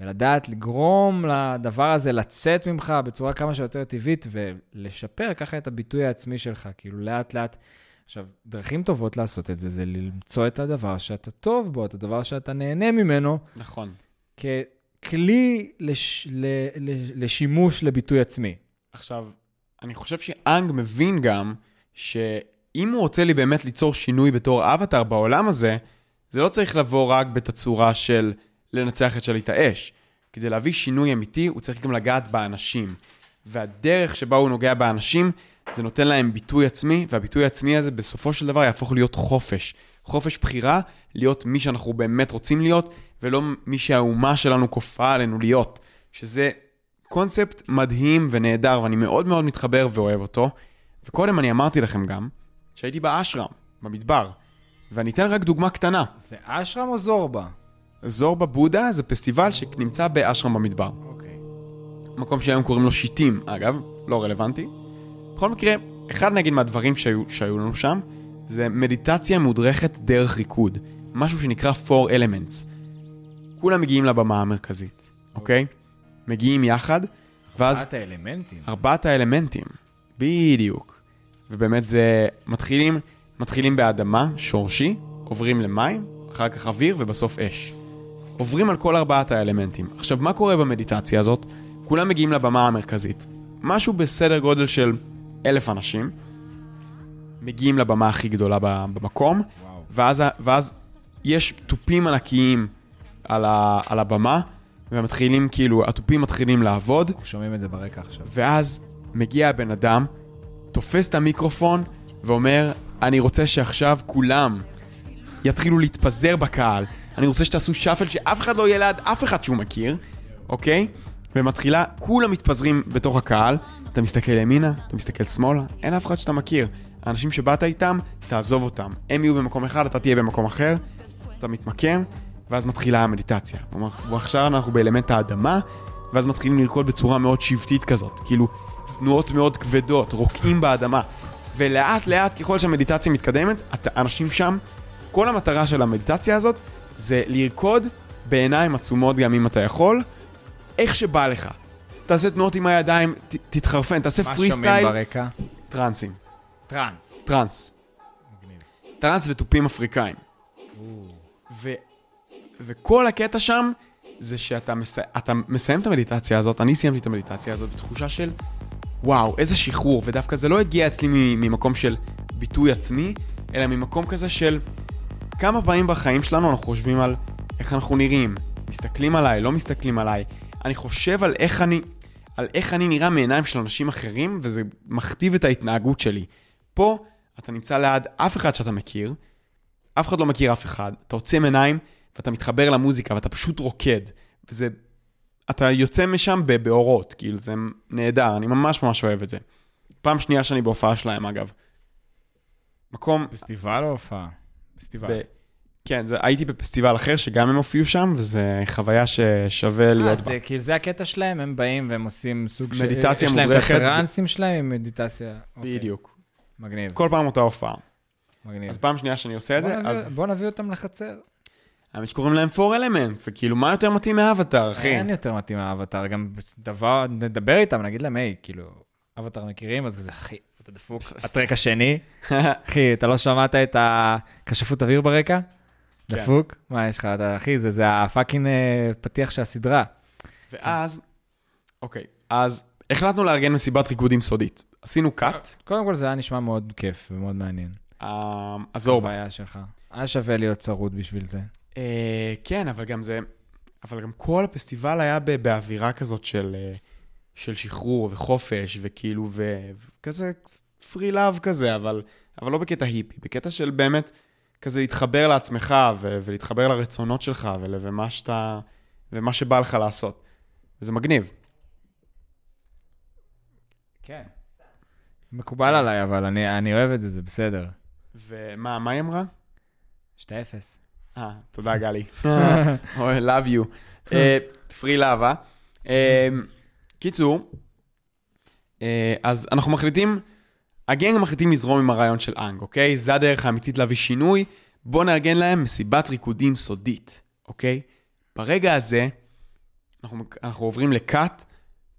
ולדעת לגרום לדבר הזה לצאת ממך בצורה כמה שיותר טבעית ולשפר ככה את הביטוי העצמי שלך, כאילו לאט לאט. עכשיו, דרכים טובות לעשות את זה, זה למצוא את הדבר שאתה טוב בו, את הדבר שאתה נהנה ממנו, נכון. ככלי לש, ל, ל, לשימוש לביטוי עצמי. עכשיו, אני חושב שאנג מבין גם שאם הוא רוצה לי באמת ליצור שינוי בתור אבטאר בעולם הזה, זה לא צריך לבוא רק בתצורה של לנצח את שליט האש. כדי להביא שינוי אמיתי, הוא צריך גם לגעת באנשים. והדרך שבה הוא נוגע באנשים, זה נותן להם ביטוי עצמי, והביטוי העצמי הזה בסופו של דבר יהפוך להיות חופש. חופש בחירה, להיות מי שאנחנו באמת רוצים להיות, ולא מי שהאומה שלנו כופה עלינו להיות. שזה קונספט מדהים ונהדר, ואני מאוד מאוד מתחבר ואוהב אותו. וקודם אני אמרתי לכם גם, שהייתי באשרם, במדבר. ואני אתן רק דוגמה קטנה. זה אשרם או זורבה? זורבה בודה זה פסטיבל שנמצא באשרם במדבר. אוקיי. מקום שהיום קוראים לו שיטים, אגב, לא רלוונטי. בכל מקרה, אחד נגיד מהדברים שהיו, שהיו לנו שם, זה מדיטציה מודרכת דרך ריקוד. משהו שנקרא Four Elements. כולם מגיעים לבמה המרכזית, אוקיי? מגיעים יחד, ואז... ארבעת האלמנטים. ארבעת האלמנטים, בדיוק. ובאמת זה, מתחילים, מתחילים באדמה, שורשי, עוברים למים, אחר כך אוויר ובסוף אש. עוברים על כל ארבעת האלמנטים. עכשיו, מה קורה במדיטציה הזאת? כולם מגיעים לבמה המרכזית. משהו בסדר גודל של אלף אנשים, מגיעים לבמה הכי גדולה במקום, וואו. ואז, ואז יש תופים ענקיים על, ה, על הבמה, ומתחילים כאילו, התופים מתחילים לעבוד, אנחנו שומעים את זה ברקע עכשיו. ואז מגיע הבן אדם, תופס את המיקרופון ואומר, אני רוצה שעכשיו כולם יתחילו להתפזר בקהל. אני רוצה שתעשו שאפל שאף אחד לא יהיה ליד אף אחד שהוא מכיר, אוקיי? ומתחילה, כולם מתפזרים בתוך הקהל. אתה מסתכל ימינה, אתה מסתכל שמאלה, אין אף אחד שאתה מכיר. האנשים שבאת איתם, תעזוב אותם. הם יהיו במקום אחד, אתה תהיה במקום אחר. אתה מתמקם, ואז מתחילה המדיטציה. כלומר, עכשיו אנחנו באלמנט האדמה, ואז מתחילים לרקוד בצורה מאוד שבטית כזאת. כאילו, תנועות מאוד כבדות, רוקעים באדמה. ולאט לאט, ככל שהמדיטציה מתקדמת, האנשים שם, כל המטרה של המדיטציה הזאת זה לרקוד בעיניים עצומות גם אם אתה יכול, איך שבא לך. תעשה תנועות עם הידיים, ת, תתחרפן, תעשה מה free שומעים style. ברקע? טרנסים. טראנס. טראנס. טראנס ותופים אפריקאים. ו, וכל הקטע שם זה שאתה מס, אתה מסיים את המדיטציה הזאת, אני סיימתי את המדיטציה הזאת בתחושה של וואו, איזה שחרור, ודווקא זה לא הגיע אצלי ממקום של ביטוי עצמי, אלא ממקום כזה של כמה פעמים בחיים שלנו אנחנו חושבים על איך אנחנו נראים, מסתכלים עליי, לא מסתכלים עליי, אני חושב על איך אני, על איך אני נראה מעיניים של אנשים אחרים, וזה מכתיב את ההתנהגות שלי. פה אתה נמצא ליד אף אחד שאתה מכיר, אף אחד לא מכיר אף אחד, אתה עוצם עיניים ואתה מתחבר למוזיקה ואתה פשוט רוקד, וזה... אתה יוצא משם באורות, כאילו זה נהדר, אני ממש ממש אוהב את זה. פעם שנייה שאני בהופעה שלהם אגב. מקום, פסטיבל או הופעה? פסטיבל. ב... כן, זה, הייתי בפסטיבל אחר שגם הם הופיעו שם, וזה חוויה ששווה אה, להיות בה. זה כאילו זה הקטע שלהם, הם באים והם עושים סוג של... מדיטציה יש להם את מודרכת. הטרנסים שלהם עם מדיטציה. אוקיי, בדיוק. מגניב, כל פעם אותה הופעה. מגניב. אז פעם שנייה שאני עושה את זה, נביא- אז בוא נביא אותם לחצר. האמת שקוראים להם 4 Elements, זה כאילו, מה יותר מתאים מאבטר, אחי? אין יותר מתאים מהאבטר, גם דבר, נדבר איתם, נגיד להם, היי, כאילו, אבטר מכירים, אז כזה, אחי, אתה דפוק, הטרק השני, אחי, אתה לא שמעת את הכשפות אוויר ברקע? כן. דפוק? מה יש לך, אתה- אחי, זה- זה ה fucking אה, פתיח של הסדרה. ואז, אוקיי, אז החלטנו לארגן מסיבת ריקודים סודית. עשינו cut, קודם כל, זה היה נשמע מאוד כיף ומאוד מעניין. אה, עזור בה. הבעיה שלך. היה שווה להיות צרוד בשביל זה. אה, כן, אבל גם זה, אבל גם כל הפסטיבל היה באווירה כזאת של, אה, של שחרור וחופש, וכאילו, וכזה פרי לאב כזה, אבל, אבל לא בקטע היפי, בקטע של באמת כזה להתחבר לעצמך, ו- ולהתחבר לרצונות שלך, ול- ומה שאתה, ומה שבא לך לעשות. וזה מגניב. כן. מקובל עליי, אבל אני, אני אוהב את זה, זה בסדר. ומה, מה היא אמרה? שתי אפס. אה, תודה גלי. love you. פרי לאבה. קיצור, אה, אז אנחנו מחליטים, הגנג מחליטים לזרום עם הרעיון של אנג, אוקיי? זה הדרך האמיתית להביא שינוי. בואו נארגן להם מסיבת ריקודים סודית, אוקיי? ברגע הזה, אנחנו, אנחנו עוברים ל cut,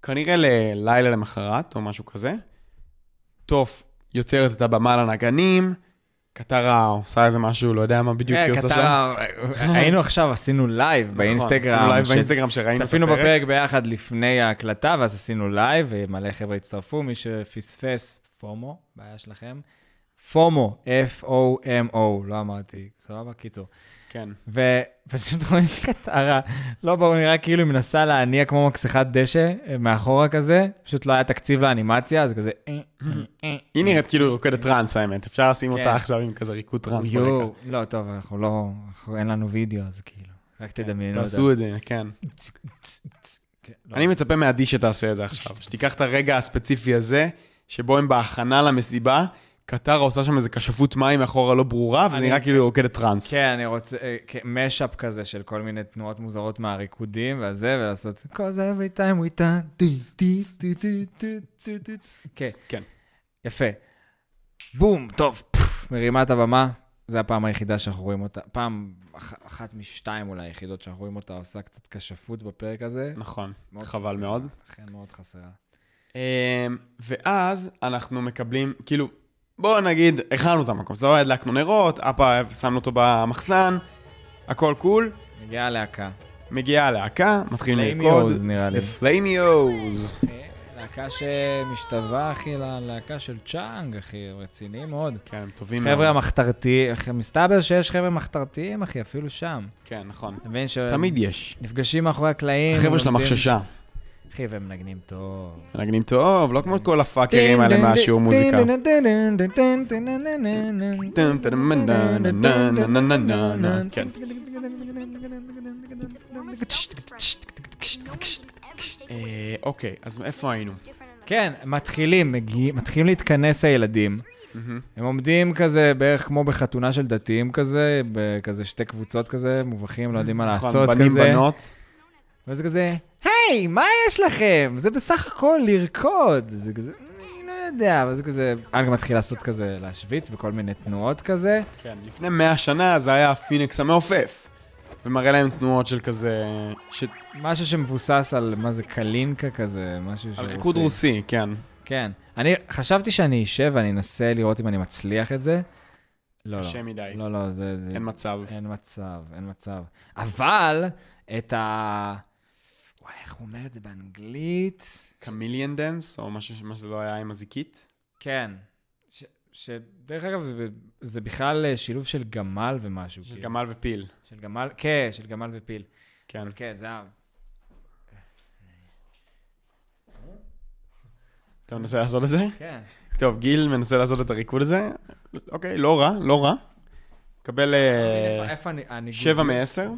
כנראה ללילה למחרת או משהו כזה. טוף יוצרת את הבמה לנגנים, קטרה עושה איזה משהו, לא יודע מה בדיוק היא עושה שם. קטרה, היינו עכשיו, עשינו live נכון, באינסטגרם. עשינו live באינסטגרם שראינו את צפינו הפרק. בפרק ביחד לפני ההקלטה, ואז עשינו live, ומלא חבר'ה הצטרפו, מי שפספס, FOMO, בעיה שלכם. FOMO, F-O-M-O, לא אמרתי, סבבה? קיצור. כן. ופשוט רואים את הרה, לא ברור, נראה כאילו היא מנסה להניע כמו מכסחת דשא אה, מאחורה כזה, פשוט לא היה תקציב לאנימציה, אז כזה... אה, אה. היא נראית כאילו רוקדת טראנס, האמת. אפשר לשים כן. אותה עכשיו עם כזה ריקוד טראנס ברקע. לא, טוב, אנחנו לא, אין לנו וידאו, אז כאילו, רק תדמיינו את זה. תעשו את זה, כן. כן, לא. אני מצפה מעדי שתעשה את זה עכשיו. שתיקח את הרגע הספציפי הזה, שבו הם בהכנה למסיבה, קטרה עושה שם איזה כשפות מים מאחורה לא ברורה, וזה אני- נראה כאילו היא רוקדת טראנס. כן, אני רוצה, משאפ כזה של כל מיני תנועות מוזרות מהריקודים וזה, ולעשות, cause every time we די. כן, כן. יפה. בום, טוב, מרימה את הבמה, זו הפעם היחידה שאנחנו רואים אותה, פעם אח- אחת משתיים אולי היחידות שאנחנו רואים אותה עושה קצת כשפות בפרק הזה. נכון, חבל מאוד. אכן מאוד חסרה. אמ, ואז אנחנו מקבלים, כאילו, בואו נגיד, הכנו את המקום, סבבה, הדלקנו נרות, אפא שמנו אותו במחסן, הכל cool, מגיעה הלהקה. מגיעה הלהקה, מתחילים לרקוד. Flamey-Os נראה לי. Flamey-Os. אה, להקה שמשתווה, אחי, ללהקה של צ'ונג, אחי, רציני מאוד. כן, טובים מאוד. חבר'ה המחתרתי, אחי, מסתבר שיש חבר'ה מחתרתיים, אחי, אפילו שם. כן, נכון. ש... תמיד יש. נפגשים מאחורי הקלעים. החבר'ה של המחששה. אחי, והם מנגנים טוב. מנגנים טוב, לא כמו כל הפאקרים האלה מהשיעור מוזיקה. כן. אה, אוקיי, אז איפה היינו? כן, מתחילים, מתחילים להתכנס הילדים. הם עומדים כזה בערך כמו בחתונה של דתיים כזה, בכזה שתי קבוצות כזה, מובכים, לא יודעים מה נכון, לעשות בנים כזה. בנות. וזה כזה, היי, מה יש לכם? זה בסך הכל לרקוד. זה כזה, אני לא יודע, וזה כזה, אנג מתחיל לעשות כזה, להשוויץ בכל מיני תנועות כזה. כן, לפני 100 שנה זה היה הפיניקס המעופף. ומראה להם תנועות של כזה... ש- משהו שמבוסס על, מה זה, קלינקה כזה, משהו על ריקוד רוסי, כן. כן. אני חשבתי שאני אשב ואני אנסה לראות אם אני מצליח את זה. לא, קשה לא. מדי. לא, לא, זה... זה... אין מצב. אין מצב, אין מצב. אבל, את ה... וואי, איך הוא אומר את זה באנגלית? chameleon dance, או משהו מה שזה לא היה עם הזיקית. כן. ש... שדרך אגב, זה, זה בכלל אה, שילוב של גמל ומשהו. של כאילו. גמל ופיל. של גמל, כן, של גמל ופיל. כן. כן, זה ה... אתה מנסה לעשות את זה? כן. טוב, גיל מנסה לעשות את הריקוד הזה. אוקיי, לא רע, לא רע. מקבל אה? שבע מעשר.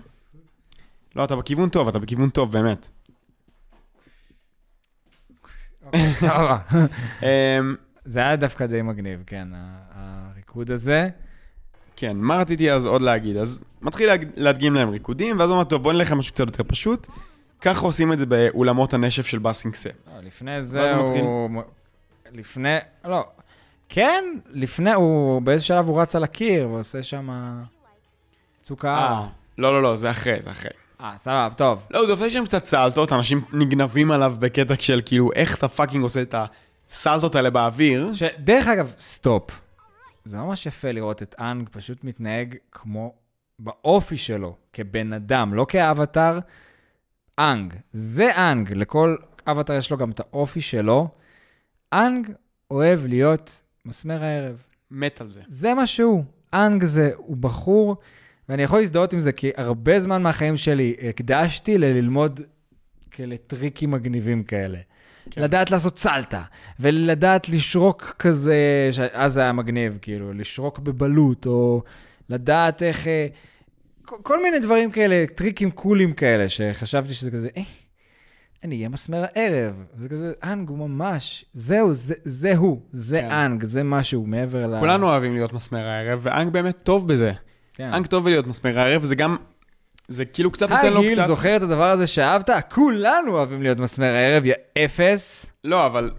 לא, אתה בכיוון טוב, אתה בכיוון טוב, באמת. סבבה. אמ, זה היה דווקא די מגניב, כן, הריקוד הזה. כן, מה רציתי אז עוד להגיד? אז מתחיל להדגים להם ריקודים, ואז הוא אומר, טוב, בוא נלך למשהו קצת יותר פשוט. ככה עושים את זה באולמות הנשף של בסינג סאפ. לא, לפני זה הוא הוא... לפני... לא. כן, לפני, הוא באיזה שלב הוא רץ על הקיר ועושה שם צוקה. לא, לא, לא, זה אחרי, זה אחרי. אה, סבבה, טוב. לא, הוא דופק שם קצת סלטות, אנשים נגנבים עליו בקטע של כאילו, איך אתה fucking עושה את הסלטות האלה באוויר. ש... דרך אגב, stop. זה ממש יפה לראות את אנג פשוט מתנהג כמו באופי שלו, כבן אדם, לא כאבטר. אנג, זה אנג, לכל אבטר יש לו גם את האופי שלו. אנג אוהב להיות מסמר הערב. מת על זה. זה מה שהוא. אנג זה, הוא בחור, ואני יכול להזדהות עם זה, כי הרבה זמן מהחיים שלי הקדשתי לללמוד כאלה טריקים מגניבים כאלה. כן. לדעת לעשות סלטה, ולדעת לשרוק כזה. אז זה היה מגניב, כאילו, לשרוק בבלוט, או לדעת איך... אה, כל, מיני דברים כאלה, טריקים קולים כאלה, שחשבתי שזה כזה, אה, אני אהיה מסמר הערב. זה כזה, אנג הוא ממש, זהו, זה, זה הוא, זה. כן. אנג, זה משהו מעבר ל... כולנו אוהבים להיות מסמר הערב, ואנג באמת טוב בזה. כן. אנג טוב בלהיות מסמר הערב, וזה גם, זה כאילו קצת נותן לו קצת... זוכר את הדבר הזה שאהבת? כולנו אוהבים להיות מסמר הערב, יא אפס. לא, אבל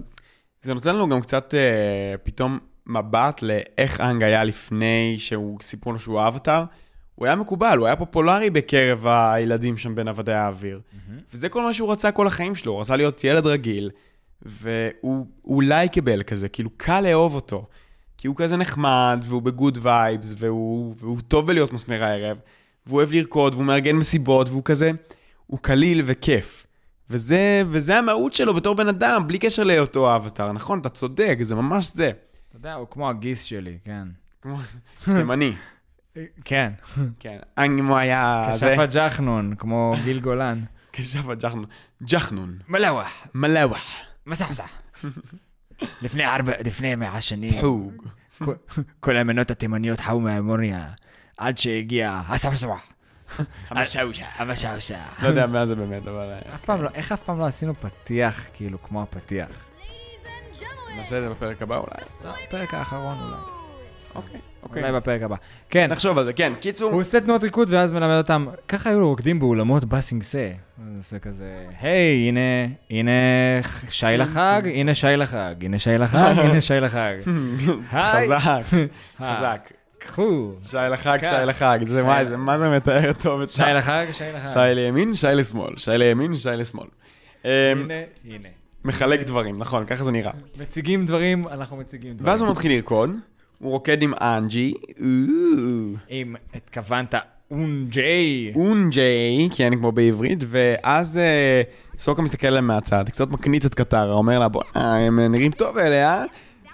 זה נותן לנו גם קצת אה, פתאום מבט לאיך אנג היה לפני שהוא סיפרו לו שהוא אבטר. הוא היה מקובל, הוא היה פופולרי בקרב הילדים שם בנוודי האוויר. וזה כל מה שהוא רצה כל החיים שלו, הוא רצה להיות ילד רגיל, והוא הוא likable כזה, כאילו קל לאהוב אותו. כי הוא כזה נחמד, והוא ב good vibes, והוא, והוא טוב בלהיות מסמר הערב, והוא אוהב לרקוד, והוא מארגן מסיבות, והוא כזה, הוא קליל וכיף. וזה, וזה המהות שלו בתור בן אדם, בלי קשר להיותו האבטר, נכון? אתה צודק, זה ממש זה. אתה יודע, הוא כמו הגיס שלי, כן. כמו תימני. כן. כן. אם הוא היה... כשף הג'חנון, כמו גיל גולן. כשף הג'חנון. ג'חנון. מלאווח, מלאווח. מסחסח. לפני ארבע, לפני מאה שנים, סחוג. כל- כל המנות התימניות חאו מהאמוניה, עד שהגיע הספסוח, המשאושה. המשעשע. לא יודע מה זה באמת, אבל... אה, אף פעם לא, איך אף פעם לא עשינו פתיח, כאילו, כמו הפתיח? נעשה את זה בפרק הבא אולי. לא, בפרק האחרון אולי. אוקיי. אוקיי. אולי בפרק הבא. כן, נחשוב על זה, כן. קיצור, הוא עושה תנועות ריקוד ואז מלמד אותם, ככה היו רוקדים באולמות בסינגסה. הוא עושה כזה, היי, הנה, הנה שי לחג, הנה שי לחג, הנה שי לחג, הנה שי לחג. חזק, חזק. קחו. שי לחג. שי לחג. זה מה. זה, מה זה מתאר טוב את שי לחג, שי לחג. שי לימין, שי לשמאל. שי לימין, שי לשמאל. אמ, הנה, הנה. מחלק דברים, נכון, ככה זה נראה. מציגים דברים, אנחנו מציגים דברים. ואז הוא מתחיל לרקוד, הוא רוקד עם אנג'י. אם התכוונת אונג'יי. אונג'יי, כן, כמו בעברית, ואז אה, סוקה מסתכל עליהם מהצד, קצת מקניט את קטרה, אומר לה, בואנה, הם נראים טוב אלה, אה?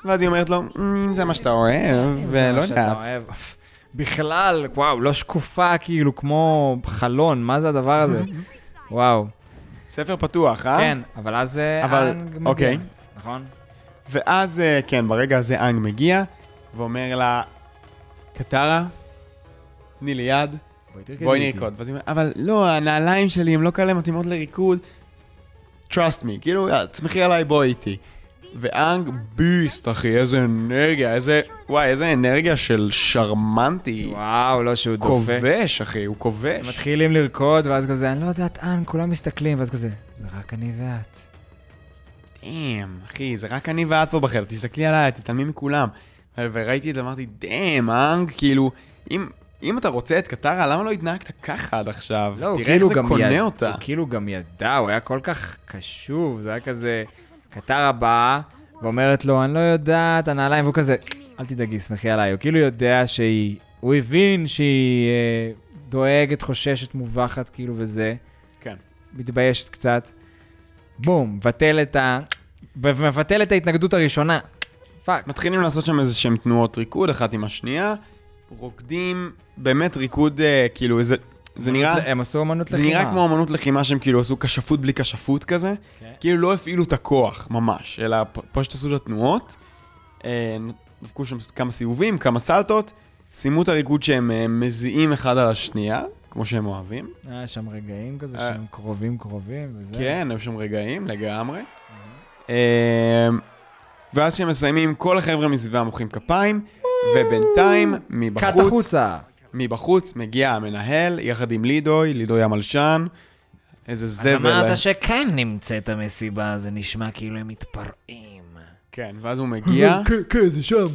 ואז היא אומרת לו, "אמ, זה מה שאתה אוהב, ולא יודעת. בכלל, וואו, לא שקופה כאילו כמו חלון, מה זה הדבר הזה? וואו. ספר פתוח, אה? כן, אבל אז אה, אבל- אנג מגיע. אוקיי. נכון? ואז, אה, כן, ברגע הזה אנג מגיע, ואומר לה, קטרה, תני לי יד, בואי. נרקוד. ואז היא אומרת, אבל לא, הנעליים שלי הן לא כאלה מתאימות לריקוד. trust me, כאילו, "יא, תסמכי עליי, בואי איתי. ואנג ביסט, אחי, איזה אנרגיה, איזה, וואי, איזה אנרגיה של שרמנטי. וואו, לא שהוא דופק. כובש, אחי, הוא הם כובש. מתחילים לרקוד, ואז כזה, אני לא יודעת, אנג, כולם מסתכלים, ואז כזה, זה רק אני ואת. דאם, אחי, זה רק אני ואת פה בחדר, תסתכלי עליי, תתעלמי מכולם. וראיתי את זה, אמרתי, דאם, אנג, כאילו, אם... אם אתה רוצה את קטרה, למה לא התנהגת ככה עד עכשיו? לא, תראה כאילו איך זה קונה יד- אותה. הוא כאילו גם ידע, הוא היה כל כך קשוב, זה היה כזה, קטרה באה ואומרת לו, אני לא יודעת, הנעליים, והוא כזה, אל תדאגי, סמכי עליי. הוא כאילו יודע שהיא, הוא הבין שהיא אה, דואגת, חוששת, מובכת, כאילו, וזה. כן. מתביישת קצת. בום, מבטל את ה... ומבטל את ההתנגדות הראשונה. Fuck. מתחילים לעשות שם איזה שהם תנועות ריקוד אחת עם השנייה, רוקדים, באמת ריקוד, אה, כאילו, זה, זה נראה... הם עשו אמנות זה לחימה. נראה כמו אמנות לחימה שהם כאילו עשו כשפות בלי כשפות כזה, כן. כאילו לא הפעילו את הכוח ממש, אלא פשוט עשו את התנועות, אה, דפקו שם כמה סיבובים, כמה סלטות, סיימו את הריקוד שהם אה, מזיעים אחד על השנייה, כמו שהם אוהבים. היה שם רגעים כזה אה. שהם קרובים קרובים וזה. כן, היו שם רגעים, לגמרי. אה, ואז כשהם מסיימים, כל החבר'ה מסביבם מוחאים כפיים, ובינתיים, קאט מבחוץ, החוצה. מבחוץ מגיע המנהל, יחד עם לידוי, לידוי המלשן, איזה אז זבל. אמרת שכאן נמצאת המסיבה, זה נשמע כאילו הם מתפרעים. כן, ואז הוא מגיע, כן, כן, זה שם.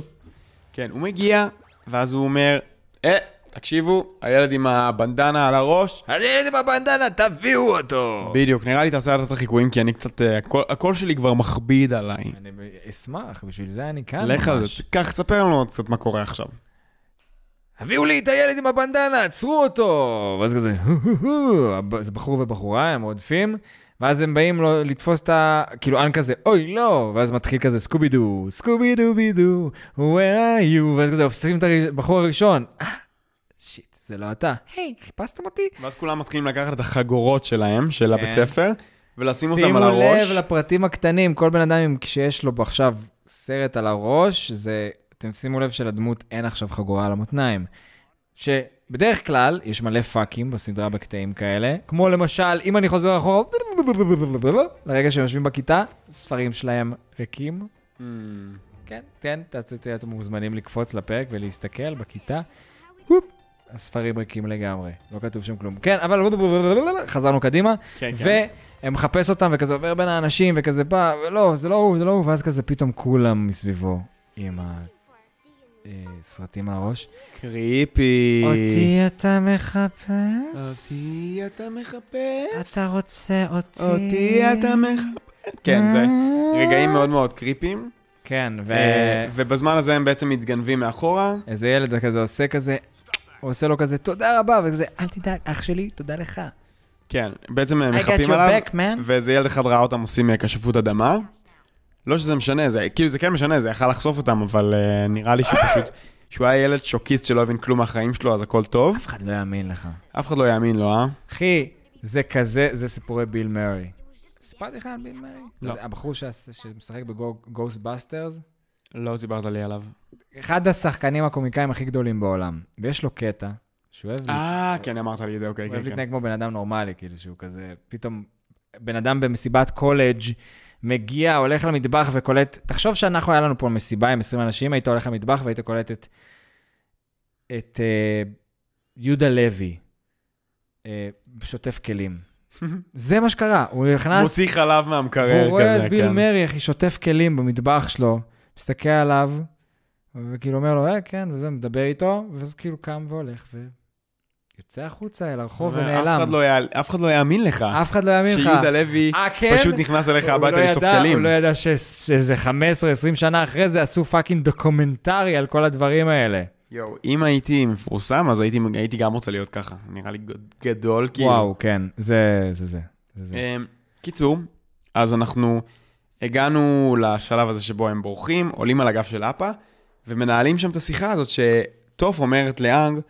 כן, הוא מגיע, ואז הוא אומר, אה, תקשיבו, הילד עם הבנדנה על הראש, הילד עם הבנדנה, תביאו אותו! בדיוק, נראה לי תעשה את החיקויים, כי אני קצת, אה, הקול- הקול שלי כבר מכביד עליי. אני אשמח, בשביל זה אני כאן לך על זה. קח, ספר לנו קצת מה קורה עכשיו. הביאו לי את הילד עם הבנדנה, עצרו אותו! ואז כזה, זה בחור ובחורה, הם רודפים, ואז הם באים לו לתפוס את ה... כאילו, אנ כזה, אוי, לא! ואז מתחיל כזה, סקובי דו, סקובי דו בי דו, where are you? ואז כזה, הופכים את הבחור הראשון. "אה, שיט, זה לא אתה. היי, חיפשתם אותי? ואז כולם מתחילים לקחת את החגורות שלהם, של כן. הבית ספר, ולשים אותם שימו על הראש. לב לפרטים הקטנים, כל בן אדם, כשיש לו עכשיו סרט על הראש, זה, אתם שימו לב שלדמות אין עכשיו חגורה על המותניים. שבדרך כלל, יש מלא פאקים בסדרה בקטעים כאלה, כמו למשל, אם אני חוזר אחורה, לרגע שהם יושבים בכיתה, ספרים שלהם ריקים. Hmm, כן, כן, אתם מוזמנים לקפוץ לפרק ולהסתכל בכיתה. הספרים ריקים לגמרי, לא כתוב שם כלום. כן, אבל חזרנו קדימה. כן, כן. ומחפש אותם וכזה עובר בין האנשים וכזה בא, ולא, זה לא הוא, זה לא הוא, ואז כזה פתאום כולם מסביבו עם הסרטים על הראש. קריפי. אותי אתה מחפש? אותי אתה מחפש? אתה רוצה אותי? אותי אתה מחפש? כן, זה רגעים מאוד מאוד קריפיים. כן, ו... אה, ובזמן הזה הם בעצם מתגנבים מאחורה. איזה ילד כזה עושה כזה, הוא עושה לו כזה, תודה רבה, וכזה, אל תדאג, אח שלי, תודה לך. כן, בעצם הם מחפים עליו, back. ואיזה ילד אחד ראה אותם עושים אה, כשפות אדמה. לא שזה משנה, זה כאילו זה כן משנה, זה יכל לחשוף אותם, אבל uh, נראה לי שהוא פשוט, שהוא היה ילד שוקיסט שלא הבין כלום מהחיים שלו, אז הכל טוב. אף אחד לא יאמין לך. אף אחד לא יאמין לו, אה? אחי, זה כזה, זה סיפורי ביל מרי. סיפרתי לך על ביל מרי? לא. הבחור שמשחק ב Ghostbusters? לא סיפרת לי עליו. אחד השחקנים הקומיקאים הכי גדולים בעולם. ויש לו קטע, שהוא אוהב אה, כן, אמרת לי את זה, אוקיי, הוא אוהב כן, כן. להתנהג כמו בן אדם נורמלי, כאילו שהוא כזה, פתאום בן אדם במסיבת קולג' מגיע, הולך למטבח וקולט, תחשוב שאנחנו, היה לנו פה מסיבה עם 20 אנשים, היית הולך למטבח והיית קולט את, את אה, יהודה לוי, אה, שוטף כלים. זה מה שקרה, הוא נכנס, מוציא חלב מהמקרר כזה, והוא רואה את ביל כן. מרי, אחי, שוטף כלים במטבח שלו, מסתכל עליו, וכאילו אומר לו, אה, כן, וזה, מדבר איתו, ואז כאילו קם והולך, ויוצא החוצה אל הרחוב ונעלם. לא אף אחד לא יאמין לך. אף אחד לא יאמין לך. שיהודה לוי אה, כן? פשוט נכנס אליך הביתה לא לשטוף כלים. הוא לא ידע ש- שזה 15-20 שנה אחרי זה עשו fucking דוקומנטרי על כל הדברים האלה. יואו, אם הייתי מפורסם, אז הייתי, הייתי גם רוצה להיות ככה. נראה לי גד- גדול, כאילו. וואו, כן, זה זה. זה, זה, זה. אמ, קיצור, אז אנחנו הגענו לשלב הזה שבו הם בורחים, עולים על הגב של אפה, ומנהלים שם את השיחה הזאת שטוף אומרת לאנג,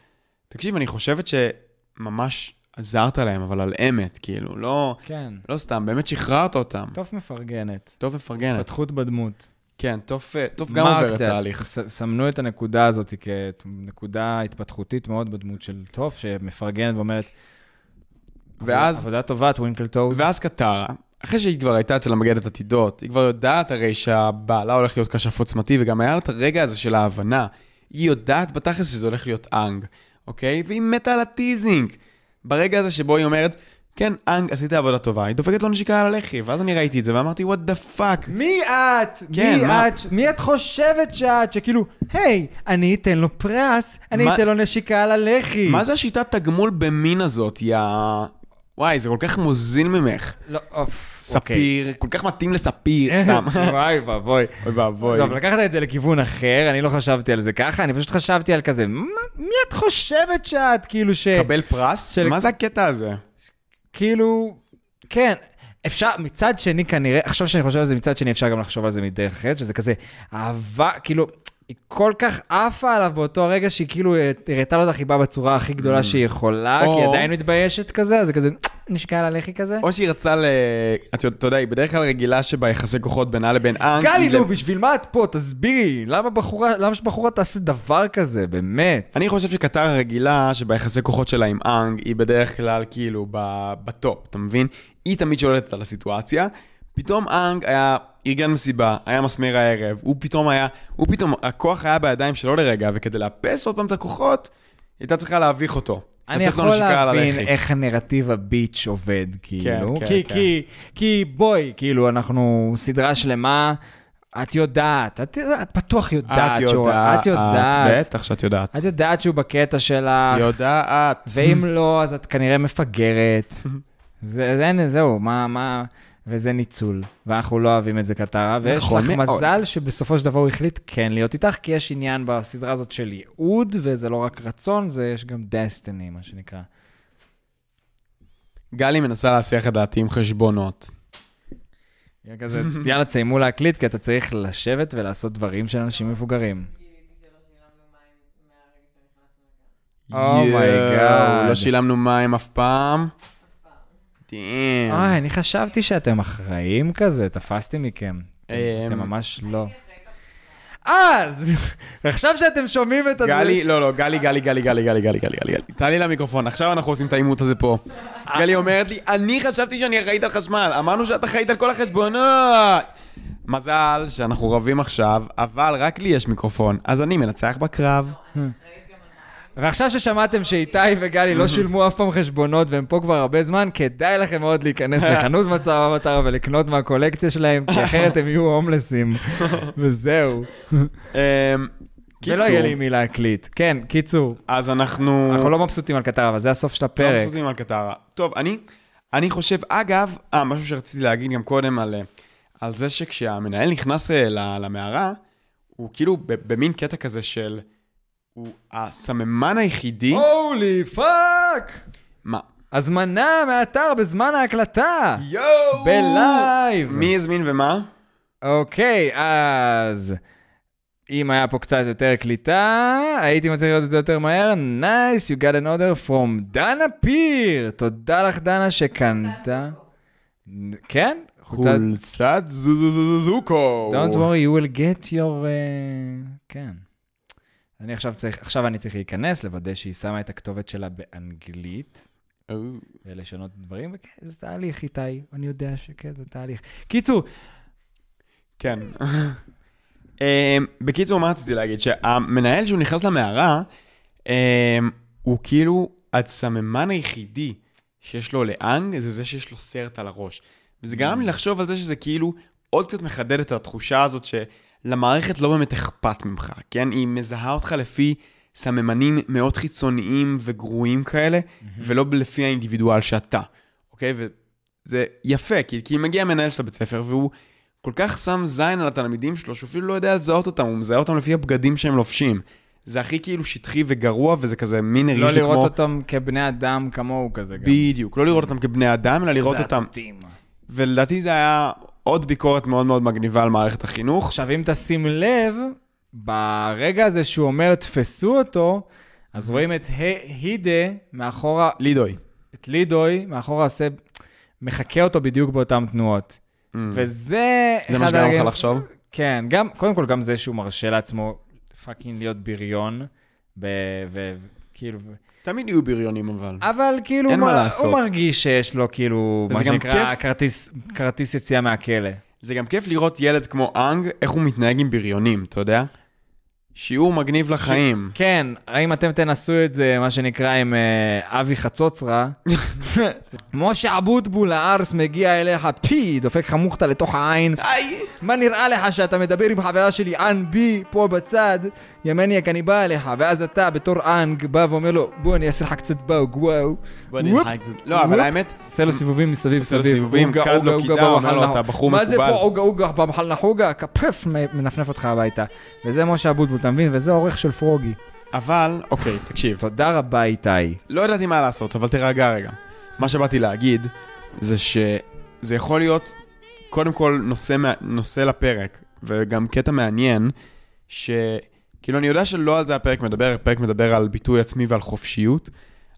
תקשיב, אני חושבת שממש עזרת להם, אבל על אמת, כאילו, לא, כן, לא סתם, באמת שחררת אותם. טוף מפרגנת. טוף מפרגנת. התפתחות בדמות. כן, טוב, אה, טוף גם עוברת that. תהליך. סמנו את הנקודה הזאת כנקודה התפתחותית מאוד בדמות של טוף, שמפרגנת ואומרת, ואז- עבודה טובה, Twinkle Toes. ואז קטרה, אחרי שהיא כבר הייתה אצל המגדת עתידות, היא כבר יודעת הרי שהבעלה הולך להיות כשף עוצמתי, וגם היה לה את הרגע הזה של ההבנה. היא יודעת בתכלס שזה הולך להיות אנג, אוקיי? והיא מתה על ה teasing. ברגע הזה שבו היא אומרת, כן, אנג, עשית עבודה טובה, היא דופקת לו נשיקה על הלחי, ואז אני ראיתי את זה ואמרתי, what the fuck. מי את? כן, מי מה? את? מי את חושבת שאת? שכאילו, היי, אני אתן לו פרס, אני מה- אתן לו נשיקה על הלחי. מה זה השיטת תגמול במין הזאת, יא... וואי, זה כל כך מוזיל ממך. לא, אוף, אוקיי. ספיר, כל כך מתאים לספיר, סתם. וואי ואבוי. אוי ואבוי. טוב, לקחת את זה לכיוון אחר, אני לא חשבתי על זה ככה, אני פשוט חשבתי על כזה, "מה- מי את חושבת שאת? כאילו ש... קבל פרס? של- מה זה הקטע הזה? כאילו, כן, אפשר, מצד שני כנראה, עכשיו שאני חושב על זה מצד שני, אפשר גם לחשוב על זה מדרך אחרת, שזה כזה אהבה, כאילו, היא כל כך עפה עליו באותו הרגע שהיא כאילו הראתה לו את החיבה בצורה הכי גדולה שהיא יכולה, כי היא או- עדיין מתביישת כזה, אז זה כזה נשקע על הלחי כזה. או שהיא רצה ל... אתה אתה יודע, היא בדרך כלל רגילה שביחסי כוחות בינה לבין אנג... גלי, נו, בשביל מה את פה? תסבירי, למה בחורה, למה שבחורה תעשה דבר כזה, באמת? אני חושב שקטרה רגילה שביחסי כוחות שלה עם אנג, היא בדרך כלל כאילו ב top, אתה מבין? היא תמיד שולטת על הסיטואציה. פתאום אנג היה ארגן מסיבה, היה מסמר הערב, הוא פתאום היה, הוא פתאום, הכוח היה בידיים שלו לרגע, וכדי לאפס עוד פעם את הכוחות, היא הייתה צריכה להביך אותו. אני יכול להבין. איך הנרטיב ה bitch עובד, כאילו. כן, כי, כן. כי, כי בואי, כאילו, אנחנו סדרה שלמה, את יודעת, את, את בטוח יודעת את שהוא, יודעת, את יודעת, בטח שאת יודעת. את יודעת שהוא בקטע שלך, יודעת. ואם לא, אז את כנראה מפגרת. זה, זה, זהו, מה, מה, וזה ניצול, ואנחנו לא אוהבים את זה קטרה, ויש נכון לך. מזל שבסופו של דבר הוא החליט כן להיות איתך, כי יש עניין בסדרה הזאת של ייעוד, וזה לא רק רצון, זה יש גם דסטיני, מה שנקרא. גלי מנסה להסיח את דעתי עם חשבונות. כזה, יאללה, תסיימו להקליט, כי אתה צריך לשבת ולעשות דברים של אנשים מבוגרים. Oh God. לא שילמנו מים אף פעם. דאם. אוי, אני חשבתי שאתם אחראים כזה, תפסתי מכם. אתם- אמ, אתם ממש לא. אז, עכשיו שאתם שומעים את הדברים... גלי, לא, לא, גלי, גלי, גלי, גלי, גלי, גלי, גלי, גלי, גלי. תעלי למיקרופון, עכשיו אנחנו עושים את העימות הזה פה. גלי אומרת לי, אני חשבתי שאני אחראית על חשמל, אמרנו שאת אחראית על כל החשבונות. מזל שאנחנו רבים עכשיו, אבל רק לי יש מיקרופון, אז אני מנצח בקרב. ועכשיו ששמעתם שאיתי וגלי לא שילמו אף פעם חשבונות והם פה כבר הרבה זמן, כדאי לכם מאוד להיכנס לחנות מצב המטרה ולקנות מהקולקציה שלהם, כי אחרת הם יהיו הומלסים. וזהו. אמ, ולא קיצור, יהיה לי מי להקליט. כן, קיצור. אז אנחנו... אנחנו לא מבסוטים על קטרה, אבל זה הסוף של לא הפרק. מבסוטים על קטרה. טוב, אני, אני חושב, אגב, אה, משהו שרציתי להגיד גם קודם על, אה, על זה שכשהמנהל נכנס אה, למערה, הוא כאילו במין קטע כזה של... הוא הסממן היחידי... Holy fuck! מה? הזמנה מהאתר בזמן ההקלטה! יואו! ב live! מי הזמין ומה? אוקיי, אז אם היה פה קצת יותר קליטה, הייתי מצליח לראות את זה יותר מהר. Nice, you got an order from דנה פיר. תודה לך, דנה, שקנתה. כן? חולצת... זוזוזוזוקו. Don't worry, you will get your... uh, כן. אני עכשיו צריך, עכשיו אני צריך להיכנס, לוודא שהיא שמה את הכתובת שלה באנגלית, ולשנות דברים, וכן, זה תהליך, איתי, אני יודע שכן, זה תהליך. קיצור, כן. אמ, בקיצור, מה רציתי להגיד? שהמנהל, שהוא נכנס למערה, אמ, הוא כאילו הסממן היחידי שיש לו לאנג, זה זה שיש לו סרט על הראש. וזה גרם לי לחשוב על זה שזה כאילו עוד קצת מחדד את התחושה הזאת שלמערכת לא באמת אכפת ממך, כן? היא מזהה אותך לפי סממנים מאוד חיצוניים וגרועים כאלה, ולא לפי האינדיבידואל שאתה, אוקיי? וזה יפה, כי, כי מגיע מנהל של הבית ספר והוא כל כך שם זין על התלמידים שלו, שהוא אפילו לא יודע לזהות אותם, הוא מזהה אותם לפי הבגדים שהם לובשים. זה הכי כאילו שטחי וגרוע, וזה כזה מין הרגיש לא לי כמו... לראות אותם כבני אדם כמוהו כזה גם. בדיוק, לא לראות אותם כבני אדם, אלא לראות זה אותם... הטוטים. ולדעתי זה היה עוד ביקורת מאוד מאוד מגניבה על מערכת החינוך. עכשיו, אם תשים לב, ברגע הזה שהוא אומר, תפסו אותו, אז רואים את הידה מאחורה, לידוי. את לידוי מאחורה עושה, מחקה אותו בדיוק באותן תנועות. וזה... Mm. זה מה שגרם לך לחשוב? כן, גם, קודם כל, גם זה שהוא מרשה לעצמו fucking להיות בריון, וכאילו... תמיד יהיו בריונים אבל. אבל כאילו, אין מה מ- לעשות. הוא מרגיש שיש לו כאילו, מה שנקרא, כיף. כרטיס, כרטיס יציאה מהכלא. זה גם כיף לראות ילד כמו אנג, איך הוא מתנהג עם בריונים, אתה יודע? שיעור מגניב לחיים. כן, האם אתם תנסו את זה, מה שנקרא, עם אה, אבי חצוצרה? משה אבוטבול הארס מגיע אליך, פי, דופק לך מוכתה לתוך העין. מה נראה לך שאתה מדבר עם חברה שלי, אנ בי, פה בצד, ימניאק, אני בא אליך, ואז אתה בתור אנג בא ואומר לו, בוא אני אעשה לך קצת באוג, וואו. בוא נשחק קצת. לא, אבל. האמת, עושה לו סיבובים מסביב עושה לו סביב. סיבובים, קד לו אוגה, קידה, אומר לו, "אתה נחוגה." בחור מה זה מקובל. פה אוגה אוגה במחל נחוגה? כפף, מנפנף אותך הביתה. וזה משה אבוטבול, אתה מבין? וזה העורך של פרוגי. אבל, אוקיי, תקשיב. תודה רבה, איתי. לא ידעתי מה לעשות, אבל תירגע רגע. מה שבאתי להגיד, זה שזה יכול להיות, קודם כל, נושא, נושא לפרק, וגם קטע מעניין, שכאילו, אני יודע שלא על זה הפרק מדבר, הפרק מדבר על ביטוי עצמי ועל חופשיות,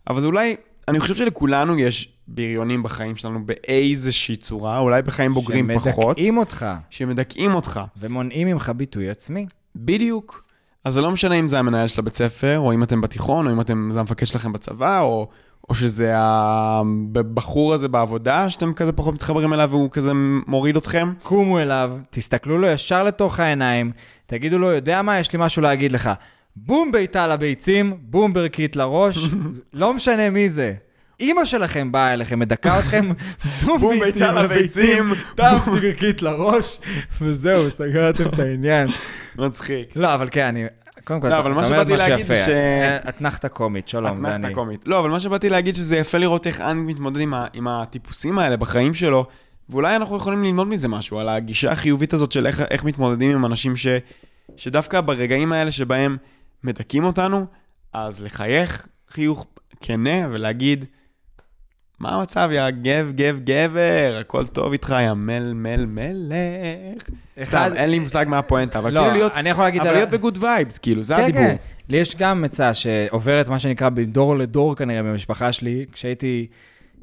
אבל זה אולי, אני חושב שלכולנו יש בריונים בחיים שלנו באיזושהי צורה, אולי בחיים בוגרים פחות, שמדכאים אותך שמדכאים אותך. ומונעים ממך ביטוי עצמי. בדיוק. אז זה לא משנה אם זה המנהל של הבית ספר, או אם אתם בתיכון, או אם אתם, זה המפקד שלכם בצבא, או, או שזה הבחור הזה בעבודה, שאתם כזה פחות מתחברים אליו והוא כזה מוריד אתכם. קומו אליו, תסתכלו לו ישר לתוך העיניים, תגידו לו, יודע מה, יש לי משהו להגיד לך. בום בעיטה לביצים, בום ברכית לראש, לא משנה מי זה. אימא שלכם באה אליכם, מדכא אתכם, בום בעיטה לביצים, טאפ ברכית לראש, וזהו, סגרתם את העניין. מצחיק. לא, אבל כן, אני... קודם כל, לא, אתה מה אומר שבאתי משהו להגיד זה. ש- אה, אתנחתה קומית, שלום, זה אתנחתה אני. קומית. לא, אבל מה שבאתי להגיד שזה יפה לראות איך אנג מתמודד עם, ה, עם הטיפוסים האלה בחיים שלו, ואולי אנחנו יכולים ללמוד מזה משהו, על הגישה החיובית הזאת של איך, איך מתמודדים עם אנשים ש, שדווקא ברגעים האלה שבהם מדכאים אותנו, אז לחייך חיוך כנה ולהגיד, מה המצב, יא גב, גב, גבר, הכל טוב איתך, יא מל, מל, מלך. סתם, אין לי מושג מה הפואנטה, אבל לא, כאילו להיות, אני יכול להגיד... אבל להיות ב good vibes, כאילו, זה כן, הדיבור. כן. לי יש גם עצה שעוברת מה שנקרא מדור לדור כנראה במשפחה שלי. כשהייתי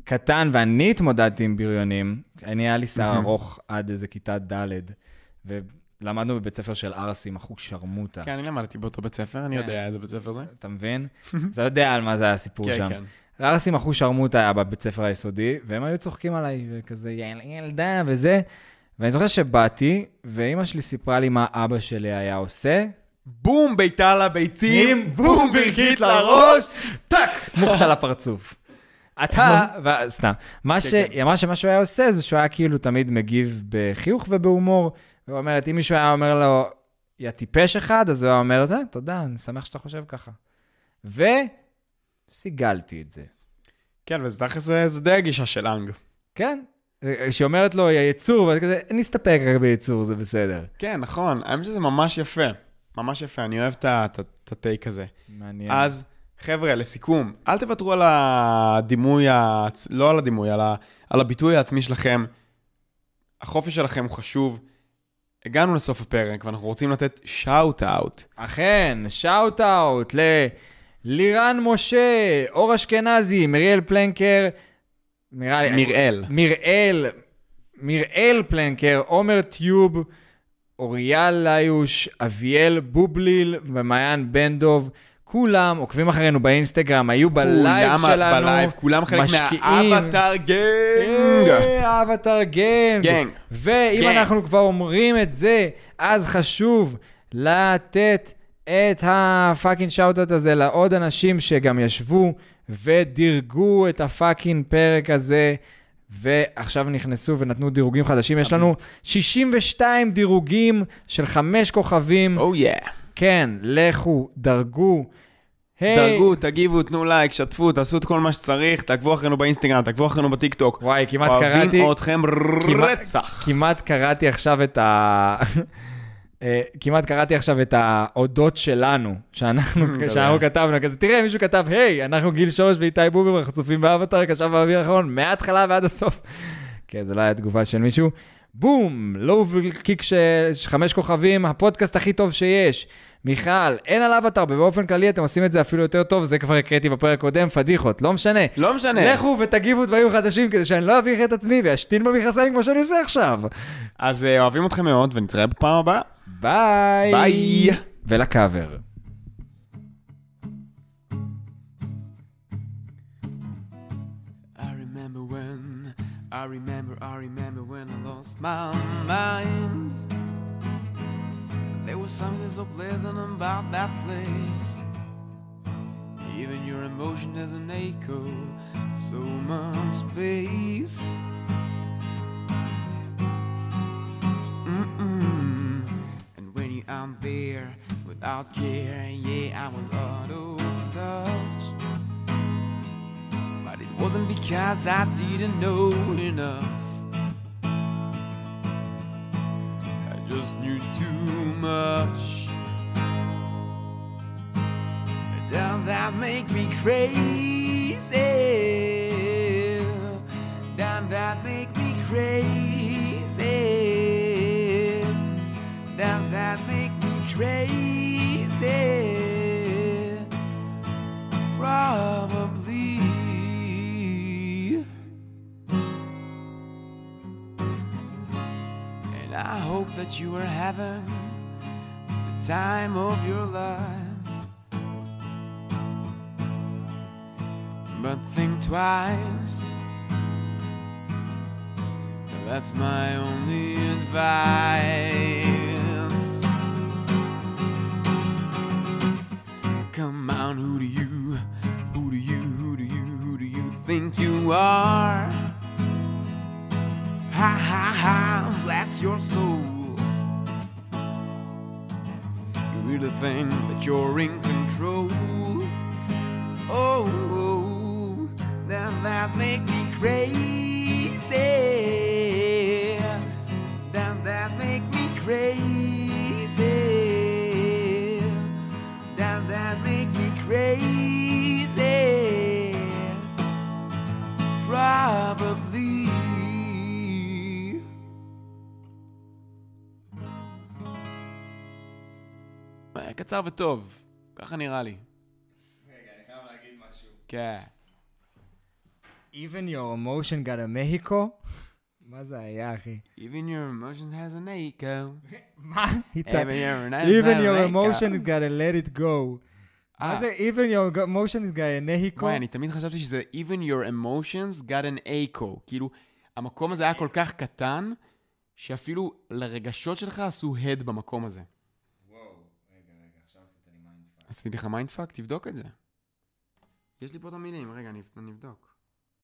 קטן ואני התמודדתי עם בריונים, אני היה לי שיער ארוך עד איזה כיתה ד', ולמדנו בבית ספר של ערסים, אחוז שרמוטה. כן, אני למדתי באותו בית ספר, אני כן. יודע איזה בית ספר זה. אתה מבין? אתה יודע על מה זה הסיפור כן, שם. כן. ערסים אחוז שרמוטה היה בבית ספר היסודי, והם היו צוחקים עליי, וכזה "יל- ילדה וזה. ואני זוכר שבאתי, ואימא שלי סיפרה לי מה אבא שלי היה עושה, בום, בעיטה לביצים, בום, ברכית לראש, טאק, מוכתה לפרצוף. אתה, סתם, מה ש- היא אמרה שמה שהוא היה עושה זה שהוא היה כאילו תמיד מגיב בחיוך ובהומור. והוא אומרת, אם מישהו היה אומר לו, יא טיפש אחד, אז הוא היה אומר, "אה, תודה, אני שמח שאתה חושב ככה. וסיגלתי את זה. כן, וזה תכל'ס זה די הגישה של אנג. כן? כשהיא אומרת לו, יא יצור, ואתה כזה, נסתפק רק ביצור, זה בסדר. כן, נכון, האמת שזה ממש יפה. ממש יפה, אני אוהב את ה take הזה. מעניין. אז, חבר'ה, לסיכום, אל תוותרו על הדימוי, העצ... לא על הדימוי, על, ה... על הביטוי העצמי שלכם. החופש שלכם הוא חשוב. הגענו לסוף הפרק, ואנחנו רוצים לתת shout-out. אכן, shout out ללירן משה, אור אשכנזי, מריאל פלנקר, נראה לי... מיראל, מיראל פלנקר, עומר טיוב, אוריאל ליוש, אביאל בובליל ומעיין בן דב. כולם עוקבים אחרינו באינסטגרם, היו בלייב כולם שלנו. בלייב, כולם חלק. מה Avatar gang. אה, Avatar gang. gang. ואם gang. אנחנו כבר אומרים את זה, אז חשוב לתת את ה fucking shout-out הזה לעוד אנשים שגם ישבו ודירגו את ה fucking פרק הזה. ועכשיו נכנסו ונתנו דירוגים חדשים. יש לנו 62 דירוגים של חמש כוכבים. או יא. כן, לכו, דרגו. היי, דרגו, תגיבו, תנו לייק, שתפו, תעשו את כל מה שצריך, תעקבו אחרינו באינסטגרם, תעקבו אחרינו בטיקטוק. וואי, כמעט קראתי... אוהבים אתכם כמעט- רצח. כמעט קראתי עכשיו את ה... אה, כמעט קראתי עכשיו את ההודות שלנו, שאנחנו, שאנחנו כתבנו, כזה, תראה, מישהו כתב, היי, אנחנו גיל שורש ואיתי בובר, אנחנו צופים באבטר, קשב באוויר האחרון, מההתחלה ועד הסוף. כן, זה לא היה תגובה של מישהו. בום, לואו קיק של חמש כוכבים, הפודקאסט הכי טוב שיש. מיכל, אין על אבטר, ובאופן כללי אתם עושים את זה אפילו יותר טוב, זה כבר הקראתי בפרק קודם, פדיחות, לא משנה. לא משנה. לכו ותגיבו דברים חדשים כדי שאני לא אביך את עצמי ואשתין במכנסיים כמו שאני עושה עכשיו. אז אה, אוהבים אתכם מאוד, ונתראה בפעם הבאה. ביי. ביי. ולקאבר. I remember, I remember when I lost my mind. Was something so pleasant about that place. Even your emotion doesn't echo so much space. Mm-mm. And when you out there without care, yeah, I was out of touch. But it wasn't because I didn't know enough. Just knew too much. Does that make me crazy? Does that make me crazy? Does that make me crazy? Probably. I hope that you are having the time of your life. But think twice. That's my only advice. Come on, who do you, who do you, who do you, who do you think you are? Ha ha ha, bless your soul. You really think that you're in control? Oh, then that make me crazy. Then that make me crazy. Then that make me crazy. Probably. קצר וטוב, ככה נראה לי. רגע, אני חייב להגיד משהו. כן. Even your emotion got a Mexico? מה זה היה, אחי? Even your emotions has an echo. מה? Even your, emotion got a let it go. מה אה. זה even your emotion got a Mexico? וואי, אני תמיד חשבתי שזה even your emotions got an echo. כאילו, המקום הזה היה כל כך קטן, שאפילו לרגשות שלך עשו הד במקום הזה. עשיתי לך mindfuck? תבדוק את זה. יש לי פה את המילים, רגע, אני אבדוק.